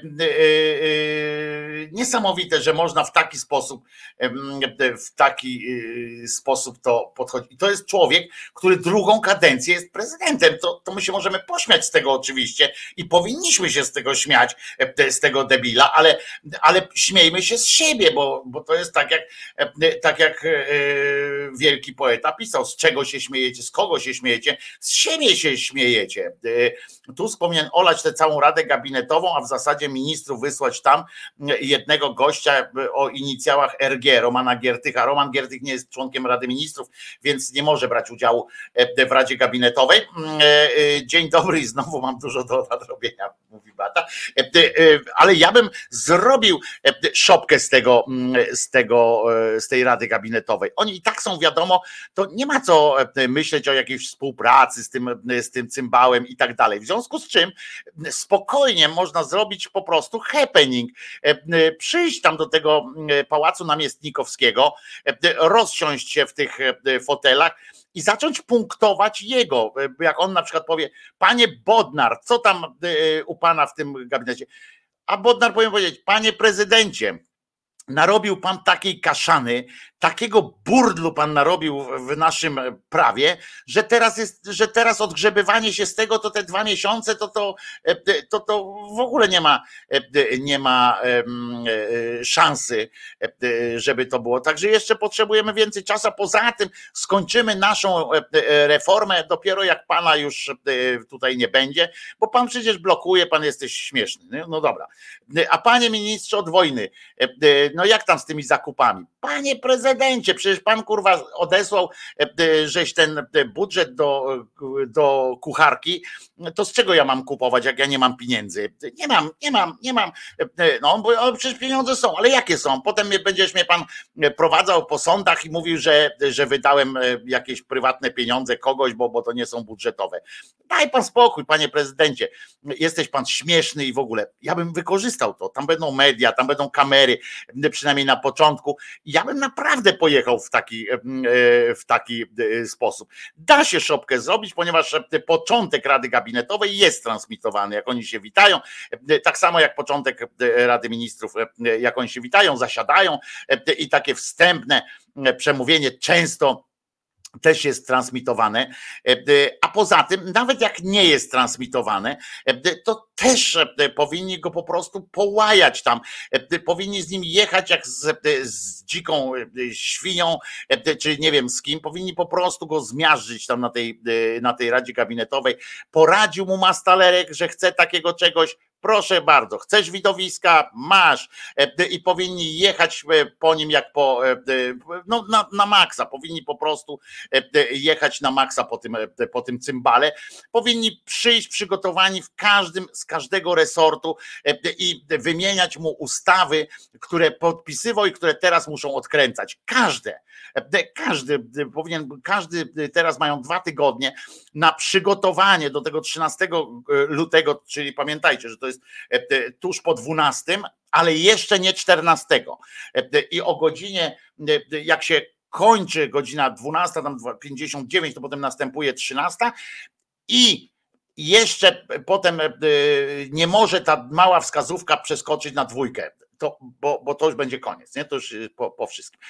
[SPEAKER 2] niesamowite, że można w taki sposób, w taki sposób to podchodzić. I to jest człowiek, który drugą kadencję jest prezydentem. To, to my się możemy pośmiać z tego oczywiście i powinniśmy się z tego śmiać, z tego debila, ale, ale śmiejmy się z siebie, bo, bo to jest tak jak, tak jak wielki poeta pisał, z czego się śmiejecie, z kogo się śmiejecie, z siebie się śmiejecie. Tu powinien olać te całą radę gabinetową, a w zasadzie ministrów wysłać tam jednego gościa o inicjałach RG, Romana Giertycha. Roman Giertych nie jest członkiem Rady Ministrów, więc nie może brać udziału e, w Radzie Gabinetowej. Mm, e, e, dzień dobry i znowu mam dużo do nadrobienia, mówi Bata. Ale ja bym zrobił szopkę z tego, mm, z tego, z tej Rady Gabinetowej. Oni i tak są wiadomo, to nie ma co myśleć o jakiejś współpracy z tym, z tym cymbałem i tak dalej. W związku z czym spokojnie można zrobić po prostu happening. E, e, przyjść tam do tego e, pałacu namiestnikowskiego, rozsiąść się w tych fotelach i zacząć punktować jego. Jak on na przykład powie, panie Bodnar, co tam u pana w tym gabinecie? A Bodnar powinien powiedzieć, panie prezydencie, narobił pan takiej kaszany, takiego burdlu pan narobił w naszym prawie, że teraz jest, że teraz odgrzebywanie się z tego, to te dwa miesiące, to to, to, to w ogóle nie ma, nie ma szansy, żeby to było. Także jeszcze potrzebujemy więcej czasu. Poza tym skończymy naszą reformę dopiero jak pana już tutaj nie będzie, bo pan przecież blokuje, pan jesteś śmieszny. No dobra. A panie ministrze od wojny, no jak tam z tymi zakupami? Panie prezydencie, przecież pan kurwa odesłał, e, e, żeś ten budżet do, do kucharki to z czego ja mam kupować, jak ja nie mam pieniędzy? Nie mam, nie mam, nie mam. No bo przecież pieniądze są, ale jakie są? Potem będziesz mnie pan prowadzał po sądach i mówił, że, że wydałem jakieś prywatne pieniądze kogoś, bo, bo to nie są budżetowe. Daj pan spokój, panie prezydencie. Jesteś pan śmieszny i w ogóle. Ja bym wykorzystał to. Tam będą media, tam będą kamery, przynajmniej na początku. Ja bym naprawdę pojechał w taki, w taki sposób. Da się szopkę zrobić, ponieważ początek Rady Gabinetowej jest transmitowany, jak oni się witają. Tak samo jak początek Rady Ministrów, jak oni się witają, zasiadają i takie wstępne przemówienie często też jest transmitowane, e, e, a poza tym, nawet jak nie jest transmitowane, e, to też powinni go po prostu połajać tam, powinni z nim jechać jak z, z dziką świnią, czy nie wiem z kim, powinni po prostu go zmiażdżyć tam na tej, na tej Radzie Gabinetowej. Poradził mu Mastalerek, że chce takiego czegoś, Proszę bardzo, chcesz widowiska? Masz. E, I powinni jechać e, po nim jak po, e, no, na, na maksa. Powinni po prostu jechać na maksa po tym, po tym cymbale. Powinni przyjść przygotowani w każdym, z każdego resortu i wymieniać mu ustawy, które podpisywał i które teraz muszą odkręcać. Każde. Każdy powinien, każdy teraz mają dwa tygodnie na przygotowanie do tego 13 lutego, czyli pamiętajcie, że to jest e, tuż po 12, ale jeszcze nie 14. E, I o godzinie, e, jak się kończy godzina 12, tam 59, to potem następuje 13 i jeszcze potem nie może ta mała wskazówka przeskoczyć na dwójkę. To, bo, bo to już będzie koniec, nie? To już po, po wszystkim.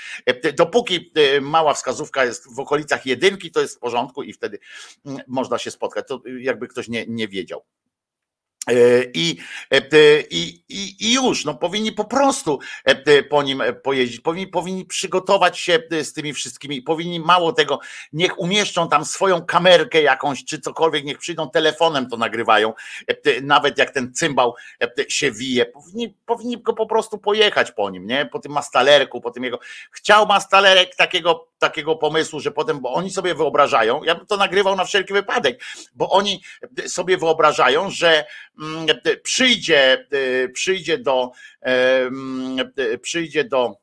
[SPEAKER 2] Dopóki mała wskazówka jest w okolicach jedynki, to jest w porządku i wtedy mm, można się spotkać. To jakby ktoś nie, nie wiedział. E, I, e, i, i, I już, no powinni po prostu e, po nim pojeździć, powinni, powinni przygotować się z tymi wszystkimi, powinni mało tego, niech umieszczą tam swoją kamerkę jakąś, czy cokolwiek, niech przyjdą telefonem to nagrywają, nawet jak ten cymbał się wije, powinni, powinni go po prostu pojechać po nim, nie, po tym mastalerku, po tym jego, chciał mastalerek takiego, takiego pomysłu, że potem, bo oni sobie wyobrażają, ja bym to nagrywał na wszelki wypadek, bo oni sobie wyobrażają, że Mm, przyjdzie, y, przyjdzie do, y, przyjdzie do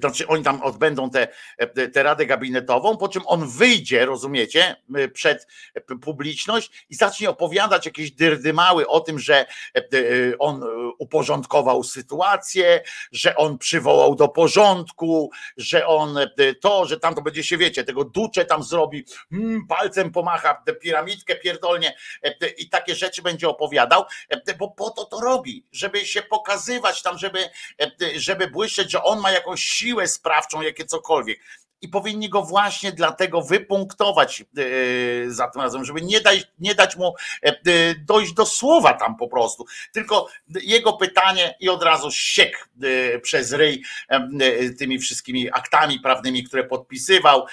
[SPEAKER 2] znaczy oni tam odbędą tę te, te radę gabinetową, po czym on wyjdzie, rozumiecie, przed publiczność i zacznie opowiadać jakieś dyrdymały o tym, że on uporządkował sytuację, że on przywołał do porządku, że on to, że tam to będzie się, wiecie, tego ducze tam zrobi, hmm, palcem pomacha, piramidkę pierdolnie i takie rzeczy będzie opowiadał, bo po to to robi, żeby się pokazywać tam, żeby, żeby błyszczeć że on ma jakąś siłę sprawczą, jakie cokolwiek i powinni go właśnie dlatego wypunktować e, za tym razem, żeby nie dać, nie dać mu e, e, dojść do słowa tam po prostu. Tylko jego pytanie i od razu siek przez ryj tymi wszystkimi aktami prawnymi, które podpisywał,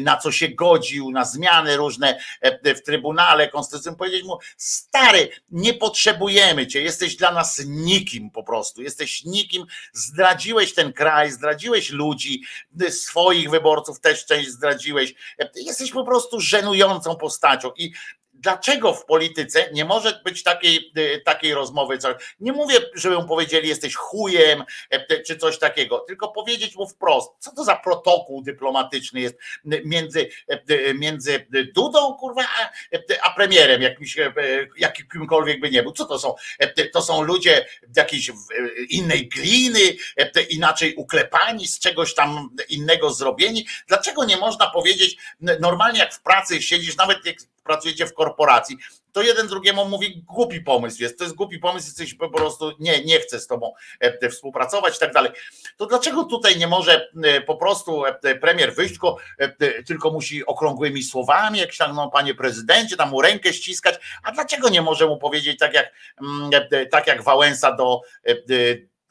[SPEAKER 2] na co się godził, na zmiany różne w Trybunale Konstytucyjnym. Powiedzieć mu, stary, nie potrzebujemy cię, jesteś dla nas nikim po prostu, jesteś nikim, zdradziłeś ten kraj, zdradziłeś ludzi, swoich wyborców, wyborców też część zdradziłeś. Jesteś po prostu żenującą postacią i dlaczego w polityce nie może być takiej, y, takiej rozmowy? Nie mówię, żeby mu powiedzieli, jesteś chujem e, czy coś takiego, tylko powiedzieć mu wprost, co to za protokół dyplomatyczny jest między, e, między Dudą, kurwa, a, premierem, jakimś, e, jakimkolwiek by nie był. Co to są? To są ludzie jakiejś innej gliny, inaczej uklepani, z czegoś tam innego zrobieni. Dlaczego nie można powiedzieć, normalnie jak w pracy siedzisz, nawet jak pracujecie w korporacji, to jeden drugiemu mówi głupi pomysł jest, to jest głupi pomysł, jesteś po prostu, nie, nie chcę z tobą e, współpracować i tak dalej. To dlaczego tutaj nie może e, po prostu e, premier wyjść, tylko, tylko musi okrągłymi słowami, jak tam, no panie prezydencie, tam mu rękę ściskać, a dlaczego nie może mu powiedzieć tak jak, mm, tak jak Wałęsa do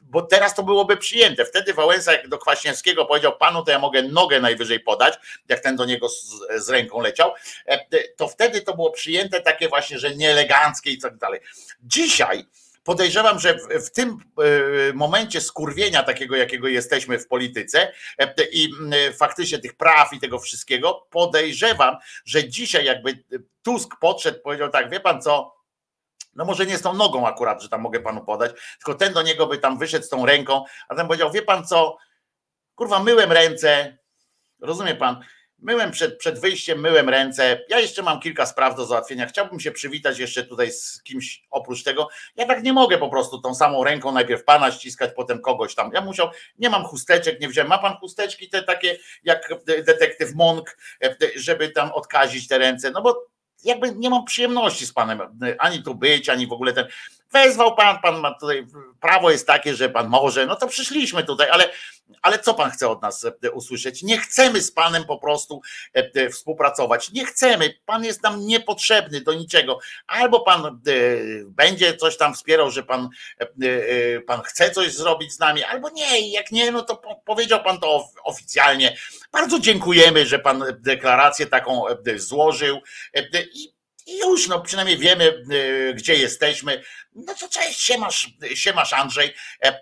[SPEAKER 2] bo teraz to byłoby przyjęte. Wtedy Wałęsa jak do Kwaśniewskiego powiedział, panu to ja mogę nogę najwyżej podać, jak ten do niego z, z ręką leciał, e, to wtedy to było przyjęte takie właśnie, że nieeleganckie i tak dalej. Dzisiaj podejrzewam, że w, tym e, momencie skurwienia takiego, jakiego jesteśmy w polityce e, i faktycznie tych praw i tego wszystkiego, podejrzewam, że dzisiaj jakby Tusk podszedł, powiedział tak, wie pan co, no może nie z tą nogą akurat, że tam mogę panu podać, tylko ten do niego by tam wyszedł z tą ręką, a ten powiedział, wie pan co, kurwa, myłem ręce, rozumie pan, Myłem przed, przed wyjściem, myłem ręce. Ja jeszcze mam kilka spraw do załatwienia. Chciałbym się przywitać jeszcze tutaj z kimś oprócz tego. Ja tak nie mogę po prostu tą samą ręką najpierw pana ściskać, potem kogoś tam. Ja musiał, nie mam chusteczek, nie wziąłem. Ma pan chusteczki te takie jak detektyw Monk, żeby tam odkazić te ręce? No bo jakby nie mam przyjemności z panem ani tu być, ani w ogóle ten. Wezwał pan, pan ma tutaj, prawo jest takie, że pan może, no to przyszliśmy tutaj, ale ale co pan chce od nas e, usłyszeć? Nie chcemy z panem po prostu e, e, współpracować. Nie chcemy. Pan jest nam niepotrzebny do niczego. Albo pan będzie coś tam wspierał, że pan, pan chce coś zrobić z nami, albo nie. Jak nie, no to powiedział pan to oficjalnie. Bardzo dziękujemy, że pan deklarację taką złożył i i już, no przynajmniej wiemy, y, gdzie jesteśmy. No to cześć, siemasz, siemasz Andrzej, e, e,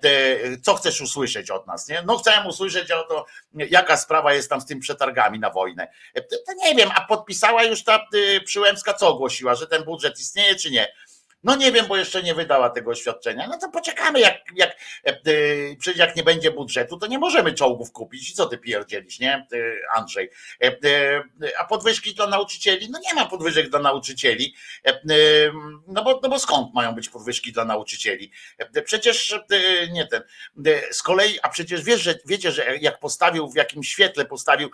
[SPEAKER 2] co chcesz usłyszeć od nas, nie? No chciałem usłyszeć o to, jaka sprawa jest tam z tym przetargami na wojnę. E, to nie wiem, a podpisała już ta y, Przyłębska, co ogłosiła, że ten budżet istnieje, czy nie? No nie wiem, bo jeszcze nie wydała tego oświadczenia. No to poczekamy, jak, jak e, e, przecież jak nie będzie budżetu, to nie możemy czołgów kupić. Co ty pierdzielisz, nie, e, Andrzej? A podwyżki dla nauczycieli? No nie ma podwyżek dla nauczycieli. No bo, no bo skąd mają być podwyżki dla nauczycieli? Przecież nie ten. Z kolei, a przecież wiesz, że wiecie, że jak postawił, w jakim świetle postawił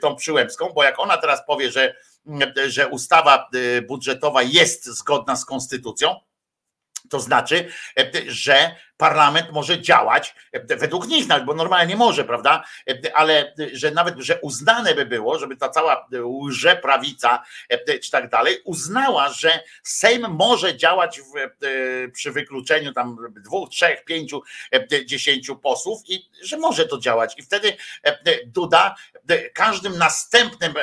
[SPEAKER 2] tą Przyłębską, bo jak ona teraz powie, że że ustawa y, budżetowa jest zgodna z konstytucją, to znaczy, że parlament może działać według nich, bo normalnie może, prawda? Ale że nawet, że uznane by było, żeby ta cała łże prawica czy tak dalej uznała, że Sejm może działać w, przy wykluczeniu tam dwóch, trzech, pięciu, dziesięciu posłów i że może to działać. I wtedy Duda każdym następnym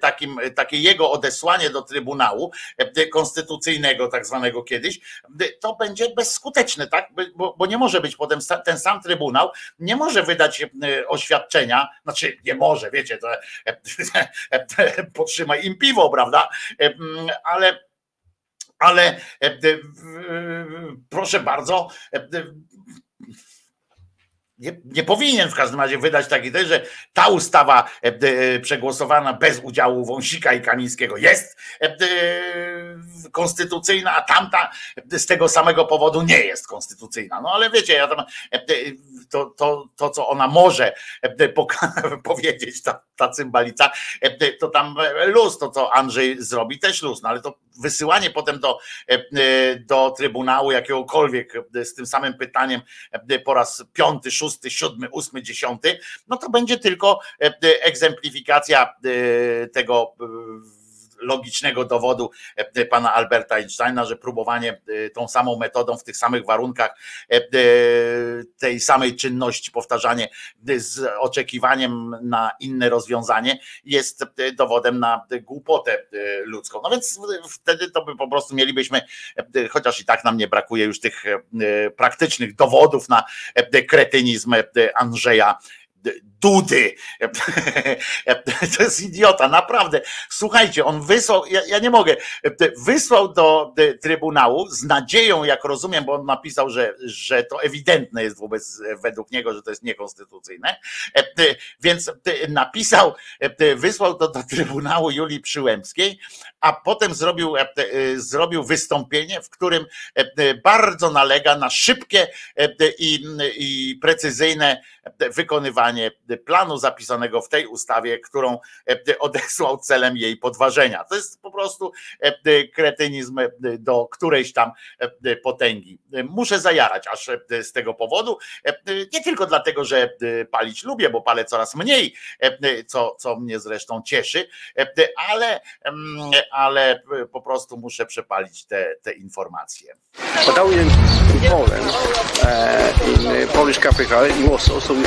[SPEAKER 2] takim, takie jego odesłanie do Trybunału Konstytucyjnego, tak zwanego kiedyś, to będzie bezskuteczne, tak? Bo, bo nie może być potem ten sam Trybunał, nie może wydać e, oświadczenia, znaczy nie może, wiecie, to e, podtrzymaj im piwo, prawda? E, ale ale proszę bardzo, nie, nie, powinien w każdym razie wydać takiej też, że ta ustawa przegłosowana bez udziału Wąsika i Kamińskiego jest konstytucyjna, a tamta z tego samego powodu nie jest konstytucyjna. No ale wiecie, ja tam, to, to, to co ona może powiedzieć, ta, ta cymbalica, to tam luz, to co Andrzej zrobi też luz, no ale to wysyłanie potem do, do Trybunału jakiegokolwiek z tym samym pytaniem po raz piąty, szósty, siódmy, ósmy, dziesiąty, no to będzie tylko egzemplifikacja tego logicznego dowodu e, pana Alberta Einsteina, że próbowanie e, tą samą metodą w tych samych warunkach e, tej samej czynności, powtarzanie z oczekiwaniem na inne rozwiązanie jest dowodem na głupotę ludzką. No więc wtedy to by po prostu mielibyśmy, chociaż i tak nam nie brakuje już tych praktycznych dowodów na kretynizm Andrzeja Dudy. To jest idiota, naprawdę. Słuchajcie, on wysłał, ja, ja, nie mogę, wysłał do Trybunału z nadzieją, jak rozumiem, bo on napisał, że, że to ewidentne jest wobec, według niego, że to jest niekonstytucyjne, więc napisał, wysłał to do Trybunału Julii Przyłębskiej, a potem zrobił, zrobił wystąpienie, w którym bardzo nalega na szybkie i, i precyzyjne wykonywanie planu zapisanego w tej ustawie, którą e, odesłał celem jej podważenia. To jest po prostu e, kretynizm e, do którejś tam potęgi. Muszę zajarać aż z tego powodu, nie tylko dlatego, że palić lubię, bo palę coraz mniej, co, co mnie zresztą cieszy, ale, mm, ale po prostu muszę przepalić te, te informacje.
[SPEAKER 6] in Poland, uh, in Polish capital, in Warsaw, so we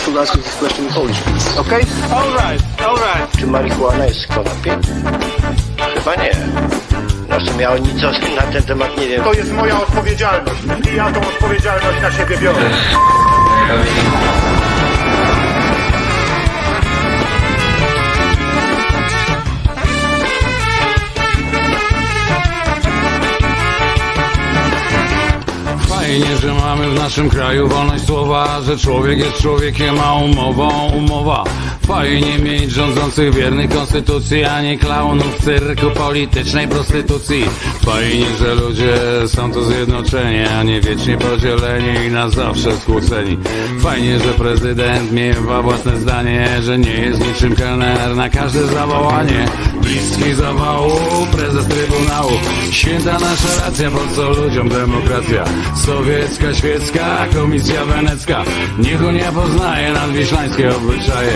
[SPEAKER 6] in please. Okay?
[SPEAKER 7] All right, all right.
[SPEAKER 6] Czy marihuana jest konopiem? Chyba nie. Sumie ja nic o- na ten temat nie wiem.
[SPEAKER 5] To jest moja odpowiedzialność i ja tą odpowiedzialność na siebie biorę.
[SPEAKER 7] Fajnie, że mamy w naszym kraju wolność słowa, że człowiek jest człowiekiem, a umową umowa. Fajnie mieć rządzących wiernych konstytucji, a nie klaunów cyrku politycznej prostytucji. Fajnie, że ludzie są tu zjednoczeni, a nie wiecznie podzieleni i na zawsze skłóceni. Fajnie, że prezydent miewa własne zdanie, że nie jest niczym kelner na każde zawołanie. Bliski zawału, prezes trybunału. Święta nasza racja, po co ludziom demokracja? Sowiecka, świecka, komisja wenecka. Niech Unia poznaje nadwiślańskie obyczaje.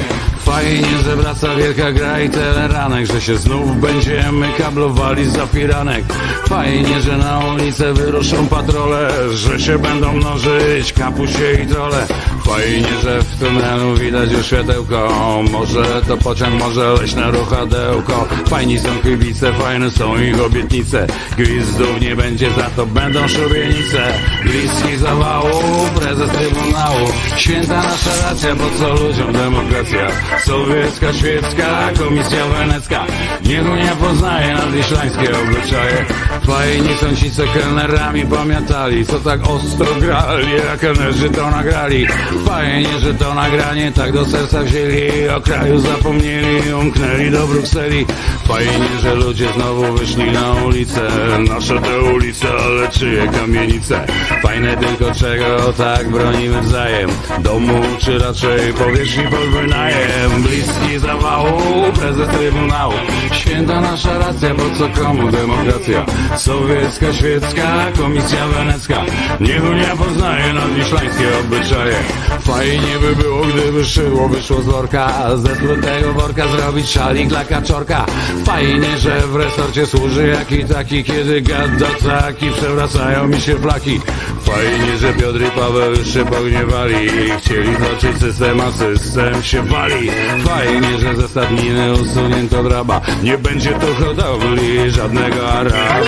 [SPEAKER 7] Fajnie, że wraca wielka gra i teleranek, że się znów będziemy kablowali za firanek. Fajnie, że na ulicę wyruszą patrole, że się będą mnożyć kapusie i trole. Fajnie, że w tunelu widać już światełko, może to pociąg, może leśne ruchadełko. Fajni są kibice, fajne są ich obietnice. Gwizdów nie będzie, za to będą szubienice. Bliski zawału, prezes trybunału. Święta nasza racja, po co ludziom demokracja? Sowiecka, świecka, komisja wenecka. Niech Unia poznaje nadwiślańskie obyczaje. Fajni są ci, co kelnerami pamiętali, co tak ostro grali, a kelnerzy to nagrali. Fajnie, że to nagranie tak do serca wzięli, o kraju zapomnieli, umknęli do Brukseli. Fajnie, że ludzie znowu wyszli na ulicę, nasze te ulice, ale czyje kamienice. Fajne tylko czego tak bronimy wzajem, domu czy raczej powierzchni pod wynajem. Bliski zawału, prezes trybunału, święta nasza racja, po co komu demokracja? Sowiecka, świecka, komisja wenecka, niech Unia poznaje nadwiślańskie obyczaje. Fajnie by było, gdyby szydło wyszło z worka, ze sprutego worka zrobić szalik dla kaczorka. Fajnie, że w resorcie służy jaki taki, kiedy gada taki, przewracają mi się flaki. Fajnie, że Piotr i Paweł się pogniewali chcieli zobaczyć system, a system się wali. Fajnie, że ze stadniny usunięto draba, nie będzie tu hodowli żadnego araba.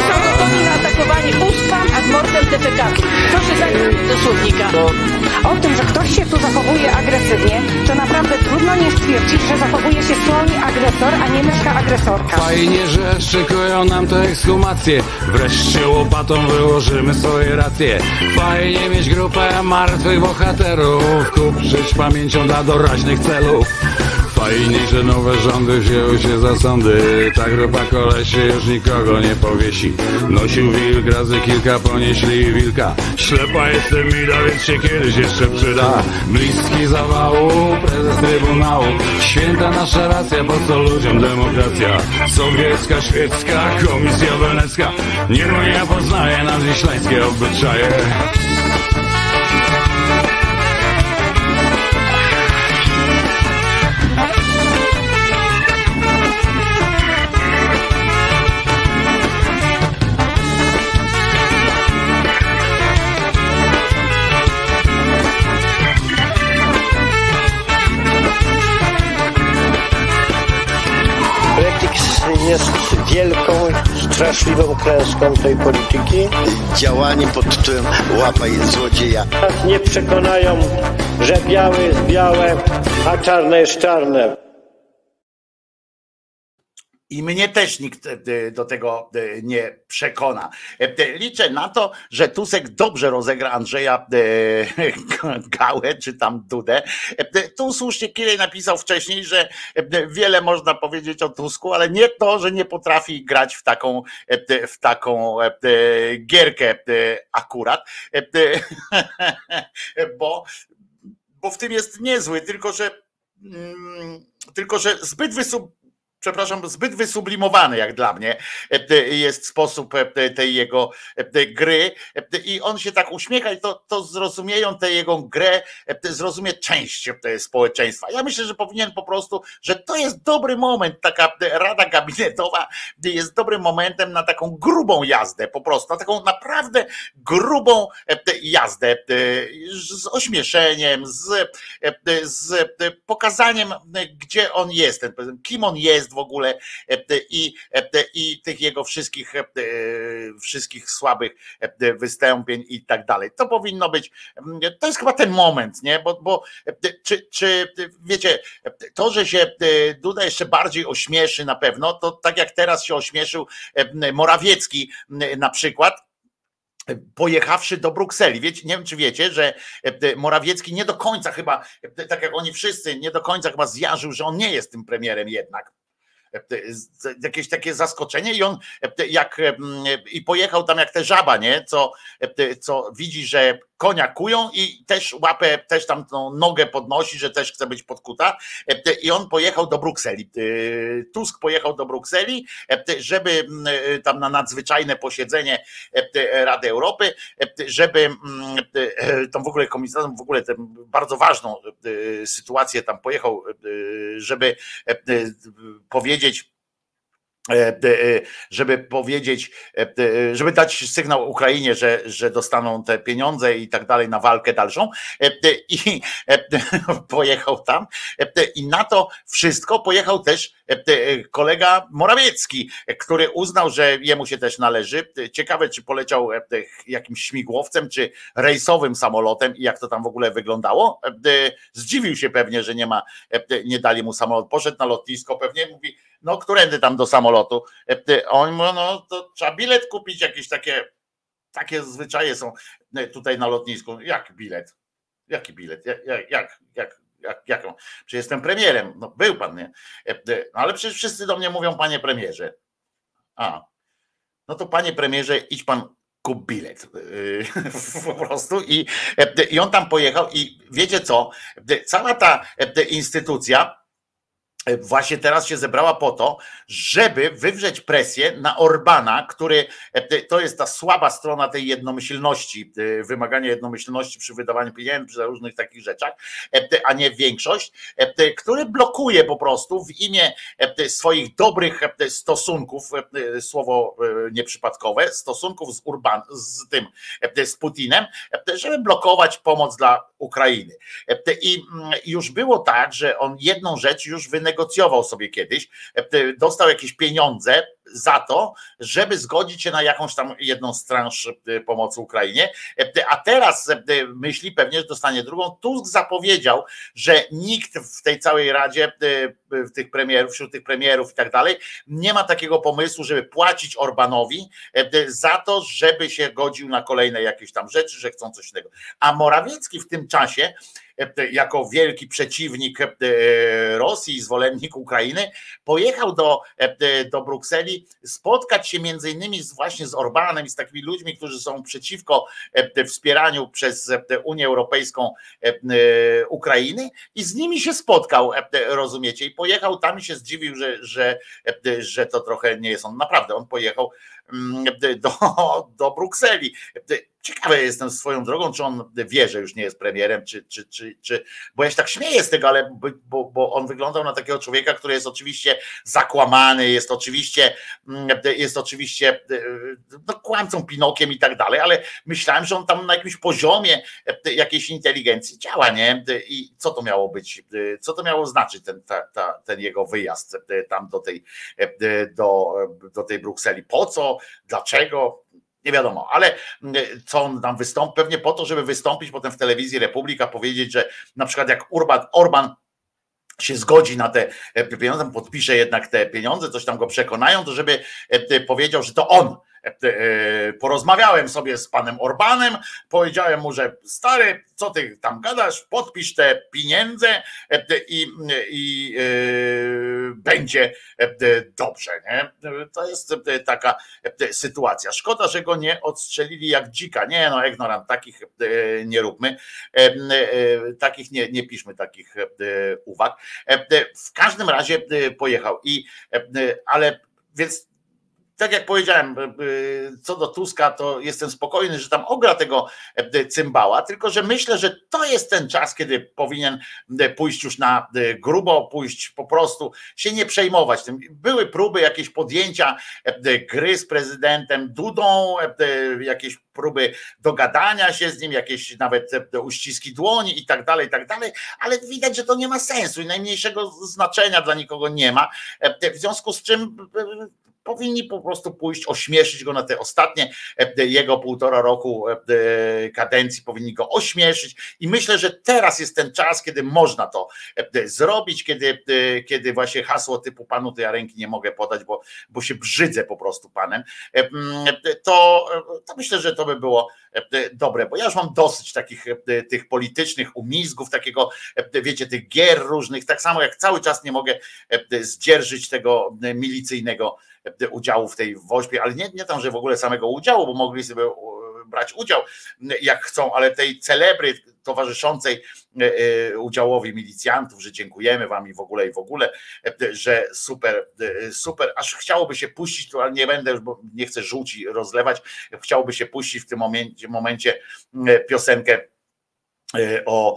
[SPEAKER 8] Oni są mordem defekacji. Proszę zajrzeć do słownika.
[SPEAKER 9] O tym, że ktoś się tu zachowuje agresywnie, to naprawdę trudno nie stwierdzić, że zachowuje się słownie agresor, a nie myszka agresorka.
[SPEAKER 7] Fajnie, że szykują nam te ekshumacje Wreszcie łopatą wyłożymy swoje racje Fajnie mieć grupę martwych bohaterów Kupczyć pamięcią dla doraźnych celów Fajnie, że nowe rządy wzięły się za sądy. Ta grupa kolesie już nikogo nie powiesi. Nosił wilk, razy kilka ponieśli wilka. Ślepa jestem Ida, więc się kiedyś jeszcze przyda. Bliski zawału, prezes trybunału. Święta nasza racja, po co ludziom demokracja? Sowiecka, świecka, komisja wenecka. Niech Unia poznaje nadwiślańskie obyczaje
[SPEAKER 6] jest wielką, straszliwą klęską tej polityki.
[SPEAKER 4] Działanie pod tytułem łapaj złodzieja.
[SPEAKER 6] Nas nie przekonają, że białe jest białe, a czarne jest czarne.
[SPEAKER 2] I mnie też nikt e, do tego e, nie przekona. E, Liczę na to, że Tusek dobrze rozegra Andrzeja Gałę, czy tam Dudę. Tu słusznie Kirej napisał wcześniej, że wiele można powiedzieć o Tusku, ale nie to, że nie potrafi grać w taką, w taką gierkę akurat, bo, bo w tym jest niezły, tylko że mm, tylko że zbyt przepraszam, zbyt wysublimowany jak dla mnie jest sposób tej jego gry i on się tak uśmiecha i to, to zrozumieją tę jego grę, zrozumie część społeczeństwa. Ja myślę, że powinien po prostu, że to jest dobry moment, taka rada gabinetowa jest dobrym momentem na taką grubą jazdę po prostu, na taką naprawdę grubą jazdę z ośmieszeniem, z, z pokazaniem, gdzie on jest, kim on jest, w ogóle i, i tych jego wszystkich, wszystkich słabych wystąpień i tak dalej. To powinno być, to jest chyba ten moment, nie? Bo, bo czy, czy wiecie, to, że się Duda jeszcze bardziej ośmieszy na pewno, to tak jak teraz się ośmieszył Morawiecki na przykład, pojechawszy do Brukseli. Wiecie, nie wiem, czy wiecie, że Morawiecki nie do końca chyba, tak jak oni wszyscy, nie do końca chyba zjarzył, że on nie jest tym premierem jednak jakieś takie zaskoczenie i on jak i pojechał tam jak te żaba, nie? Co, co widzi, że konia kują i też łapę, też tam tą nogę podnosi, że też chce być podkuta i on pojechał do Brukseli. Tusk pojechał do Brukseli, żeby tam na nadzwyczajne posiedzenie Rady Europy, żeby tam w ogóle komisarzem w ogóle tę bardzo ważną sytuację tam pojechał, żeby powiedzieć E, e, żeby powiedzieć, e, żeby dać sygnał Ukrainie, że, że dostaną te pieniądze i tak dalej na walkę dalszą. I pojechał tam. I na to wszystko pojechał też kolega Morawiecki, który uznał, że jemu się też należy. Ciekawe, czy poleciał jakimś śmigłowcem, czy rejsowym samolotem i jak to tam w ogóle wyglądało. Zdziwił się pewnie, że nie ma, nie dali mu samolot. Poszedł na lotnisko, pewnie mówi, no którędy tam do samolotu. E, on mówi, no to trzeba bilet kupić, jakieś takie, takie zwyczaje są e, tutaj na lotnisku. Jak bilet? Jaki bilet? Jak, jak, jak, jak, jak, jaką? Przecież jestem premierem. No był pan, nie? E, no ale przecież wszyscy do mnie mówią, panie premierze. A, no to panie premierze, idź pan kup bilet po prostu i, i on tam pojechał i wiecie co, cała ta instytucja właśnie teraz się zebrała po to, żeby wywrzeć presję na Orbana, który e, to jest ta słaba strona tej jednomyślności, e, wymagania jednomyślności przy wydawaniu pieniędzy, przy różnych takich rzeczach, e, a nie większość, który blokuje po prostu w imię swoich dobrych stosunków, słowo nieprzypadkowe, stosunków z Urban, z tym, z Putinem, żeby blokować pomoc dla Ukrainy. I mm, już było tak, że on jedną rzecz już wynegocjował sobie kiedyś, dostał jakieś pieniądze za to, żeby zgodzić się na jakąś tam jedną z transz e, pomocy Ukrainie, e, a teraz e, myśli pewnie, że dostanie drugą. Tusk zapowiedział, że nikt w tej całej Radzie, w tych premierów, wśród tych premierów i tak dalej, nie ma takiego pomysłu, żeby płacić Orbanowi za to, żeby się godził na kolejne jakieś tam rzeczy, że chcą coś innego. A Morawiecki w tym czasie jako wielki przeciwnik Rosji, zwolennik Ukrainy, pojechał do, do Brukseli spotkać się między innymi z, właśnie z Orbanem i z takimi ludźmi, którzy są przeciwko wspieraniu przez Unię Europejską Ukrainy i z nimi się spotkał, rozumiecie, i pojechał tam i się zdziwił, że, że, że to trochę nie jest on. Naprawdę, on pojechał do, do Brukseli Ciekawe jestem swoją drogą, czy on wie, że już nie jest premierem, czy, czy, czy, czy bo ja się tak śmieję z tego, ale bo, bo on wyglądał na takiego człowieka, który jest oczywiście zakłamany, jest oczywiście, mm, jest oczywiście no, kłamcą Pinokiem i tak dalej, ale myślałem, że on tam na jakimś poziomie jakiejś inteligencji działa, nie? I co to miało być, co to miało znaczyć ten, ta, ta, ten jego wyjazd tam do tej, do, do tej Brukseli? Po co? Dlaczego? nie wiadomo, ale mm, co on tam wystąpi, pewnie po to, żeby wystąpić potem w telewizji Republika, powiedzieć, że na przykład jak Urban, Orban się zgodzi na te e, pieniądze, podpisze jednak te pieniądze, coś tam go przekonają, to żeby e, powiedział, że to on E, porozmawiałem sobie z panem Orbanem, powiedziałem mu, że stary, co ty tam gadasz, podpisz te pieniądze e, i, i e, będzie dobrze. Nie? To jest taka sytuacja. Szkoda, że go nie odstrzelili jak dzika. Nie, no ignorant, takich nie róbmy, takich nie, nie piszmy takich uwag. W każdym razie pojechał i ale więc tak jak powiedziałem, co do Tuska, to jestem spokojny, że tam ogra tego cymbała, tylko że myślę, że to jest ten czas, kiedy powinien pójść już na grubo, pójść po prostu, się nie przejmować tym. Były próby jakieś podjęcia gry z prezydentem Dudą, jakieś próby dogadania się z nim, jakieś nawet uściski dłoni i tak dalej, i tak dalej, ale widać, że to nie ma sensu i najmniejszego znaczenia dla nikogo nie ma. W związku z czym powinni po prostu pójść, ośmieszyć go na te ostatnie e, jego półtora roku e, kadencji, powinni go ośmieszyć. I myślę, że teraz jest ten czas, kiedy można to e, zrobić, kiedy, kiedy właśnie hasło typu panu to ja ręki nie mogę podać, bo, bo się brzydzę po prostu panem, to, to myślę, że to by było dobre, bo ja już mam dosyć takich tych politycznych umizgów, takiego, wiecie, tych gier różnych, tak samo jak cały czas nie mogę zdzierżyć tego milicyjnego udziału w tej woźbie, ale nie, nie tam, że w ogóle samego udziału, bo mogli sobie brać udział jak chcą, ale tej celebry towarzyszącej e, e, udziałowi milicjantów, że dziękujemy wam i w ogóle i w ogóle, e, że super, super, aż chciałoby się puścić, tu nie będę bo nie chcę żółci rozlewać, chciałoby się puścić w tym momencie, momencie piosenkę o,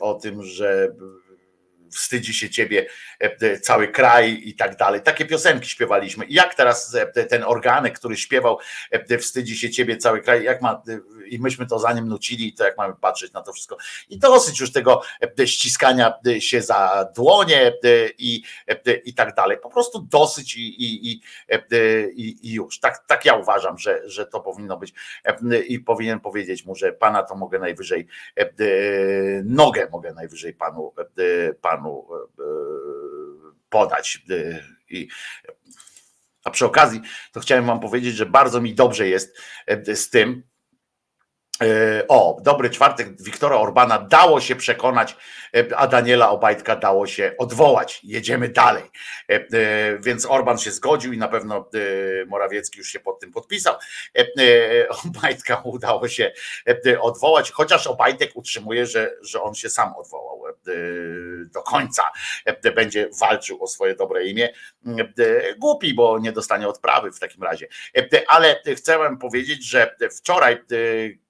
[SPEAKER 2] o tym, że wstydzi się ciebie e, cały kraj i tak dalej. Takie piosenki śpiewaliśmy. I jak teraz e, ten organek, który śpiewał e, wstydzi się ciebie cały kraj, jak ma, i myśmy to za nim nucili, to jak mamy patrzeć na to wszystko. I dosyć już tego ściskania się za dłonie i, i tak dalej. Po prostu dosyć i, i, i, i już. Tak, tak ja uważam, że, że to powinno być i powinien powiedzieć mu, że pana to mogę najwyżej nogę mogę najwyżej panu, panu panu e, e, podać. E, I, a przy okazji, to chciałem Wam powiedzieć, że bardzo mi dobrze jest z tym, o, dobry czwartek Wiktora Orbana dało się przekonać, a Daniela Obajtka dało się odwołać. Jedziemy dalej. Więc Orban się zgodził i na pewno Morawiecki już się pod tym podpisał. Obajtka udało się odwołać, chociaż Obajtek utrzymuje, że, że on się sam odwołał do końca. Będzie walczył o swoje dobre imię. Głupi, bo nie dostanie odprawy w takim razie. Ale chcę wam powiedzieć, że wczoraj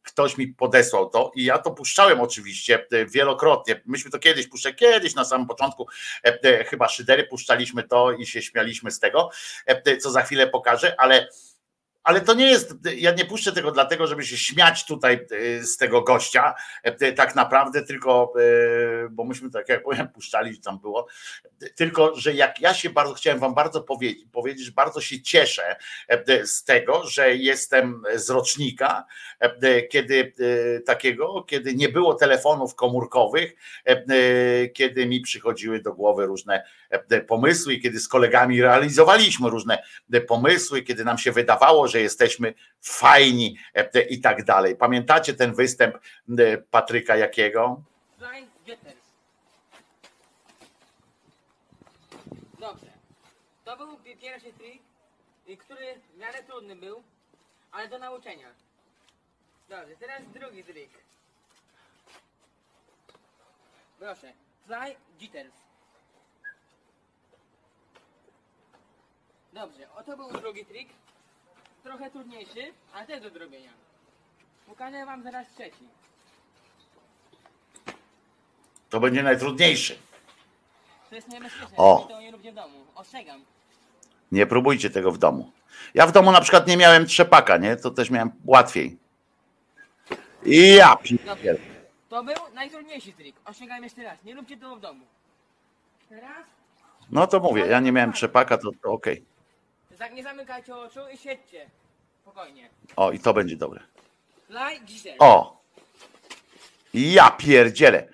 [SPEAKER 2] ktoś mi podesłał to i ja to puszczałem oczywiście e, wielokrotnie. Myśmy to kiedyś puszczali, kiedyś na samym początku, e, e, chyba szydery puszczaliśmy to i się śmialiśmy z tego, co za chwilę pokażę, ale ale to nie jest, ja nie puszczę tego dlatego, żeby się śmiać tutaj z tego gościa, tak naprawdę, tylko, bo myśmy tak jak powiem, puszczali, tam było, tylko, że jak ja się bardzo, chciałem wam bardzo powiedzieć, powiedzieć, bardzo się cieszę z tego, że jestem z rocznika, kiedy takiego, kiedy nie było telefonów komórkowych, kiedy mi przychodziły do głowy różne pomysły i kiedy z kolegami realizowaliśmy różne pomysły, kiedy nam się wydawało, że jesteśmy fajni i tak dalej. Pamiętacie ten występ Patryka Jakiego?
[SPEAKER 10] Dobrze. To był pierwszy trik, który w miarę trudny był, ale do nauczenia. Dobrze, teraz drugi trik. Proszę. Fly jitters. Dobrze, oto był drugi trik. Trochę trudniejszy, ale też do zrobienia. Pokażę wam zaraz trzeci.
[SPEAKER 2] To będzie najtrudniejszy.
[SPEAKER 10] To jest niebezpieczne,
[SPEAKER 2] O.
[SPEAKER 10] to nie róbcie w domu. Ostrzegam.
[SPEAKER 2] Nie próbujcie tego w domu. Ja w domu na przykład nie miałem trzepaka, nie? To też miałem łatwiej. I ja pier...
[SPEAKER 10] To był najtrudniejszy trik. Ostrzegam jeszcze raz. Nie róbcie tego w domu. Teraz
[SPEAKER 2] No to mówię, ja nie miałem trzepaka, to, to okej.
[SPEAKER 10] Nie zamykajcie oczu i siedźcie. Spokojnie.
[SPEAKER 2] O, i to będzie dobre. O! Ja pierdzielę.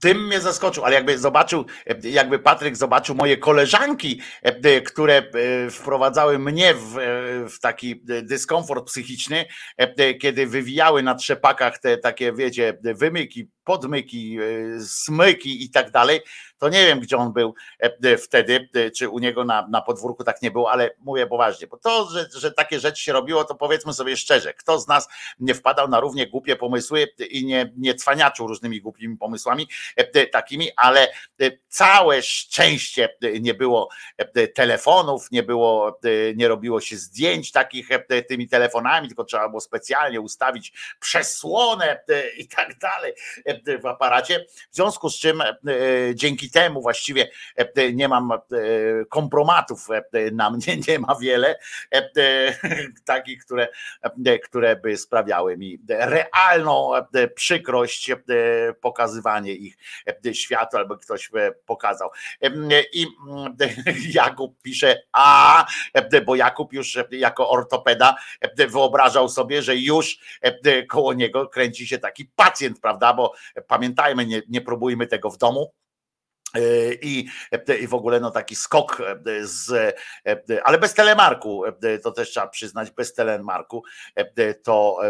[SPEAKER 2] Tym mnie zaskoczył, ale jakby zobaczył, jakby Patryk zobaczył moje koleżanki, e, które e, wprowadzały mnie w, e, w taki dyskomfort psychiczny, kiedy wywijały na trzepakach te takie, wiecie, wymyki podmyki, smyki i tak dalej, to nie wiem, gdzie on był wtedy, czy u niego na, na podwórku tak nie było, ale mówię poważnie, bo to, że, że takie rzeczy się robiło, to powiedzmy sobie szczerze, kto z nas nie wpadał na równie głupie pomysły i nie, nie cwaniaczył różnymi głupimi pomysłami takimi, ale całe szczęście nie było telefonów, nie było, nie robiło się zdjęć takich tymi telefonami, tylko trzeba było specjalnie ustawić przesłonę i tak dalej w aparacie. W związku z czym dzięki temu właściwie nie mam kompromatów na mnie, nie ma wiele takich, które, które by sprawiały mi realną przykrość pokazywanie ich światu, albo ktoś pokazał. I Jakub pisze, a, bo Jakub już jako ortopeda wyobrażał sobie, że już koło niego kręci się taki pacjent, prawda? Bo pamiętajmy, nie, nie próbujmy tego w domu i, I w ogóle no taki skok z, ale bez telemarku, to też trzeba przyznać, bez telemarku to,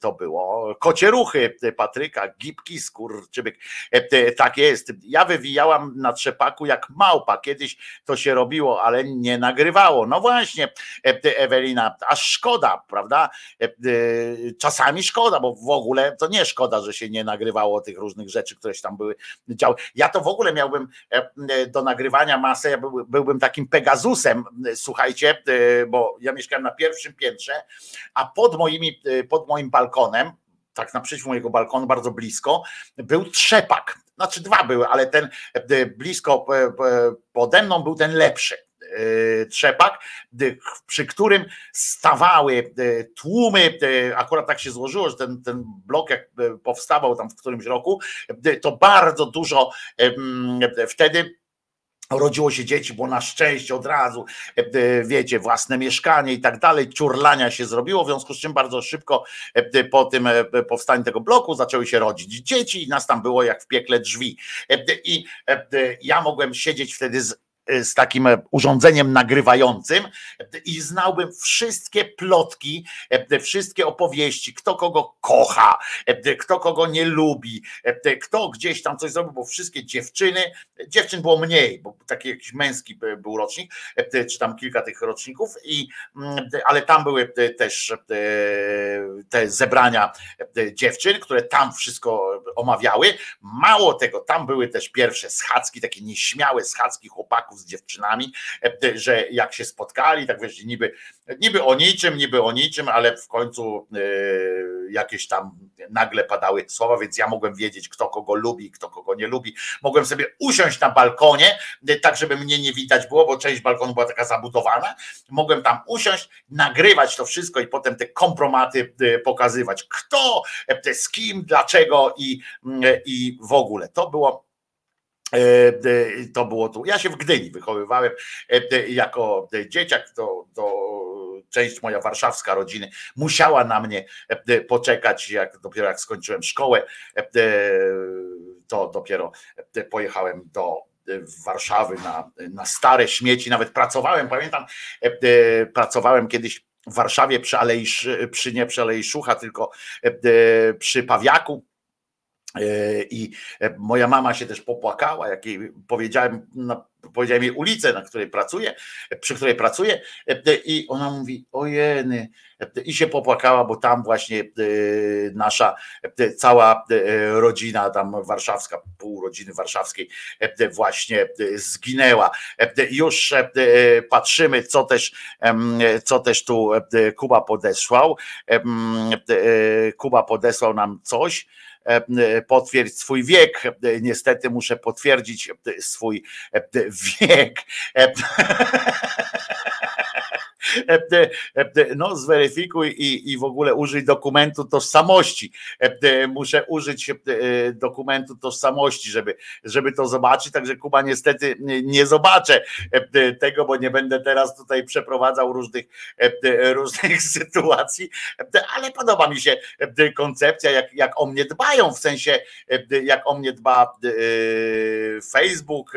[SPEAKER 2] to było. Kocie ruchy Patryka, gipki, skurczybyk, tak jest. Ja wywijałam na trzepaku jak małpa, kiedyś to się robiło, ale nie nagrywało. No właśnie, Ewelina, aż szkoda, prawda? Czasami szkoda, bo w ogóle to nie szkoda, że się nie nagrywało tych różnych rzeczy, które się tam były działy. Ja to w ogóle miałbym E, do nagrywania masę, ja byłbym takim Pegazusem, słuchajcie, e, bo ja mieszkałem na pierwszym piętrze, a pod, moimi, e, pod moim balkonem, tak naprzeciw mojego balkonu, bardzo blisko, był trzepak. Znaczy dwa były, ale ten blisko pode mną był ten lepszy trzepak, przy którym stawały tłumy, akurat tak się złożyło, że ten, ten blok jak powstawał tam w którymś roku, to bardzo dużo wtedy rodziło się dzieci, bo na szczęście od razu, wiecie, własne mieszkanie i tak dalej, ciurlania się zrobiło, w związku z czym bardzo szybko po tym powstaniu tego bloku zaczęły się rodzić dzieci i nas tam było jak w piekle drzwi. I ja mogłem siedzieć wtedy z z takim e, urządzeniem nagrywającym i znałbym wszystkie plotki, e, wszystkie opowieści, kto kogo kocha, e, kto kogo nie lubi, kto gdzieś tam coś zrobił, bo wszystkie dziewczyny, dziewczyn było mniej, bo taki jakiś męski był rocznik, czy tam kilka tych roczników, i, mm, ale tam były też te zebrania dziewczyn, które tam wszystko omawiały. Mało tego, tam były też pierwsze schadzki, takie nieśmiałe schadzki chłopaków z dziewczynami, e, że jak się spotkali, tak wiesz, niby, niby o niczym, niby o niczym, ale w końcu e, jakieś tam nagle padały słowa, więc ja mogłem wiedzieć, kto kogo lubi, kto kogo nie lubi. Mogłem sobie usiąść na balkonie, e, tak żeby mnie nie widać było, bo część balkonu była taka zabudowana. Mogłem tam usiąść, nagrywać to wszystko i potem te kompromaty pokazywać, kto, z kim, dlaczego i, i w ogóle. To było E, to było tu. Ja się w Gdyni wychowywałem e, jako dzieciak, to, to część moja warszawska rodziny musiała na mnie e, poczekać, jak dopiero jak skończyłem szkołę, to dopiero pojechałem do Warszawy na, na stare śmieci, nawet pracowałem, pamiętam, pracowałem kiedyś w Warszawie przy Alei, przy nie przy Alei Szucha, tylko przy Pawiaku, E, I e, moja mama się też popłakała, jak jej powiedziałem, powiedziałem jej ulicę, na której pracuję, przy której pracuję, e, i ona mówi: Ojeny, i się popłakała, bo tam właśnie nasza cała rodzina, tam warszawska, pół rodziny warszawskiej, właśnie zginęła. Już patrzymy, co też, co też tu Kuba podesłał. Kuba podesłał nam coś E, potwierdź swój wiek. Niestety muszę potwierdzić swój wiek. No zweryfikuj i, i w ogóle użyj dokumentu tożsamości. Muszę użyć dokumentu tożsamości, żeby, żeby to zobaczyć, także Kuba niestety nie zobaczę tego, bo nie będę teraz tutaj przeprowadzał różnych, różnych sytuacji, ale podoba mi się koncepcja, jak, jak o mnie dbają, w sensie jak o mnie dba Facebook,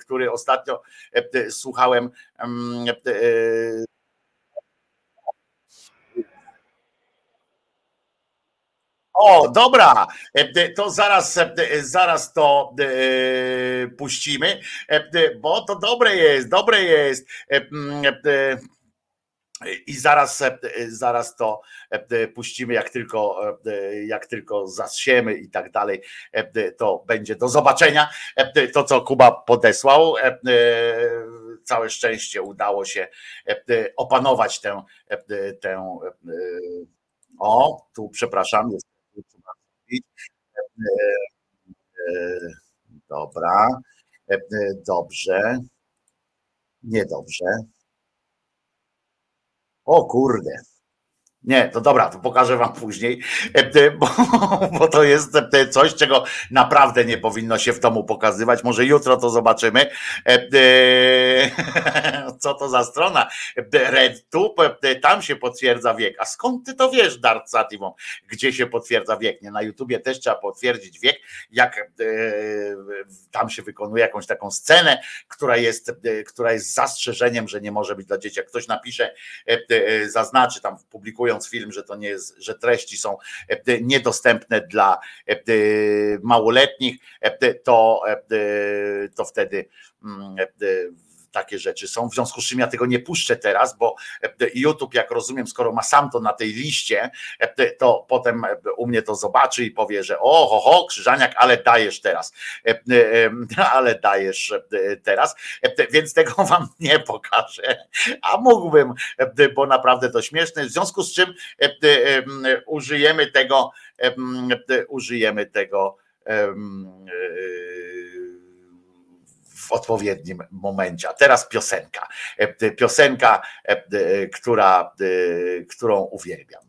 [SPEAKER 2] który ostatnio słuchałem O, dobra, E, to zaraz, e, zaraz to e, puścimy, e, bo to dobre jest, dobre jest. E, e, I zaraz, e, zaraz to e, puścimy, jak tylko, e, jak tylko zasiemy i tak dalej, e, to będzie do zobaczenia. E, To, co Kuba podesłał, e, e, całe szczęście udało się e, opanować tę, e, tę e, o, tu przepraszam, jest. E, e, Dobra, E, e, dobrze, niedobrze. O kurde. Nie, to dobra, to pokażę wam później, e, e, bo, bo to jest e, coś, czego naprawdę nie powinno się w domu pokazywać. Może jutro to zobaczymy. Co to za strona? E, RedTube, e, tam się potwierdza wiek. A skąd ty to wiesz, Dart Sativon? Gdzie się potwierdza wiek? Nie, na YouTubie też trzeba potwierdzić wiek, jak e, tam się wykonuje jakąś taką scenę, która jest, e, która jest zastrzeżeniem, że nie może być dla dzieci. Jak ktoś napisze, e, zaznaczy tam, publikując film, że to nie jest, że treści są niedostępne dla małoletnich, to, to wtedy mm, takie rzeczy są, w związku z czym ja tego nie puszczę teraz, bo e, YouTube, jak rozumiem, skoro ma sam to na tej liście, e, to potem e, u mnie to zobaczy i powie, że o, ho, ho, Krzyżaniak, ale dajesz teraz, E, e, ale dajesz e, teraz, E, więc tego wam nie pokażę, a mógłbym, e, bo naprawdę to śmieszne, w związku z czym e, e, em, użyjemy tego, em, e, użyjemy tego e, w odpowiednim momencie. A teraz piosenka. E, Piosenka, e, e, która, którą uwielbiam.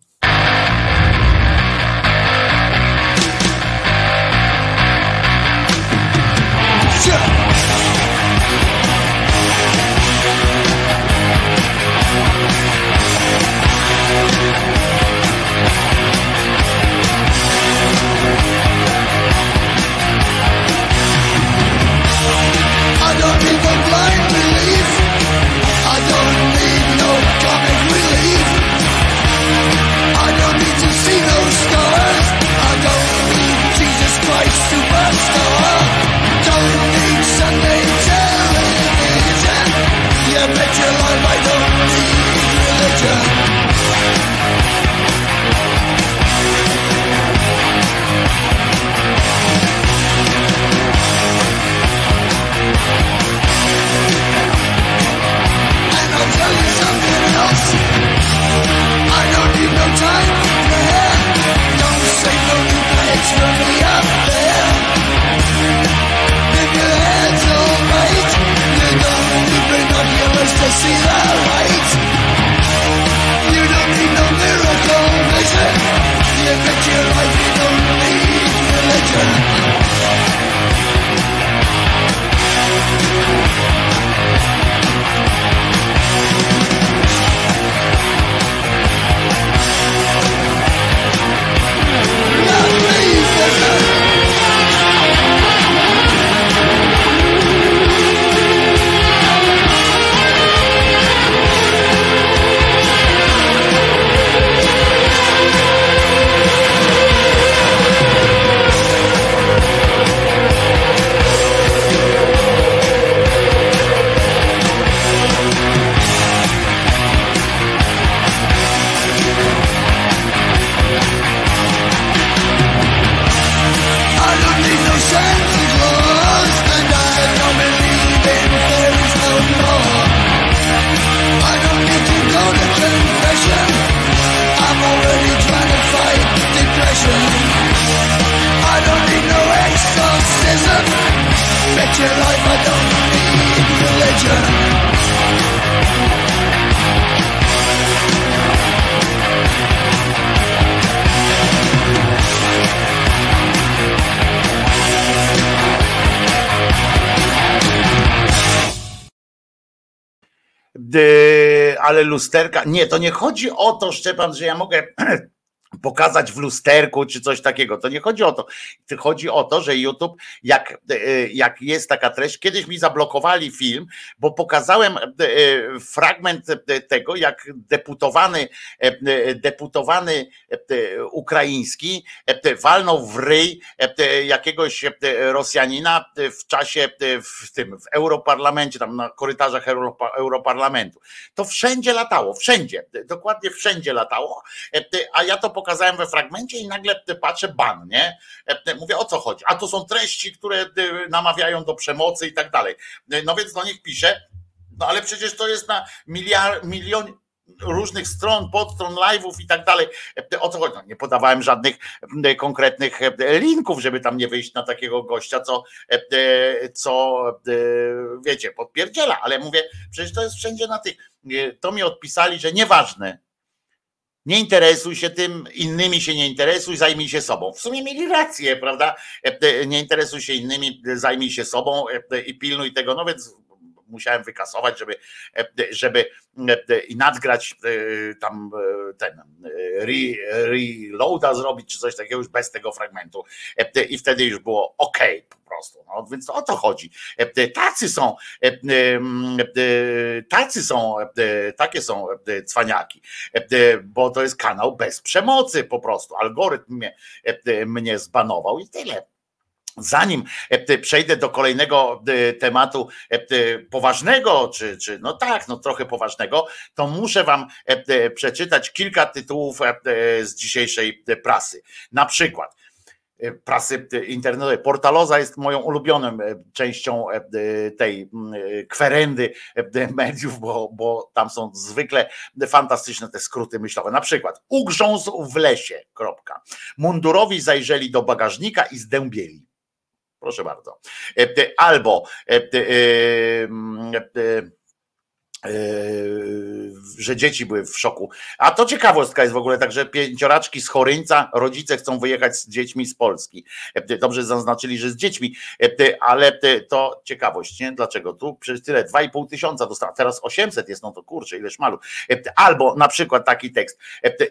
[SPEAKER 11] See the light. You don't need no miracle vision. You your life you don't need.
[SPEAKER 2] Ale lusterka. Nie, to nie chodzi o to, Szczepan, że ja mogę pokazać w lusterku czy coś takiego. To nie chodzi o to. Chodzi o to, że YouTube, jak, jak jest taka treść, kiedyś mi zablokowali film, bo pokazałem fragment tego, jak deputowany, deputowany ukraiński walnął w ryj jakiegoś Rosjanina w czasie w tym w Europarlamencie, tam na korytarzach Europarlamentu. To wszędzie latało, wszędzie, dokładnie wszędzie latało, a ja to pokazałem we fragmencie i nagle patrzę ban, nie? Mówię o co chodzi? A to są treści, które namawiają do przemocy i tak dalej. No więc do nich piszę, no ale przecież to jest na miliard, milion, różnych stron, podstron, live'ów i tak dalej. O co chodzi? No, nie podawałem żadnych konkretnych linków, żeby tam nie wyjść na takiego gościa, co, co wiecie, podpierdziela, ale mówię, przecież to jest wszędzie na tych. To mi odpisali, że nieważne, nie interesuj się tym, innymi się nie interesuj, zajmij się sobą. W sumie mieli rację, prawda? Nie interesuj się innymi, zajmij się sobą i pilnuj tego. No więc musiałem wykasować, żeby, żeby i nadgrać tam ten reloada zrobić, czy coś takiego już bez tego fragmentu. I wtedy już było ok po prostu. No, więc o to chodzi. Tacy są, tacy są, takie są cwaniaki, bo to jest kanał bez przemocy po prostu. Algorytm mnie, mnie zbanował i tyle. Zanim przejdę do kolejnego tematu poważnego, czy, czy no tak, no trochę poważnego, to muszę Wam przeczytać kilka tytułów z dzisiejszej prasy. Na przykład prasy internetowej. Portaloza jest moją ulubioną częścią tej kwerendy mediów, bo, bo tam są zwykle fantastyczne te skróty myślowe. Na przykład ugrzązł w lesie, kropka. Mundurowi zajrzeli do bagażnika i zdębieli. Proszę bardzo. Albo że dzieci były w szoku. A to ciekawostka jest w ogóle tak, że pięcioraczki z Choryńca, rodzice chcą wyjechać z dziećmi z Polski. Dobrze zaznaczyli, że z dziećmi, ale to ciekawość, nie? Dlaczego? Tu przez tyle, 2,5 tysiąca dostała, teraz 800 jest, no to kurczę, ile szmalu. Albo na przykład taki tekst.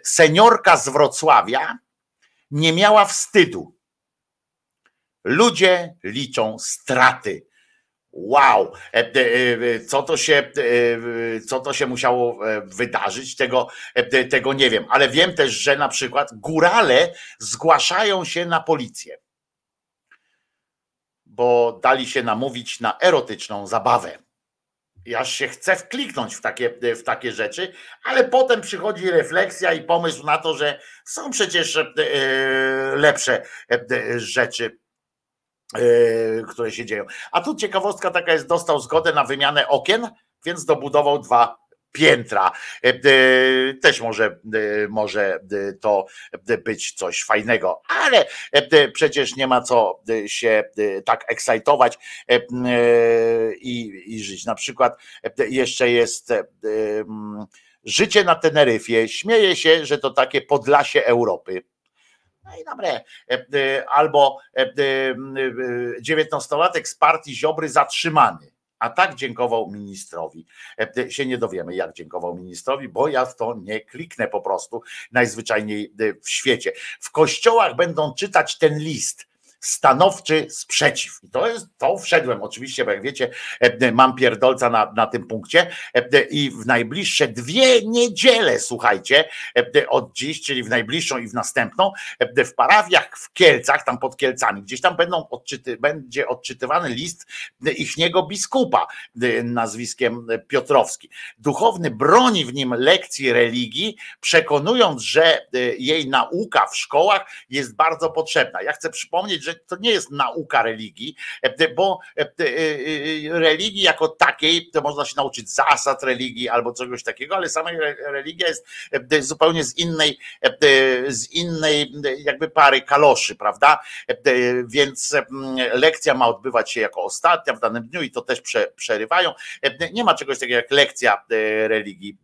[SPEAKER 2] Seniorka z Wrocławia nie miała wstydu Ludzie liczą straty. Wow, e, e, co to się, e, co to się musiało wydarzyć, tego, tego nie wiem, ale wiem też, że na przykład górale zgłaszają się na policję, bo dali się namówić na erotyczną zabawę. Ja się chcę wkliknąć w takie, w takie rzeczy, ale potem przychodzi refleksja i pomysł na to, że są przecież lepsze rzeczy które się dzieją. A tu ciekawostka taka jest, dostał zgodę na wymianę okien, więc dobudował dwa piętra. Yy, yy, też może, może to być coś fajnego, ale przecież nie ma co się tak ekscytować i, i żyć. Na przykład jeszcze jest życie na Teneryfie. Śmieje się, że to takie Podlasie Europy no i dobre. E, e, albo e, dziewiętnastolatek z partii Ziobry zatrzymany. A tak dziękował ministrowi. Się nie dowiemy, jak dziękował ministrowi, bo ja w to nie kliknę po prostu najzwyczajniej w świecie. W kościołach będą czytać ten list stanowczy sprzeciw. I to jest, to wszedłem oczywiście, bo jak wiecie, e, mam pierdolca na, na tym punkcie e, i w najbliższe dwie niedziele, słuchajcie, e, od dziś, czyli w najbliższą i w następną, w parafiach w Kielcach, tam pod Kielcami, gdzieś tam będą odczyty, będzie odczytywany list ichniego biskupa nazwiskiem Piotrowski. Duchowny broni w nim lekcji religii, przekonując, że jej nauka w szkołach jest bardzo potrzebna. Ja chcę przypomnieć, że to nie jest nauka religii, e, bo e, e, religii jako takiej, to można się nauczyć zasad religii albo czegoś takiego, ale sama religia jest zupełnie z innej, z innej jakby pary kaloszy, prawda? Więc lekcja ma odbywać się jako ostatnia w danym dniu i to też przerywają. Nie ma czegoś takiego jak lekcja religii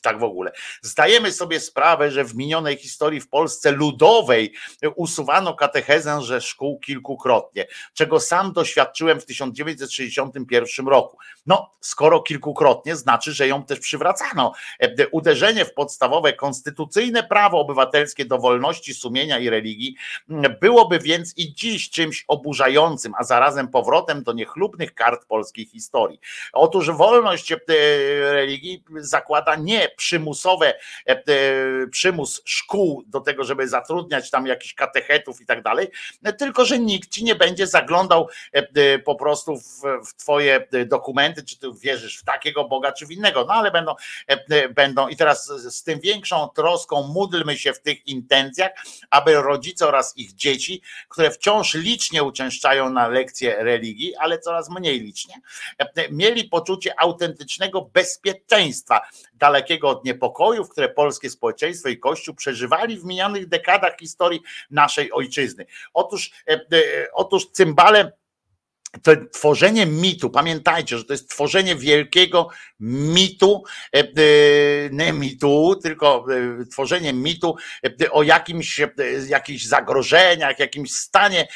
[SPEAKER 2] tak w ogóle. Zdajemy sobie sprawę, że w minionej historii w Polsce ludowej usuwano katechezę ze szkół kilkukrotnie, czego sam doświadczyłem w 1961 roku. No, skoro kilkukrotnie, znaczy, że ją też przywracano. Uderzenie w podstawowe konstytucyjne prawo obywatelskie do wolności sumienia i religii byłoby więc i dziś czymś oburzającym, a zarazem powrotem do niechlubnych kart polskiej historii. Otóż wolność e, religii zakłada nie przymusowe, e, przymus szkół do tego, żeby zatrudniać tam jakichś katechetów i tak dalej, tylko że nikt ci nie będzie zaglądał po prostu w, w twoje dokumenty, czy ty wierzysz w takiego Boga, czy w innego, no ale będą, będą. I teraz z tym większą troską módlmy się w tych intencjach, aby rodzice oraz ich dzieci, które wciąż licznie uczęszczają na lekcje religii, ale coraz mniej licznie, mieli poczucie autentycznego bezpieczeństwa, dalekiego od niepokojów, które polskie społeczeństwo i Kościół przeżywali w minionych dekadach historii naszej ojczyzny. Otóż, e, e, otóż cymbale to tworzenie mitu, pamiętajcie, że to jest tworzenie wielkiego mitu, e, e, nie mitu, tylko e, tworzenie mitu o jakimś, jakichś zagrożeniach, jakimś stanie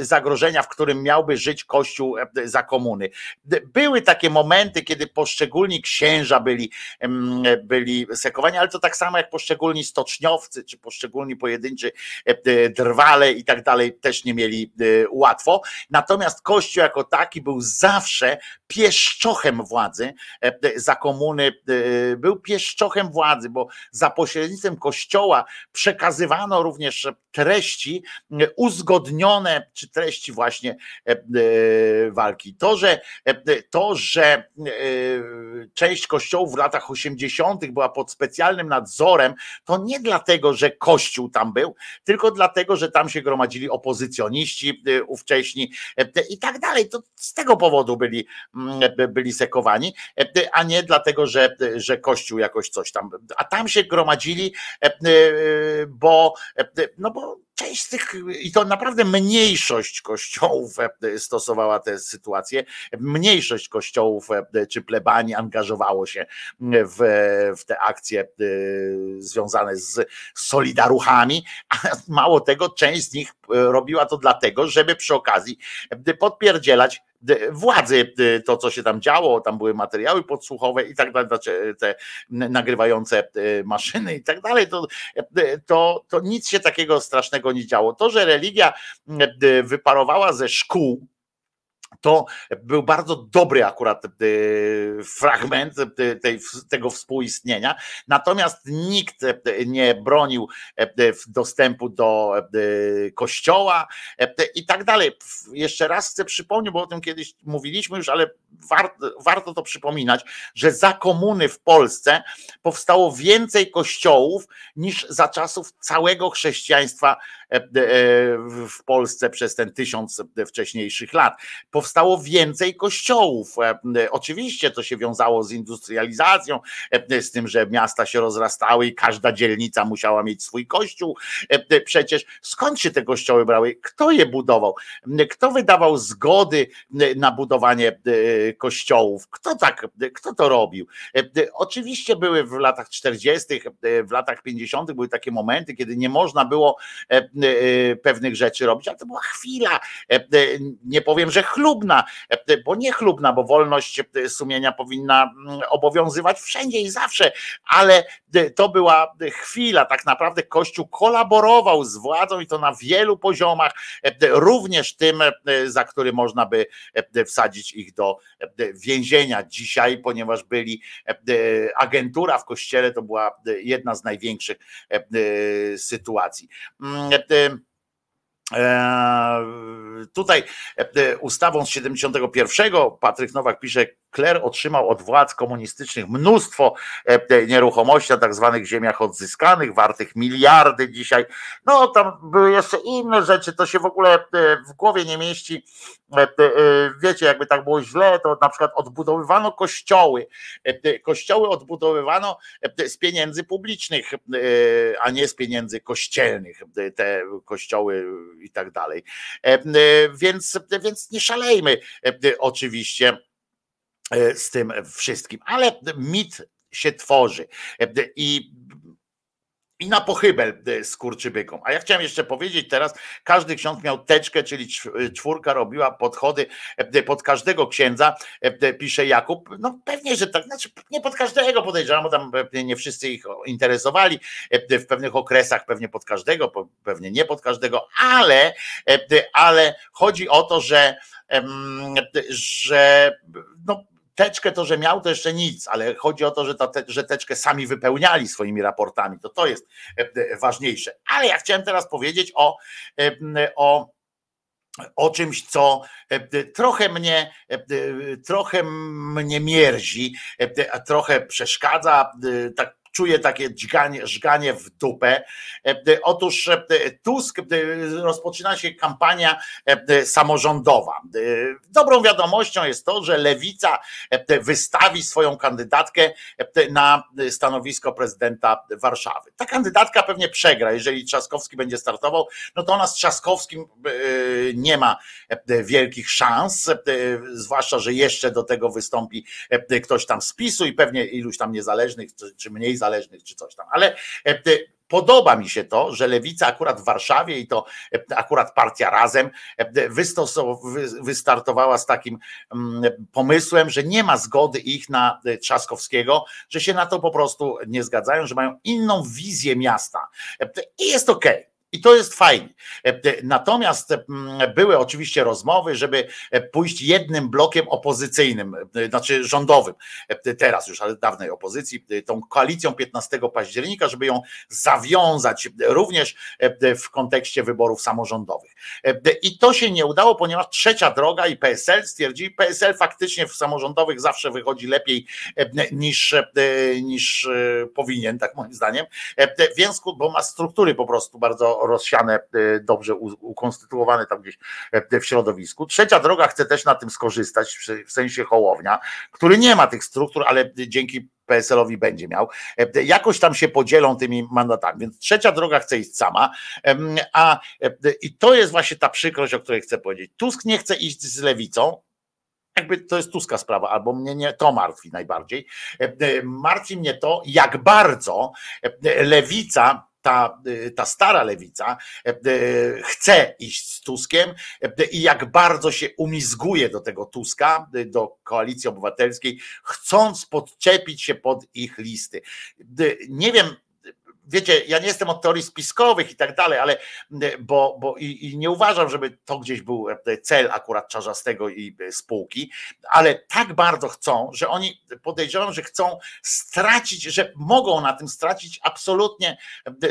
[SPEAKER 2] zagrożenia, w którym miałby żyć Kościół za komuny. Były takie momenty, kiedy poszczególni księża byli, byli sekowani, ale to tak samo jak poszczególni stoczniowcy, czy poszczególni pojedynczy drwale i tak dalej też nie mieli łatwo. Natomiast Kościół Kościół jako taki był zawsze pieszczochem władzy e, za komuny, e, był pieszczochem władzy, bo za pośrednictwem Kościoła przekazywano również treści uzgodnione, czy treści właśnie e, walki. To, że, to, że część kościołów w latach 80. była pod specjalnym nadzorem, to nie dlatego, że Kościół tam był, tylko dlatego, że tam się gromadzili opozycjoniści ówcześni i tak dalej. To z tego powodu byli, byli sekowani, a nie dlatego, że, że Kościół jakoś coś tam. A tam się gromadzili, bo, no bo część z tych, i to naprawdę mniejszość kościołów stosowała tę sytuację, mniejszość kościołów czy plebanii angażowało się w, w te akcje związane z solidaruchami, a mało tego, część z nich robiła to dlatego, żeby przy okazji podpierdzielać władzy to, co się tam działo, tam były materiały podsłuchowe i tak dalej, znaczy te nagrywające maszyny i tak dalej, to, to, to nic się takiego strasznego nie działo. To, że religia wyparowała ze szkół, to był bardzo dobry akurat e, fragment tej, tego współistnienia. Natomiast nikt e, nie bronił dostępu do kościoła i tak dalej. Jeszcze raz chcę przypomnieć, bo o tym kiedyś mówiliśmy już, ale warto, warto to przypominać, że za komuny w Polsce powstało więcej kościołów niż za czasów całego chrześcijaństwa w Polsce przez ten tysiąc wcześniejszych lat. Powstało więcej kościołów. Oczywiście to się wiązało z industrializacją, z tym, że miasta się rozrastały i każda dzielnica musiała mieć swój kościół. Przecież skąd się te kościoły brały? Kto je budował? Kto wydawał zgody na budowanie kościołów? Kto tak, kto to robił? Oczywiście były w latach 40., w latach 50. były takie momenty, kiedy nie można było E, pewnych rzeczy robić, ale to była chwila, e, nie powiem, że chlubna, e, bo nie chlubna, bo wolność sumienia powinna mm, obowiązywać wszędzie i zawsze, ale to była chwila, tak naprawdę Kościół kolaborował z władzą i to na wielu poziomach, również tym, za który można by wsadzić ich do więzienia dzisiaj, ponieważ byli agentura w kościele, to była jedna z największych sytuacji. Mm, tutaj ustawą z 71 Patryk Nowak pisze, Kler otrzymał od władz komunistycznych mnóstwo e, nieruchomości na tak zwanych ziemiach odzyskanych, wartych miliardy dzisiaj. No tam były jeszcze inne rzeczy, to się w ogóle e, w głowie nie mieści. E, wiecie, jakby tak było źle, to na przykład odbudowywano kościoły. Kościoły odbudowywano z pieniędzy publicznych, a nie z pieniędzy kościelnych, te kościoły i tak dalej. Więc, więc nie szalejmy oczywiście z tym wszystkim. Ale mit się tworzy. I i na pochybel skurczybykom. A ja chciałem jeszcze powiedzieć teraz, każdy ksiądz miał teczkę, czyli czwórka robiła podchody pod każdego księdza, pisze Jakub. No pewnie, że tak, znaczy nie pod każdego podejrzewam, bo tam nie wszyscy ich interesowali, w pewnych okresach pewnie pod każdego, pewnie nie pod każdego, ale, ale chodzi o to, że że no, teczkę to, że miał, to jeszcze nic, ale chodzi o to, że, te, że teczkę sami wypełniali swoimi raportami. To to jest e, e, ważniejsze. Ale ja chciałem teraz powiedzieć o, e, o o czymś, co trochę mnie, trochę mnie mierzi, trochę przeszkadza, tak czuję takie dźganie, żganie w dupę. E, e, otóż e, Tusk rozpoczyna się kampania samorządowa. Dobrą wiadomością jest to, że Lewica wystawi swoją kandydatkę na stanowisko prezydenta Warszawy. Ta kandydatka pewnie przegra, jeżeli Trzaskowski będzie startował, no to ona z Trzaskowskim nie ma wielkich szans, zwłaszcza, że jeszcze do tego wystąpi ktoś tam z PiSu i pewnie iluś tam niezależnych czy mniej zależnych czy coś tam. Ale e, Podoba mi się to, że lewica akurat w Warszawie i to e, akurat partia razem e, wystartowała z takim mm, pomysłem, że nie ma zgody ich na Trzaskowskiego, że się na to po prostu nie zgadzają, że mają inną wizję miasta. I jest okej. Okay. I to jest fajnie. E, natomiast mm, były oczywiście rozmowy, żeby e, pójść jednym blokiem opozycyjnym, e, znaczy rządowym, teraz już, ale dawnej opozycji, tą koalicją 15 października, żeby ją zawiązać również w kontekście wyborów samorządowych. I to się nie udało, ponieważ trzecia droga i PSL stwierdzili, PSL faktycznie w samorządowych zawsze wychodzi lepiej niż, niż powinien, tak moim zdaniem, więc, bo ma struktury po prostu bardzo rozsiane, e, dobrze ukonstytuowane tam gdzieś e, w środowisku. Trzecia droga chce też na tym skorzystać, w sensie Hołownia, który nie ma tych struktur, ale dzięki PSL-owi będzie miał. E, jakoś tam się podzielą tymi mandatami. Więc trzecia droga chce iść sama. A i to jest właśnie ta przykrość, o której chcę powiedzieć. Tusk nie chce iść z lewicą, jakby to jest Tuska sprawa, albo mnie nie to martwi najbardziej. Martwi mnie to, jak bardzo lewica ta, ta stara lewica e, e, chce iść z Tuskiem e, i jak bardzo się umizguje do tego Tuska, do koalicji obywatelskiej, chcąc podczepić się pod ich listy. Nie wiem, wiecie, ja nie jestem od teorii spiskowych i tak dalej, ale bo, bo i, i, nie uważam, żeby to gdzieś był cel akurat Czarzastego i spółki, ale tak bardzo chcą, że oni podejrzewam, że chcą stracić, że mogą na tym stracić absolutnie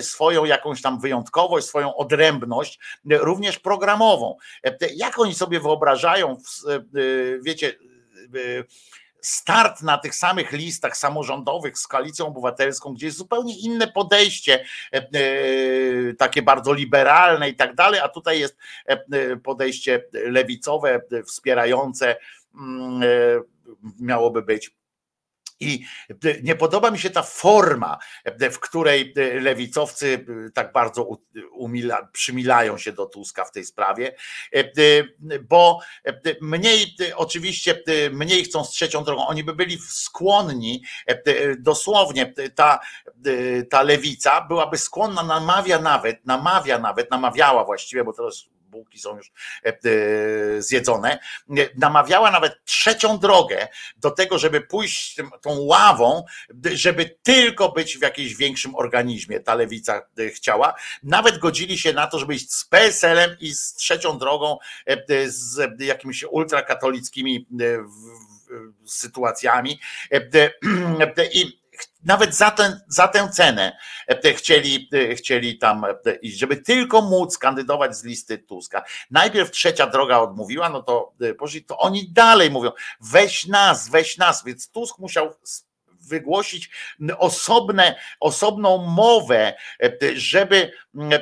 [SPEAKER 2] swoją jakąś tam wyjątkowość, swoją odrębność, również programową. Jak oni sobie wyobrażają, wiecie, start na tych samych listach samorządowych z koalicją obywatelską, gdzie jest zupełnie inne podejście, e, e, takie bardzo liberalne i tak dalej, a tutaj jest e, podejście lewicowe, wspierające, mm, miałoby być i nie podoba mi się ta forma, w której lewicowcy tak bardzo umila, przymilają się do Tuska w tej sprawie, bo mniej, oczywiście mniej chcą z trzecią drogą. Oni by byli skłonni, dosłownie ta, ta lewica byłaby skłonna, namawia nawet, namawia nawet, namawiała właściwie, bo teraz bułki są już e, e, zjedzone, namawiała nawet trzecią drogę do tego, żeby pójść tą ławą, żeby tylko być w jakimś większym organizmie. Ta lewica e, chciała. Nawet godzili się na to, żeby iść z PSL-em i z trzecią drogą, z jakimiś ultrakatolickimi sytuacjami. I nawet za, ten, za tę cenę e, chcieli, e, chcieli tam e, iść, żeby tylko móc kandydować z listy Tuska. Najpierw trzecia droga odmówiła, no to to oni dalej mówią, weź nas, weź nas, więc Tusk musiał wygłosić osobne, osobną mowę, żeby,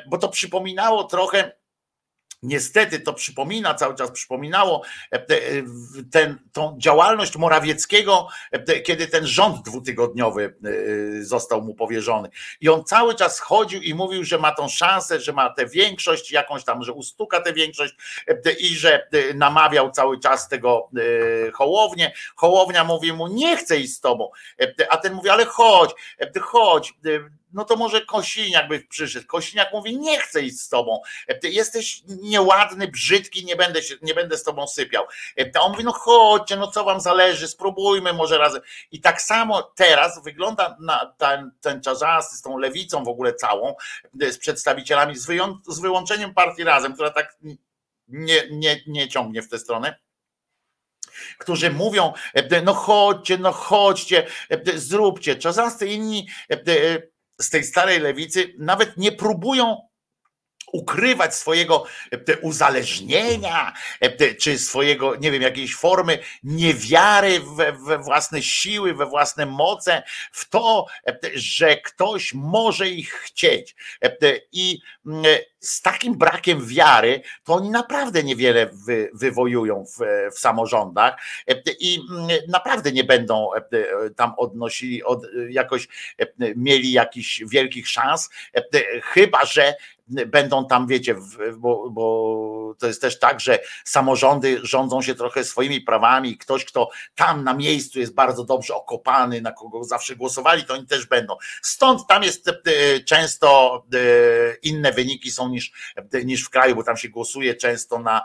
[SPEAKER 2] bo to przypominało trochę Niestety to przypomina, cały czas przypominało e, e, ten, tą działalność Morawieckiego, e, kiedy ten rząd dwutygodniowy został mu powierzony. I on cały czas chodził i mówił, że ma tą szansę, że ma tę większość, jakąś tam, że ustuka tę większość i że namawiał cały czas tego Hołownię. Hołownia mówi mu, nie chcę iść z tobą. A ten mówi, ale chodź, chodź, no to może Kosiniak by przyszedł. Kosiniak mówi, nie chcę iść z tobą. Ty jesteś nieładny, brzydki, nie będę, się, nie będę z tobą sypiał. A on mówi, no chodźcie, no co wam zależy, spróbujmy może razem. I tak samo teraz wygląda na ten, ten czarzasty z tą lewicą w ogóle całą, z przedstawicielami, z, wyją, z wyłączeniem partii Razem, która tak nie, nie, nie ciągnie w tę stronę którzy mówią, no chodźcie, no chodźcie, zróbcie. Czasasty inni z tej starej lewicy nawet nie próbują ukrywać swojego e, uzależnienia, e, czy swojego, nie wiem, jakiejś formy niewiary we, we, własne siły, we własne moce, w to, e, że ktoś może ich chcieć. I mm, z takim brakiem wiary, to oni naprawdę niewiele wy, wywojują w, w samorządach i mm, naprawdę nie będą tam odnosili, od, jakoś mieli jakichś wielkich szans, chyba że będą tam, wiecie, bo, bo to jest też tak, że samorządy rządzą się trochę swoimi prawami. Ktoś, kto tam na miejscu jest bardzo dobrze okopany, na kogo zawsze głosowali, to oni też będą. Stąd tam jest e, często e, inne wyniki są niż, niż w kraju, bo tam się głosuje często na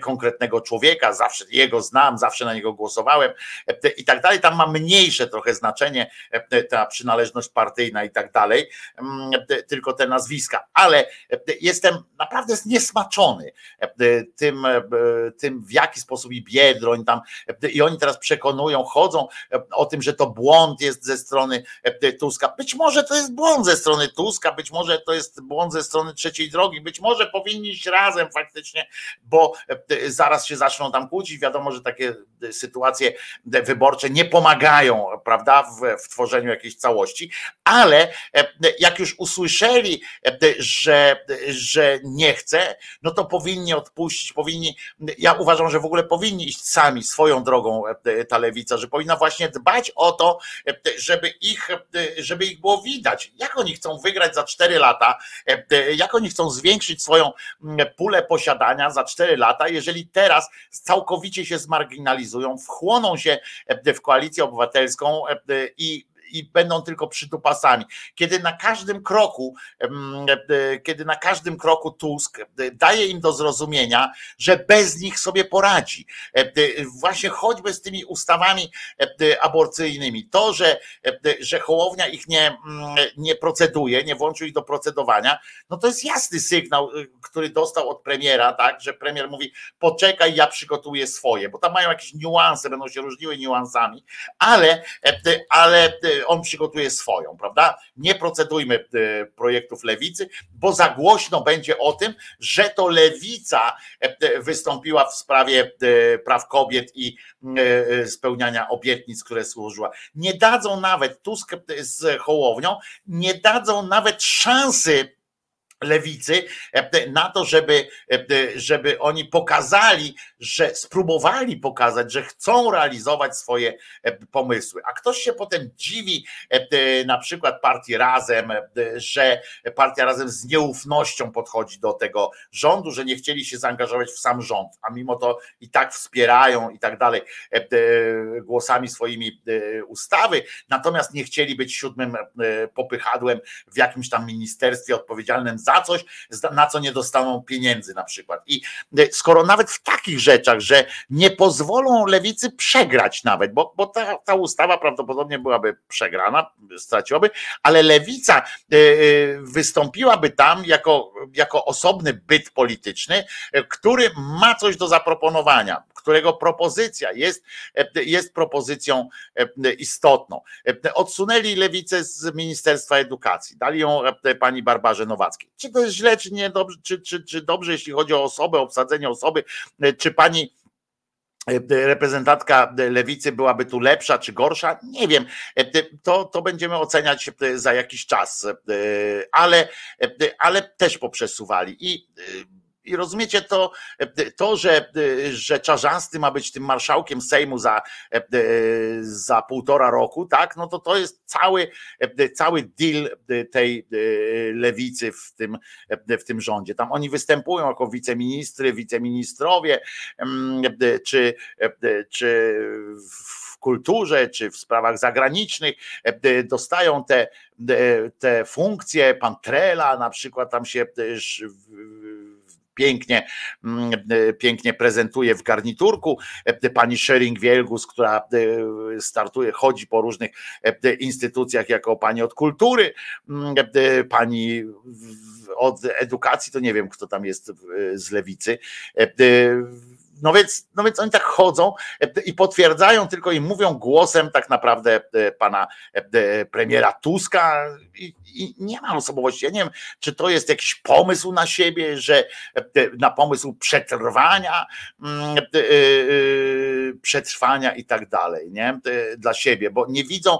[SPEAKER 2] konkretnego człowieka, zawsze jego znam, zawsze na niego głosowałem i tak dalej. Tam ma mniejsze trochę znaczenie ta przynależność partyjna i tak dalej, mm, tylko te nazwiska, ale jestem naprawdę zniesmaczony tym, tym w jaki sposób i Biedroń tam i oni teraz przekonują, chodzą o tym, że to błąd jest ze strony Tuska. Być może to jest błąd ze strony Tuska, być może to jest błąd ze strony trzeciej drogi, być może powinni iść razem faktycznie, bo zaraz się zaczną tam kłócić. Wiadomo, że takie sytuacje wyborcze nie pomagają, prawda, w, w tworzeniu jakiejś całości, ale jak już usłyszeli, że, że nie chce, no to powinni odpuścić, powinni, ja uważam, że w ogóle powinni iść sami swoją drogą ta lewica, że powinna właśnie dbać o to, żeby ich, żeby ich było widać, jak oni chcą wygrać za 4 lata, jak oni chcą zwiększyć swoją pulę posiadania za 4 lata, jeżeli teraz całkowicie się zmarginalizują, wchłoną się w koalicję obywatelską i i będą tylko przytupasami. Kiedy na każdym kroku, e, kiedy na każdym kroku Tusk daje im do zrozumienia, że bez nich sobie poradzi. E, właśnie choćby z tymi ustawami e, aborcyjnymi. To, że, że Hołownia ich nie, nie proceduje, nie włączył ich do procedowania, no to jest jasny sygnał, który dostał od premiera, tak, że premier mówi, poczekaj, ja przygotuję swoje, bo tam mają jakieś niuanse, będą się różniły niuansami, ale, ale on przygotuje swoją, prawda? Nie procedujmy e, projektów lewicy, bo za głośno będzie o tym, że to lewica e, wystąpiła w sprawie e, praw kobiet i spełniania obietnic, które służyła. Nie dadzą nawet Tusk z Hołownią, nie dadzą nawet szansy lewicy e, na to, żeby, e, żeby oni pokazali, że spróbowali pokazać, że chcą realizować swoje e, pomysły. A ktoś się potem dziwi, na przykład partii Razem, że partia Razem z nieufnością podchodzi do tego rządu, że nie chcieli się zaangażować w sam rząd, a mimo to i tak wspierają i tak dalej głosami swoimi ustawy, natomiast nie chcieli być siódmym popychadłem w jakimś tam ministerstwie odpowiedzialnym za za coś, na co nie dostaną pieniędzy na przykład. I e, skoro nawet w takich rzeczach, że nie pozwolą lewicy przegrać nawet, bo, bo ta, ta ustawa prawdopodobnie byłaby przegrana, straciłaby, ale lewica e, e, wystąpiłaby tam jako, jako osobny byt polityczny, który ma coś do zaproponowania którego propozycja jest, jest propozycją istotną. Odsunęli lewicę z Ministerstwa Edukacji, dali ją pani Barbarze Nowackiej. Czy to jest źle, czy nie dobrze, czy, czy, czy dobrze, jeśli chodzi o osobę, obsadzenie osoby, czy pani reprezentantka lewicy byłaby tu lepsza czy gorsza? Nie wiem. To, to będziemy oceniać za jakiś czas, ale, ale też poprzesuwali. I i rozumiecie to, to że, że Czarzasty ma być tym marszałkiem Sejmu za, za półtora roku, tak? No to to jest cały, cały deal tej lewicy w tym, w tym rządzie. Tam oni występują jako wiceministry, wiceministrowie, czy, czy w kulturze, czy w sprawach zagranicznych dostają te, te funkcje. Pan Trela na przykład tam się też pięknie, mm, pięknie prezentuje w garniturku. Pani Shering Wielgus, która startuje, chodzi po różnych instytucjach jako pani od kultury, mm, pani od edukacji, to nie wiem, kto tam jest z lewicy no więc, no więc oni tak chodzą e, i potwierdzają tylko i mówią głosem tak naprawdę e, pana e, premiera Tuska i, i nie ma osobowości. Ja nie wiem, czy to jest jakiś pomysł na siebie, że na pomysł przetrwania, mm, przetrwania i tak dalej, nie? Dla siebie, bo nie widzą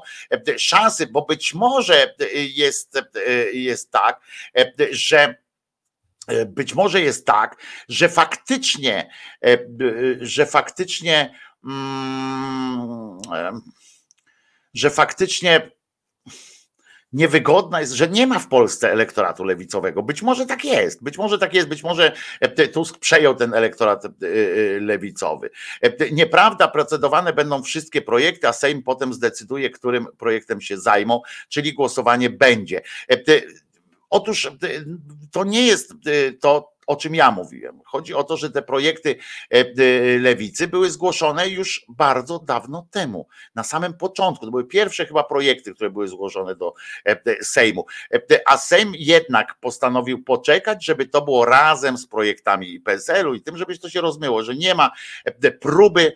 [SPEAKER 2] szansy, bo być może jest, jest tak, że być może jest tak, że faktycznie, e, że faktycznie, mm, e, że faktycznie niewygodna jest, że nie ma w Polsce elektoratu lewicowego. Być może tak jest, być może tak jest, być może Tusk przejął ten elektorat lewicowy. Nieprawda, procedowane będą wszystkie projekty, a Sejm potem zdecyduje, którym projektem się zajmą, czyli głosowanie będzie. Otóż y, to nie jest y, to, o czym ja mówiłem. Chodzi o to, że te projekty e, lewicy były zgłoszone już bardzo dawno temu, na samym początku. To były pierwsze chyba projekty, które były zgłoszone do e, Sejmu. E, a Sejm jednak postanowił poczekać, żeby to było razem z projektami PSL-u i tym, żeby to się rozmyło, że nie ma próby,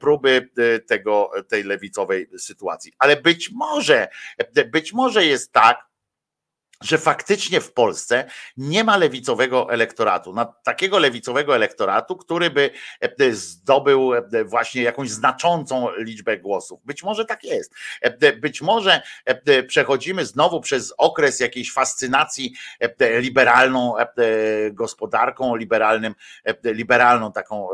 [SPEAKER 2] próby tego, tej lewicowej sytuacji. Ale być może, być może jest tak, że faktycznie w Polsce nie ma lewicowego elektoratu, takiego lewicowego elektoratu, który by e, zdobył e, właśnie jakąś znaczącą liczbę głosów. Być może tak jest. E, być może przechodzimy znowu przez okres jakiejś fascynacji liberalną gospodarką, liberalnym, liberalną taką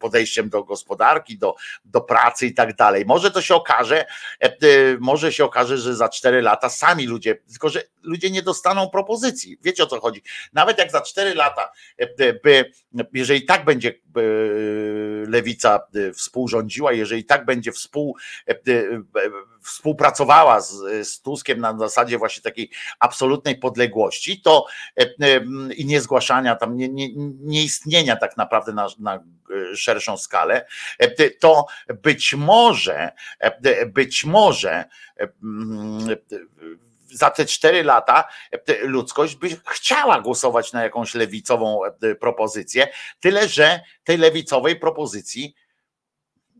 [SPEAKER 2] podejściem do gospodarki, do, do pracy i tak dalej. Może to się okaże, e, e, może się okaże, że za cztery lata sami ludzie, tylko że ludzie nie dostaną propozycji. Wiecie o co chodzi? Nawet jak za cztery lata e, by, jeżeli tak będzie lewica współrządziła, jeżeli tak będzie współ, współpracowała z, z Tuskiem na zasadzie właśnie takiej absolutnej podległości, to i nie zgłaszania tam, nie, nie, tak naprawdę na, na szerszą skalę, to być może, być może za te cztery lata ludzkość by chciała głosować na jakąś lewicową propozycję, tyle że tej lewicowej propozycji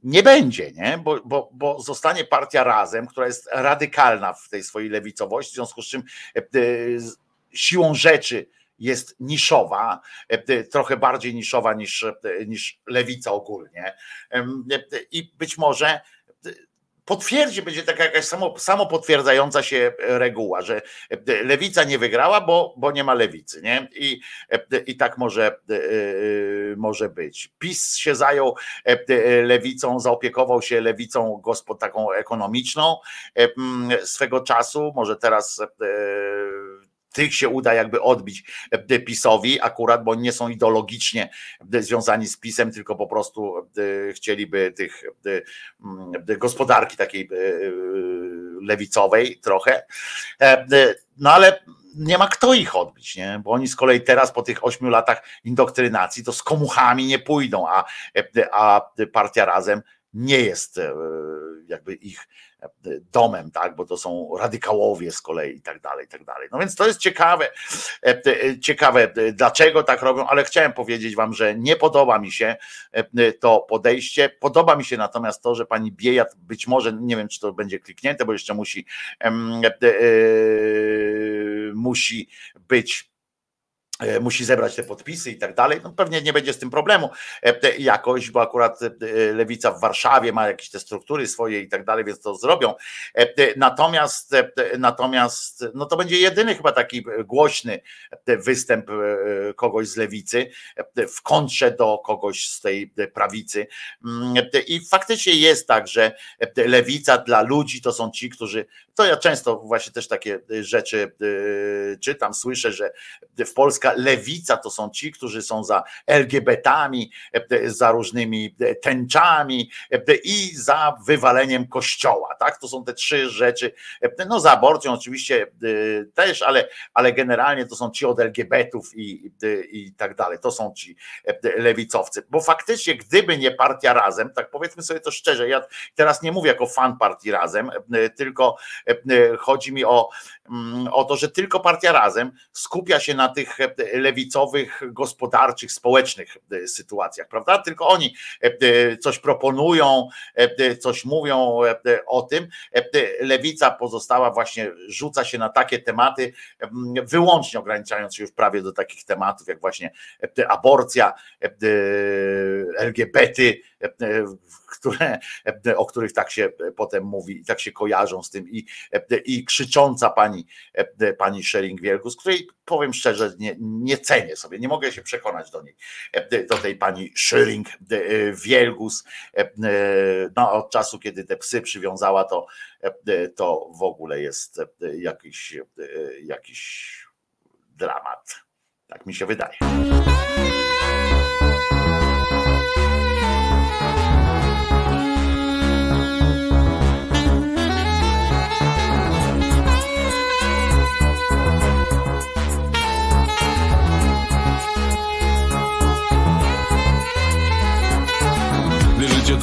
[SPEAKER 2] nie będzie, nie? Bo, bo, bo zostanie partia razem, która jest radykalna w tej swojej lewicowości, w związku z czym siłą rzeczy jest niszowa, e, trochę bardziej niszowa niż, e, niż lewica ogólnie. E, I być może potwierdzi, będzie taka jakaś samo, samo potwierdzająca się reguła, że lewica nie wygrała, bo, bo nie ma lewicy, nie? I, i tak może, może być. PiS się zajął lewicą, zaopiekował się lewicą gospod taką ekonomiczną swego czasu, może teraz tych się uda jakby odbić e, PiSowi akurat, bo nie są ideologicznie e, związani z PiSem, tylko po prostu e, chcieliby tych gospodarki takiej lewicowej trochę. No ale nie ma kto ich odbić, nie? bo oni z kolei teraz po tych ośmiu latach indoktrynacji to z komuchami nie pójdą, a, a partia razem nie jest jakby ich domem, tak, bo to są radykałowie z kolei i tak dalej, i tak dalej. No więc to jest ciekawe, e, e, ciekawe, e, dlaczego tak robią, ale chciałem powiedzieć wam, że nie podoba mi się to podejście. Podoba mi się natomiast to, że pani Biejat być może, nie wiem, czy to będzie kliknięte, bo jeszcze musi musi być musi zebrać te podpisy i tak dalej. No pewnie nie będzie z tym problemu e, jakoś, bo akurat e, lewica w Warszawie ma jakieś te struktury swoje i tak dalej, więc to zrobią. Natomiast natomiast no to będzie jedyny chyba taki głośny występ kogoś z lewicy w kontrze do kogoś z tej prawicy. Mm, I faktycznie jest tak, że lewica dla ludzi to są ci, którzy to ja często właśnie też takie rzeczy czytam, słyszę, że w Polska lewica to są ci, którzy są za LGBT-ami, za różnymi tęczami i za wywaleniem kościoła. Tak? To są te trzy rzeczy. No za aborcją oczywiście też, ale, ale generalnie to są ci od LGBT-ów i, i tak dalej. To są ci lewicowcy. Bo faktycznie, gdyby nie partia razem, tak powiedzmy sobie to szczerze, ja teraz nie mówię jako fan partii razem, tylko chodzi mi o, o to, że tylko partia razem skupia się na tych lewicowych, gospodarczych, społecznych e, sytuacjach, prawda? Tylko oni e, e, coś proponują, coś mówią o tym. Lewica pozostała właśnie, rzuca się na takie tematy, wyłącznie ograniczając się już prawie do takich tematów, jak właśnie aborcja, LGBT, które, o których tak się potem mówi i tak się kojarzą z tym i, i krzycząca pani, pani Schering-Wielgus, której powiem szczerze, nie, nie cenię sobie, nie mogę się przekonać do niej, do tej pani Schering-Wielgus. No, od czasu, kiedy te psy przywiązała, to, to w ogóle jest jakiś, jakiś dramat. Tak mi się wydaje.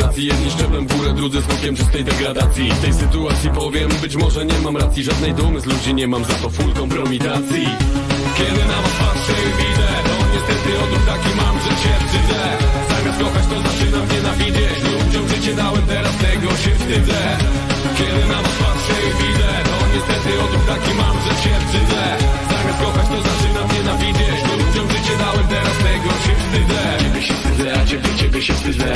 [SPEAKER 12] gracji Jedni szczeblem w górę, drudzy smokiem czystej degradacji. W tej sytuacji powiem, być może nie mam racji. Żadnej dumy z ludzi nie mam, za to full kompromitacji Kiedy na was patrzę i widzę To niestety odruch taki mam, że się wstydzę. Zamiast kochać to zaczynam nienawidzieć. Ludziom życie dałem, teraz tego się wstydzę. Kiedy na was patrzę i widzę To niestety odruch taki mam, że się wstydzę. Zamiast kochać to zaczynam nienawidzieć. Ludziom życie dałem, teraz tego się wstydzę. Ciebie się wstydzę, a ciebie, ciebie się wstydzę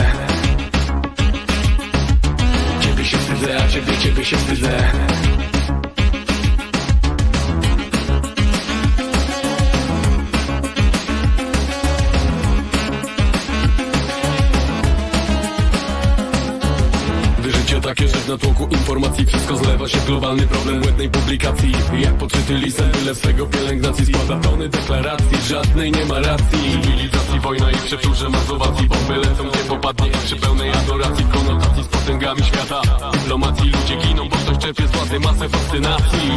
[SPEAKER 12] się wstydzę, a ciebie, takie, że w natłoku informacji wszystko zlewa się. Globalny problem błędnej publikacji. Jak podczyty lisem, byle swego pielęgnacji. Składa tony deklaracji, żadnej nie ma racji. Cywilizacji, wojna i przeczurze mazowacji. Bomby lecą, gdzie popadnie przy pełnej adoracji. Konotacji z potęgami świata. Dyplomacji ludzie giną, bo ktoś czerpie z władzy masę fascynacji.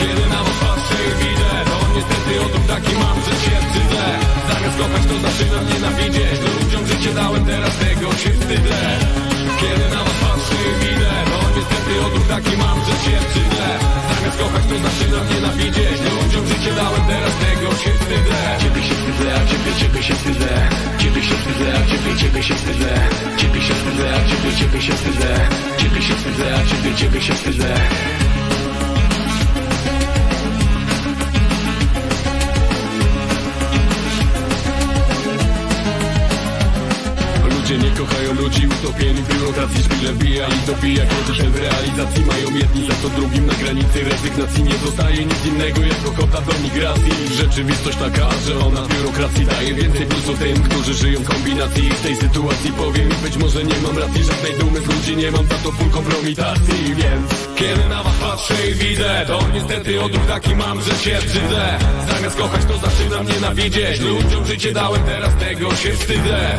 [SPEAKER 12] Kiedy na was patrzę i widzę To niestety odruch taki mam, że się wstydzę Zamiast kochać to zaczynam nienawidzieć. Ludziom życie dałem, teraz tego się wstydzę Kiedy na was patrzę i widzę To niestety odruch taki mam, że się wstydzę. Zamiast kochać to zaczynam nienawidzieć Ludziom życie dałem, teraz tego się wstydzę. Ciebie się wstydzę, a ciebie, ciebie się wstydzę. Ciebie się wstydzę, a ciebie, ciebie się wstydzę. Ciebie się wstydzę, a ciebie, ciebie się wstydzę. Ciebie się wstydzę, a ciebie, ciebie się wstydzę Ludzie nie kochają ludzi utopieni w biurokracji Szpile bija i dobija. Każdy w realizacji mają jedni Za to drugim na granicy rezygnacji. Nie zostaje nic innego jako kota do migracji. Rzeczywistość taka, że ona biurokracji daje więcej plusu tym, którzy żyją w kombinacji. W tej sytuacji powiem i być może nie mam racji Żadnej dumy z ludzi nie mam, za to full kompromitacji. Więc kiedy na was patrzę i widzę To niestety odruch taki mam, że się brzydzę Zamiast kochać to zaczynam nienawidzieć. Ludziom życie dałem, teraz tego się wstydzę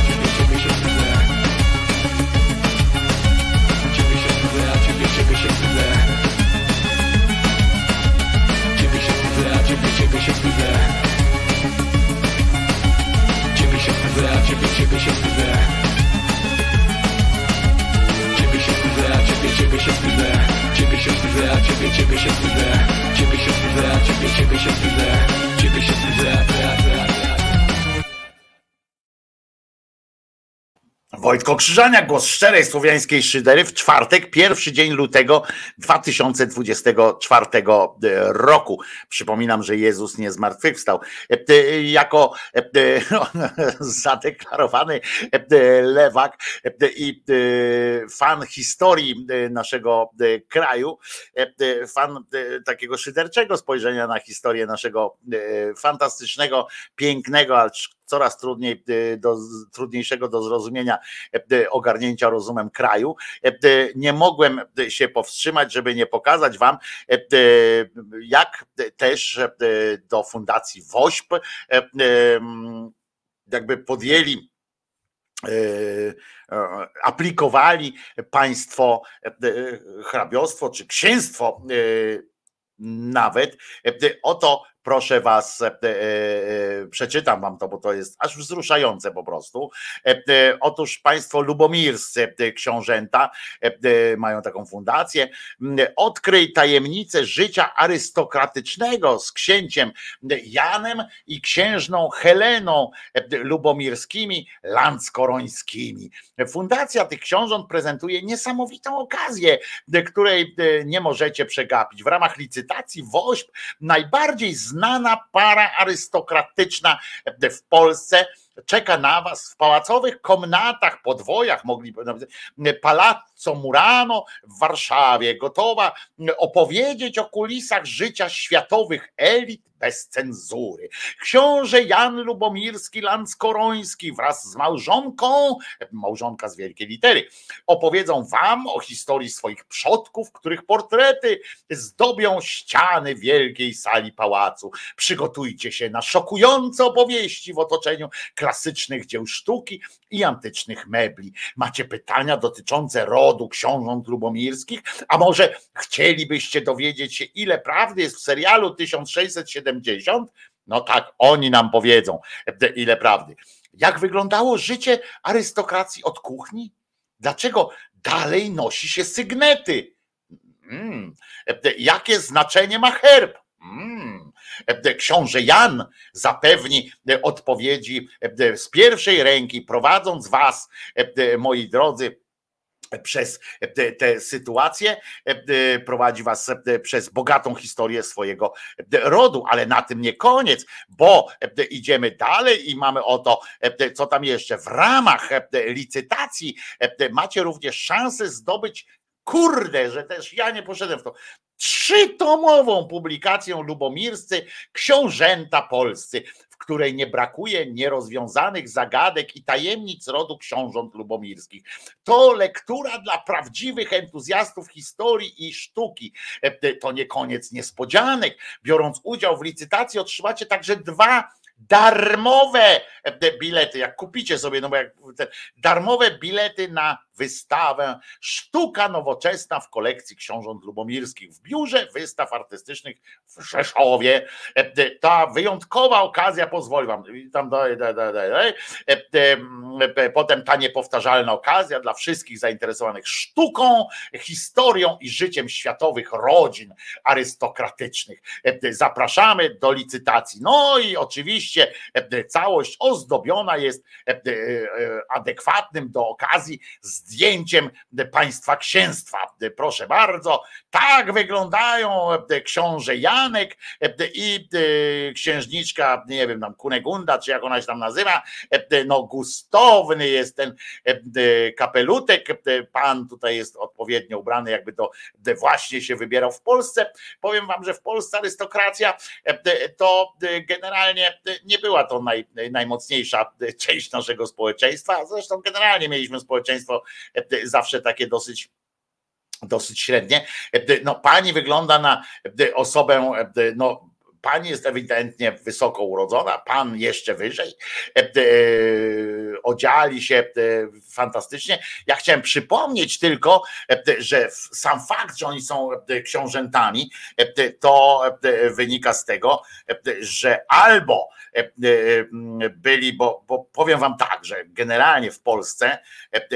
[SPEAKER 2] Krzyżania, głos szczerej słowiańskiej szydery w czwartek, pierwszy dzień lutego 2024 roku. Przypominam, że Jezus nie zmartwychwstał. E, Jako e, zadeklarowany e, lewak i fan historii naszego kraju, fan takiego szyderczego spojrzenia na historię naszego fantastycznego, pięknego, ale coraz trudniej, do, trudniejszego do zrozumienia ogarnięcia rozumem kraju. Nie mogłem się powstrzymać, żeby nie pokazać wam, jak też do Fundacji WOŚP jakby podjęli aplikowali państwo hrabiostwo czy księstwo nawet oto proszę was, e, e, przeczytam wam to, bo to jest aż wzruszające po prostu. E, otóż państwo lubomirscy książęta mają taką fundację. Odkryj tajemnicę życia arystokratycznego z księciem Janem i księżną Heleną lubomirskimi, landskorońskimi. Fundacja tych książąt prezentuje niesamowitą okazję, której nie możecie przegapić. W ramach licytacji WOŚP najbardziej znana para arystokratyczna w Polsce czeka na was w pałacowych komnatach, podwojach, mogliby Palazzo Murano w Warszawie, gotowa opowiedzieć o kulisach życia światowych elit bez cenzury. Książę Jan Lubomirski Lanskoroński wraz z małżonką, małżonka z wielkiej litery, opowiedzą wam o historii swoich przodków, których portrety zdobią ściany wielkiej sali pałacu. Przygotujcie się na szokujące opowieści w otoczeniu klasycznych dzieł sztuki i antycznych mebli. Macie pytania dotyczące rodu książąt lubomirskich? A może chcielibyście dowiedzieć się, ile prawdy jest w serialu 1670? No tak, oni nam powiedzą, ile prawdy. Jak wyglądało życie arystokracji od kuchni? Dlaczego dalej nosi się sygnety? Hmm. Jakie znaczenie ma herb? Hmm. Książę Jan zapewni odpowiedzi z pierwszej ręki, prowadząc Was, moi drodzy, przez tę sytuację, prowadzi was przez bogatą historię swojego rodu, ale na tym nie koniec, bo idziemy dalej i mamy oto, co tam jeszcze, w ramach licytacji macie również szansę zdobyć Kurde, że też ja nie poszedłem w to. Trzytomową publikację lubomirscy książęta polscy, której nie brakuje nierozwiązanych zagadek i tajemnic rodu książąt lubomirskich. To lektura dla prawdziwych entuzjastów historii i sztuki. To nie koniec niespodzianek. Biorąc udział w licytacji, otrzymacie także dwa darmowe bilety, jak kupicie sobie, no bo jak darmowe bilety na wystawę Sztuka Nowoczesna w kolekcji książąt lubomirskich w biurze wystaw artystycznych w Rzeszowie. Ta wyjątkowa okazja pozwoli wam, tam dalej, dalej, dalej, potem ta niepowtarzalna okazja dla wszystkich zainteresowanych sztuką, historią i życiem światowych rodzin arystokratycznych. Zapraszamy do licytacji. No i oczywiście całość ozdobiona jest adekwatnym do okazji zdjęciem państwa księstwa. Proszę bardzo, tak wyglądają książę Janek i księżniczka, nie wiem, tam Kunegunda, czy jak ona się tam nazywa, no gustowny jest ten kapelutek, pan tutaj jest odpowiednio ubrany, jakby to właśnie się wybierał w Polsce. Powiem wam, że w Polsce arystokracja to generalnie nie była to naj, najmocniejsza część naszego społeczeństwa, zresztą generalnie mieliśmy społeczeństwo zawsze takie dosyć dosyć średnie. No, pani wygląda na osobę no, pani jest ewidentnie wysoko urodzona, pan jeszcze wyżej, odziali się fantastycznie. Ja chciałem przypomnieć tylko, że sam fakt, że oni są książętami, to wynika z tego, że albo byli, bo, bo powiem wam tak, że generalnie w Polsce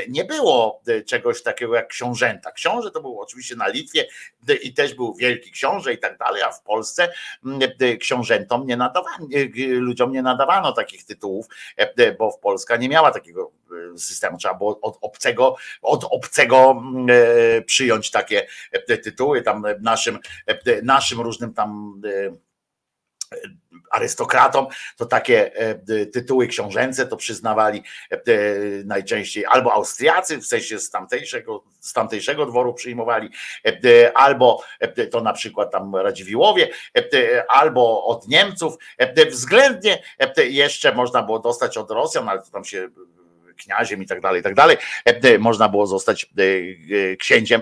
[SPEAKER 2] nie było czegoś takiego jak książęta. Książę to był oczywiście na Litwie i też był wielki książę i tak dalej, a w Polsce książętom nie nadawano, ludziom nie nadawano takich tytułów, bo w Polska nie miała takiego systemu. Trzeba było od obcego, od obcego przyjąć takie tytuły tam naszym, naszym różnym tam arystokratom, to takie tytuły książęce to przyznawali najczęściej albo Austriacy, w sensie z tamtejszego, z tamtejszego dworu przyjmowali, albo to na przykład tam Radziwiłowie, albo od Niemców. Względnie jeszcze można było dostać od Rosjan, ale to tam się kniaziem i tak dalej, i tak dalej. Można było zostać księciem.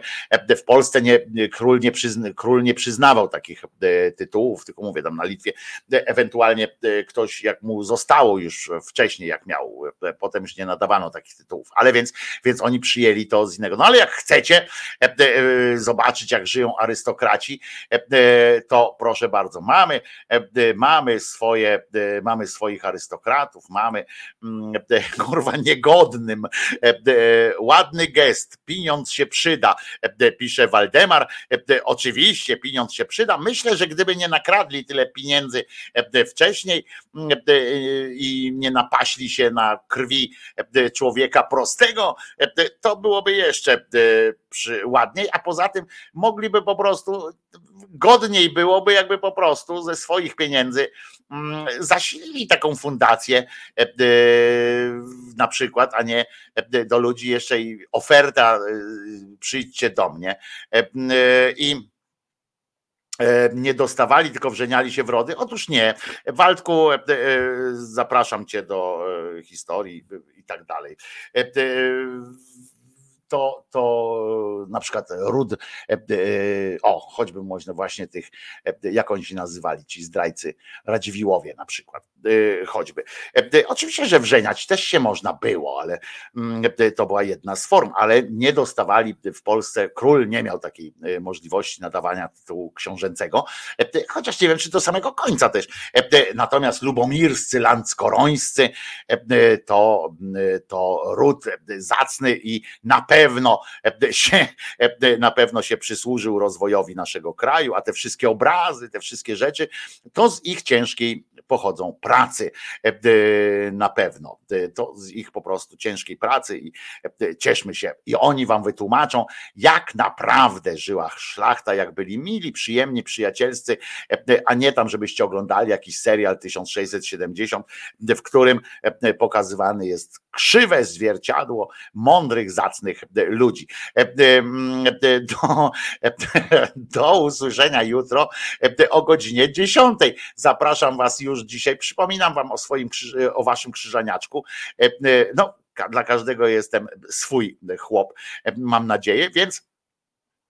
[SPEAKER 2] W Polsce nie, król, nie przyzna, król nie przyznawał takich tytułów, tylko mówię tam na Litwie. Ewentualnie ktoś, jak mu zostało już wcześniej, jak miał, potem już nie nadawano takich tytułów. Ale więc, więc oni przyjęli to z innego. No ale jak chcecie zobaczyć, jak żyją arystokraci, to proszę bardzo, mamy, mamy swoje, mamy swoich arystokratów, mamy kurwa nie godnym. E, e, ładny gest, pieniądz się przyda, e, pisze Waldemar. Oczywiście pieniądz się przyda. Myślę, że gdyby nie nakradli tyle pieniędzy wcześniej i nie napaśli się na krwi człowieka prostego, to byłoby jeszcze ładniej, a poza tym mogliby po prostu godniej byłoby, jakby po prostu ze swoich pieniędzy mm, zasilili taką fundację na przykład, a nie do ludzi jeszcze i oferta przyjdźcie do mnie i nie dostawali, tylko wrzeniali się wrody. Otóż nie. Waldku, zapraszam cię do historii i tak dalej to, to na przykład ród, e, e, o, choćby można właśnie tych, e, jak oni się nazywali, ci zdrajcy Radziwiłowie na przykład, choćby. Oczywiście, że wrzeniać też się można było, ale mm, to była jedna z form, ale nie dostawali w Polsce, król nie miał takiej możliwości nadawania tytułu książęcego, chociaż nie wiem, czy do samego końca też. Natomiast lubomirscy, landskorońscy to, to ród zacny i na pewno pewno się, na pewno się przysłużył rozwojowi naszego kraju, a te wszystkie obrazy, te wszystkie rzeczy, to z ich ciężkiej pochodzą pracy na pewno. To z ich po prostu ciężkiej pracy i cieszmy się. I oni wam wytłumaczą, jak naprawdę żyła szlachta, jak byli mili, przyjemni, przyjacielscy, a nie tam, żebyście oglądali jakiś serial 1670, w którym pokazywany jest krzywe zwierciadło mądrych, zacnych ludzi. Do, do usłyszenia jutro o godzinie 10. Zapraszam Was już dzisiaj. Przypominam Wam o swoim, o Waszym krzyżaniaczku. No, dla każdego jestem swój chłop, mam nadzieję, więc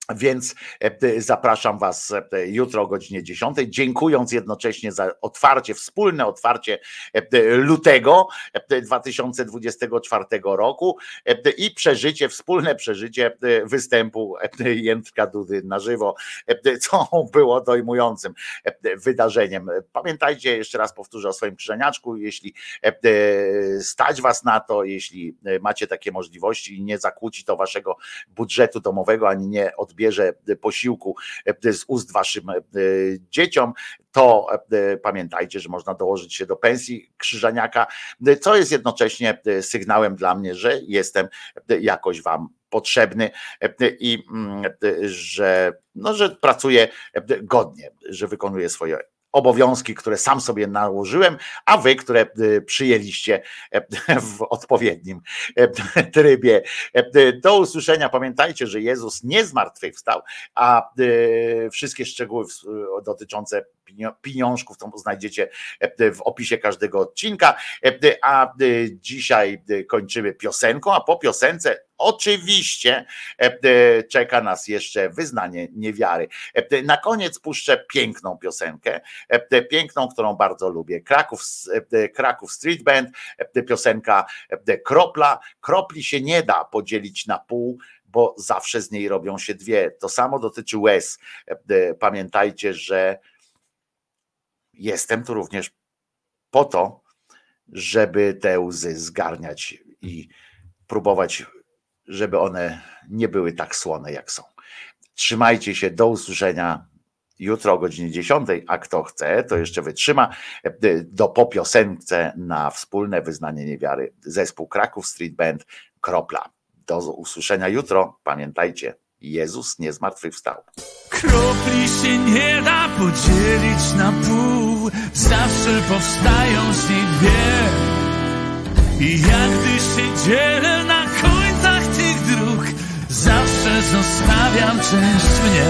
[SPEAKER 2] więc e, zapraszam Was e, jutro o godzinie 10, dziękując jednocześnie za otwarcie, wspólne otwarcie e, lutego 2024 roku i przeżycie, wspólne przeżycie występu Jędrka Dudy na żywo, co było dojmującym wydarzeniem. Pamiętajcie, jeszcze raz powtórzę o swoim krzyżeniaczku, jeśli stać Was na to, jeśli macie takie możliwości i nie zakłóci to Waszego budżetu domowego, ani nie od odbierze posiłku e, z ust waszym e, dzieciom, to e, pamiętajcie, że można dołożyć się do pensji krzyżaniaka, co jest jednocześnie sygnałem dla mnie, że jestem jakoś wam potrzebny i mm, że, no, że pracuję godnie, że wykonuję swoje obowiązki, które sam sobie nałożyłem, a wy, które y, przyjęliście e, w odpowiednim e, trybie. E, do usłyszenia. Pamiętajcie, że Jezus nie zmartwychwstał, a wszystkie szczegóły dotyczące pieniążków, to znajdziecie w opisie każdego odcinka. A dzisiaj kończymy piosenką, a po piosence Oczywiście czeka nas jeszcze wyznanie niewiary. Na koniec puszczę piękną piosenkę, piękną, którą bardzo lubię. Kraków, Kraków Street Band, piosenka Kropla. Kropli się nie da podzielić na pół, bo zawsze z niej robią się dwie. To samo dotyczy łez. Pamiętajcie, że jestem tu również po to, żeby te łzy zgarniać i próbować, żeby one nie były tak słone, jak są. Trzymajcie się, do usłyszenia jutro o godzinie 10, a kto chce, to jeszcze wytrzyma do po piosence na wspólne wyznanie niewiary zespół Kraków Street Band Kropla. Do usłyszenia jutro. Pamiętajcie, Jezus nie zmartwychwstał.
[SPEAKER 13] Kropli się nie da podzielić na pół, zawsze powstają z niej dwie. I jak gdy się dzielę na końcach tych dróg, zawsze zostawiam część mnie.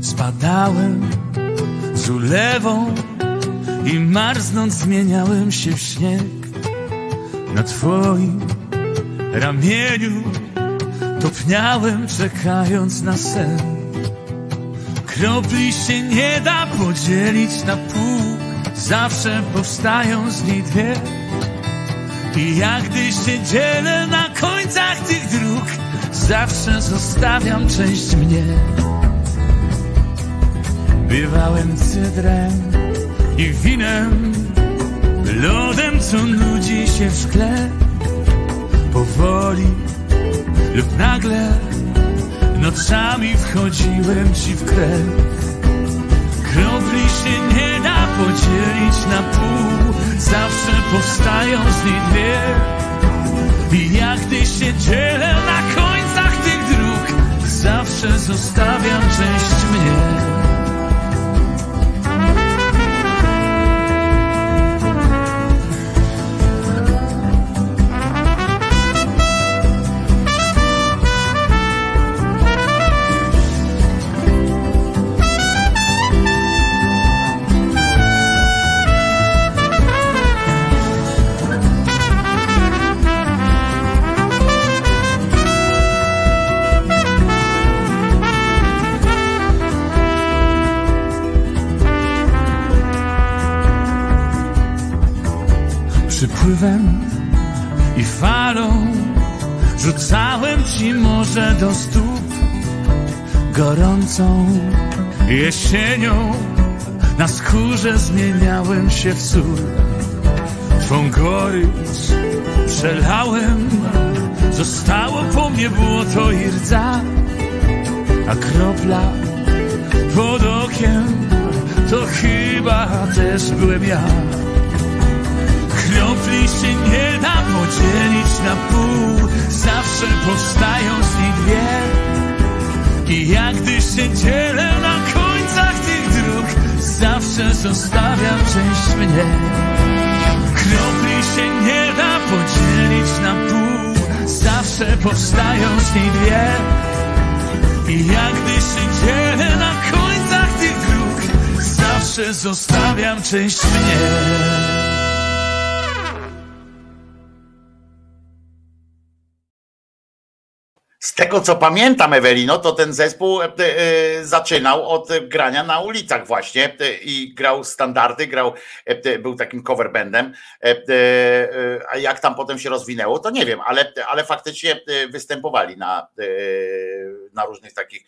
[SPEAKER 13] Spadałem z ulewą i marznąc zmieniałem się w śnieg na twoim ramieniu topniałem czekając na sen. Kropli się nie da podzielić na pół. Zawsze powstają z niej dwie. I jak gdy się dzielę na końcach tych dróg zawsze zostawiam część mnie. Bywałem cydrem i winem, lodem, co nudzi się w szkle. Powoli lub nagle nocami wchodziłem ci w krew. Kropli się nie da podzielić na pół, zawsze powstają z niej dwie. I jak gdy się dzielę na końcach tych dróg, zawsze zostawiam Gorącą jesienią Na skórze zmieniałem się w sól. Twą gorycz przelałem. Zostało po mnie błoto i rdza A kropla pod okiem To chyba też byłem ja. Kropli się nie da podzielić na pół. Zawsze powstają z nich dwie I jak gdy się dzielę na końcach tych dróg Zawsze zostawiam część mnie. Kropli się nie da podzielić na pół Zawsze powstają z nich dwie. I jak gdy się dzielę na końcach tych dróg Zawsze zostawiam część mnie
[SPEAKER 2] tego co pamiętam, Ewelino, to ten zespół e, e, zaczynał od grania na ulicach właśnie e, i grał standardy, grał, był takim cover bandem. A jak tam potem się rozwinęło, to nie wiem, ale, ale faktycznie występowali na, na różnych takich,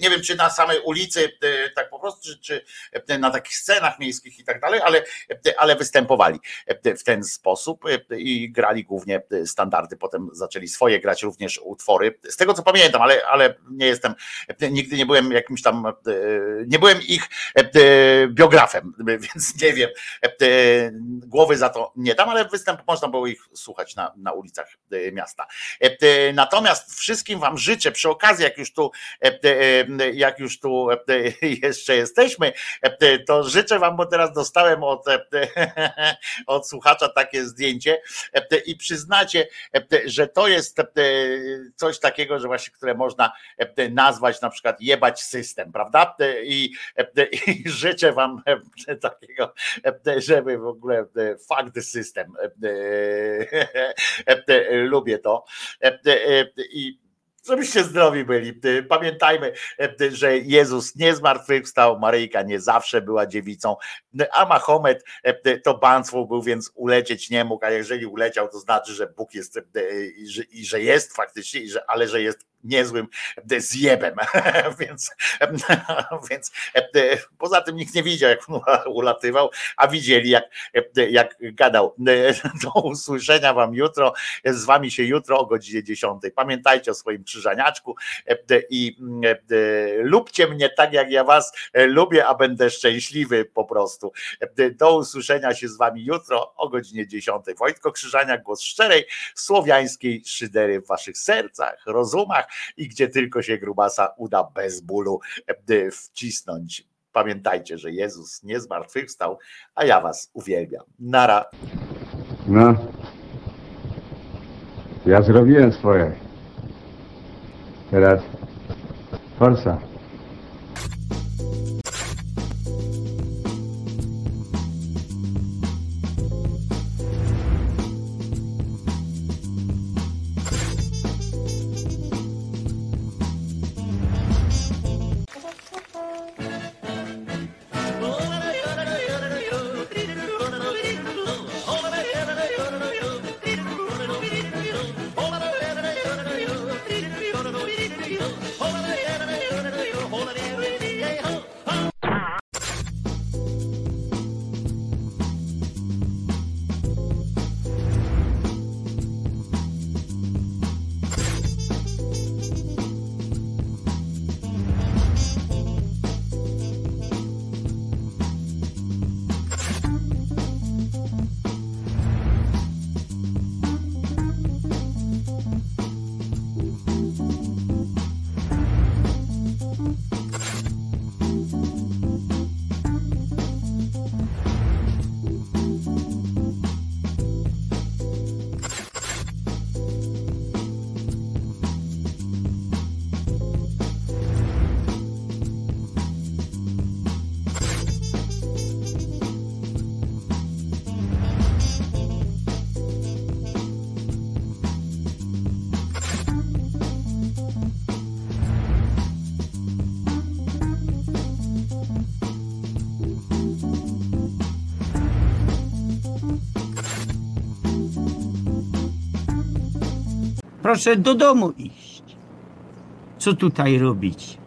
[SPEAKER 2] nie wiem czy na samej ulicy, tak po prostu, czy, czy na takich scenach miejskich i tak dalej, ale, ale występowali w ten sposób i grali głównie standardy. Potem zaczęli swoje grać również utwory z tego co pamiętam, ale, ale nie jestem, nigdy nie byłem jakimś tam, e, nie byłem ich e, biografem, więc nie wiem, e, głowy za to nie dam, ale występ można było ich słuchać na, na ulicach miasta. Natomiast wszystkim Wam życzę przy okazji, jak jak już tu, jak już tu jeszcze jesteśmy, to życzę wam, bo teraz dostałem od, od słuchacza takie zdjęcie i przyznacie, że to jest coś takiego, że właśnie, które można nazwać na przykład jebać system, prawda? I, i życzę wam takiego, żeby w ogóle fuck the system. Lubię to. I żebyście zdrowi byli. Pamiętajmy, że Jezus nie zmartwychwstał, Maryjka nie zawsze była dziewicą, a Mahomet to banstwo był, więc ulecieć nie mógł, a jeżeli uleciał, to znaczy, że Bóg jest i że jest faktycznie, ale że jest niezłym zjebem, więc, więc poza tym nikt nie widział, jak ulatywał, a widzieli, jak, jak gadał. Do usłyszenia wam jutro, z wami się jutro o godzinie 10. Pamiętajcie o swoim krzyżaniaczku i lubcie mnie tak, jak ja was lubię, a będę szczęśliwy po prostu. Do usłyszenia się z wami jutro o godzinie 10. Wojtko Krzyżania, głos szczerej, słowiańskiej szydery w waszych sercach, rozumach, i gdzie tylko się grubasa uda bez bólu e, wcisnąć. Pamiętajcie, że Jezus nie zmartwychwstał, a ja was uwielbiam. Nara.
[SPEAKER 14] No. Ja zrobiłem swoje. Teraz forsa.
[SPEAKER 15] Proszę do domu iść. Co tutaj robić?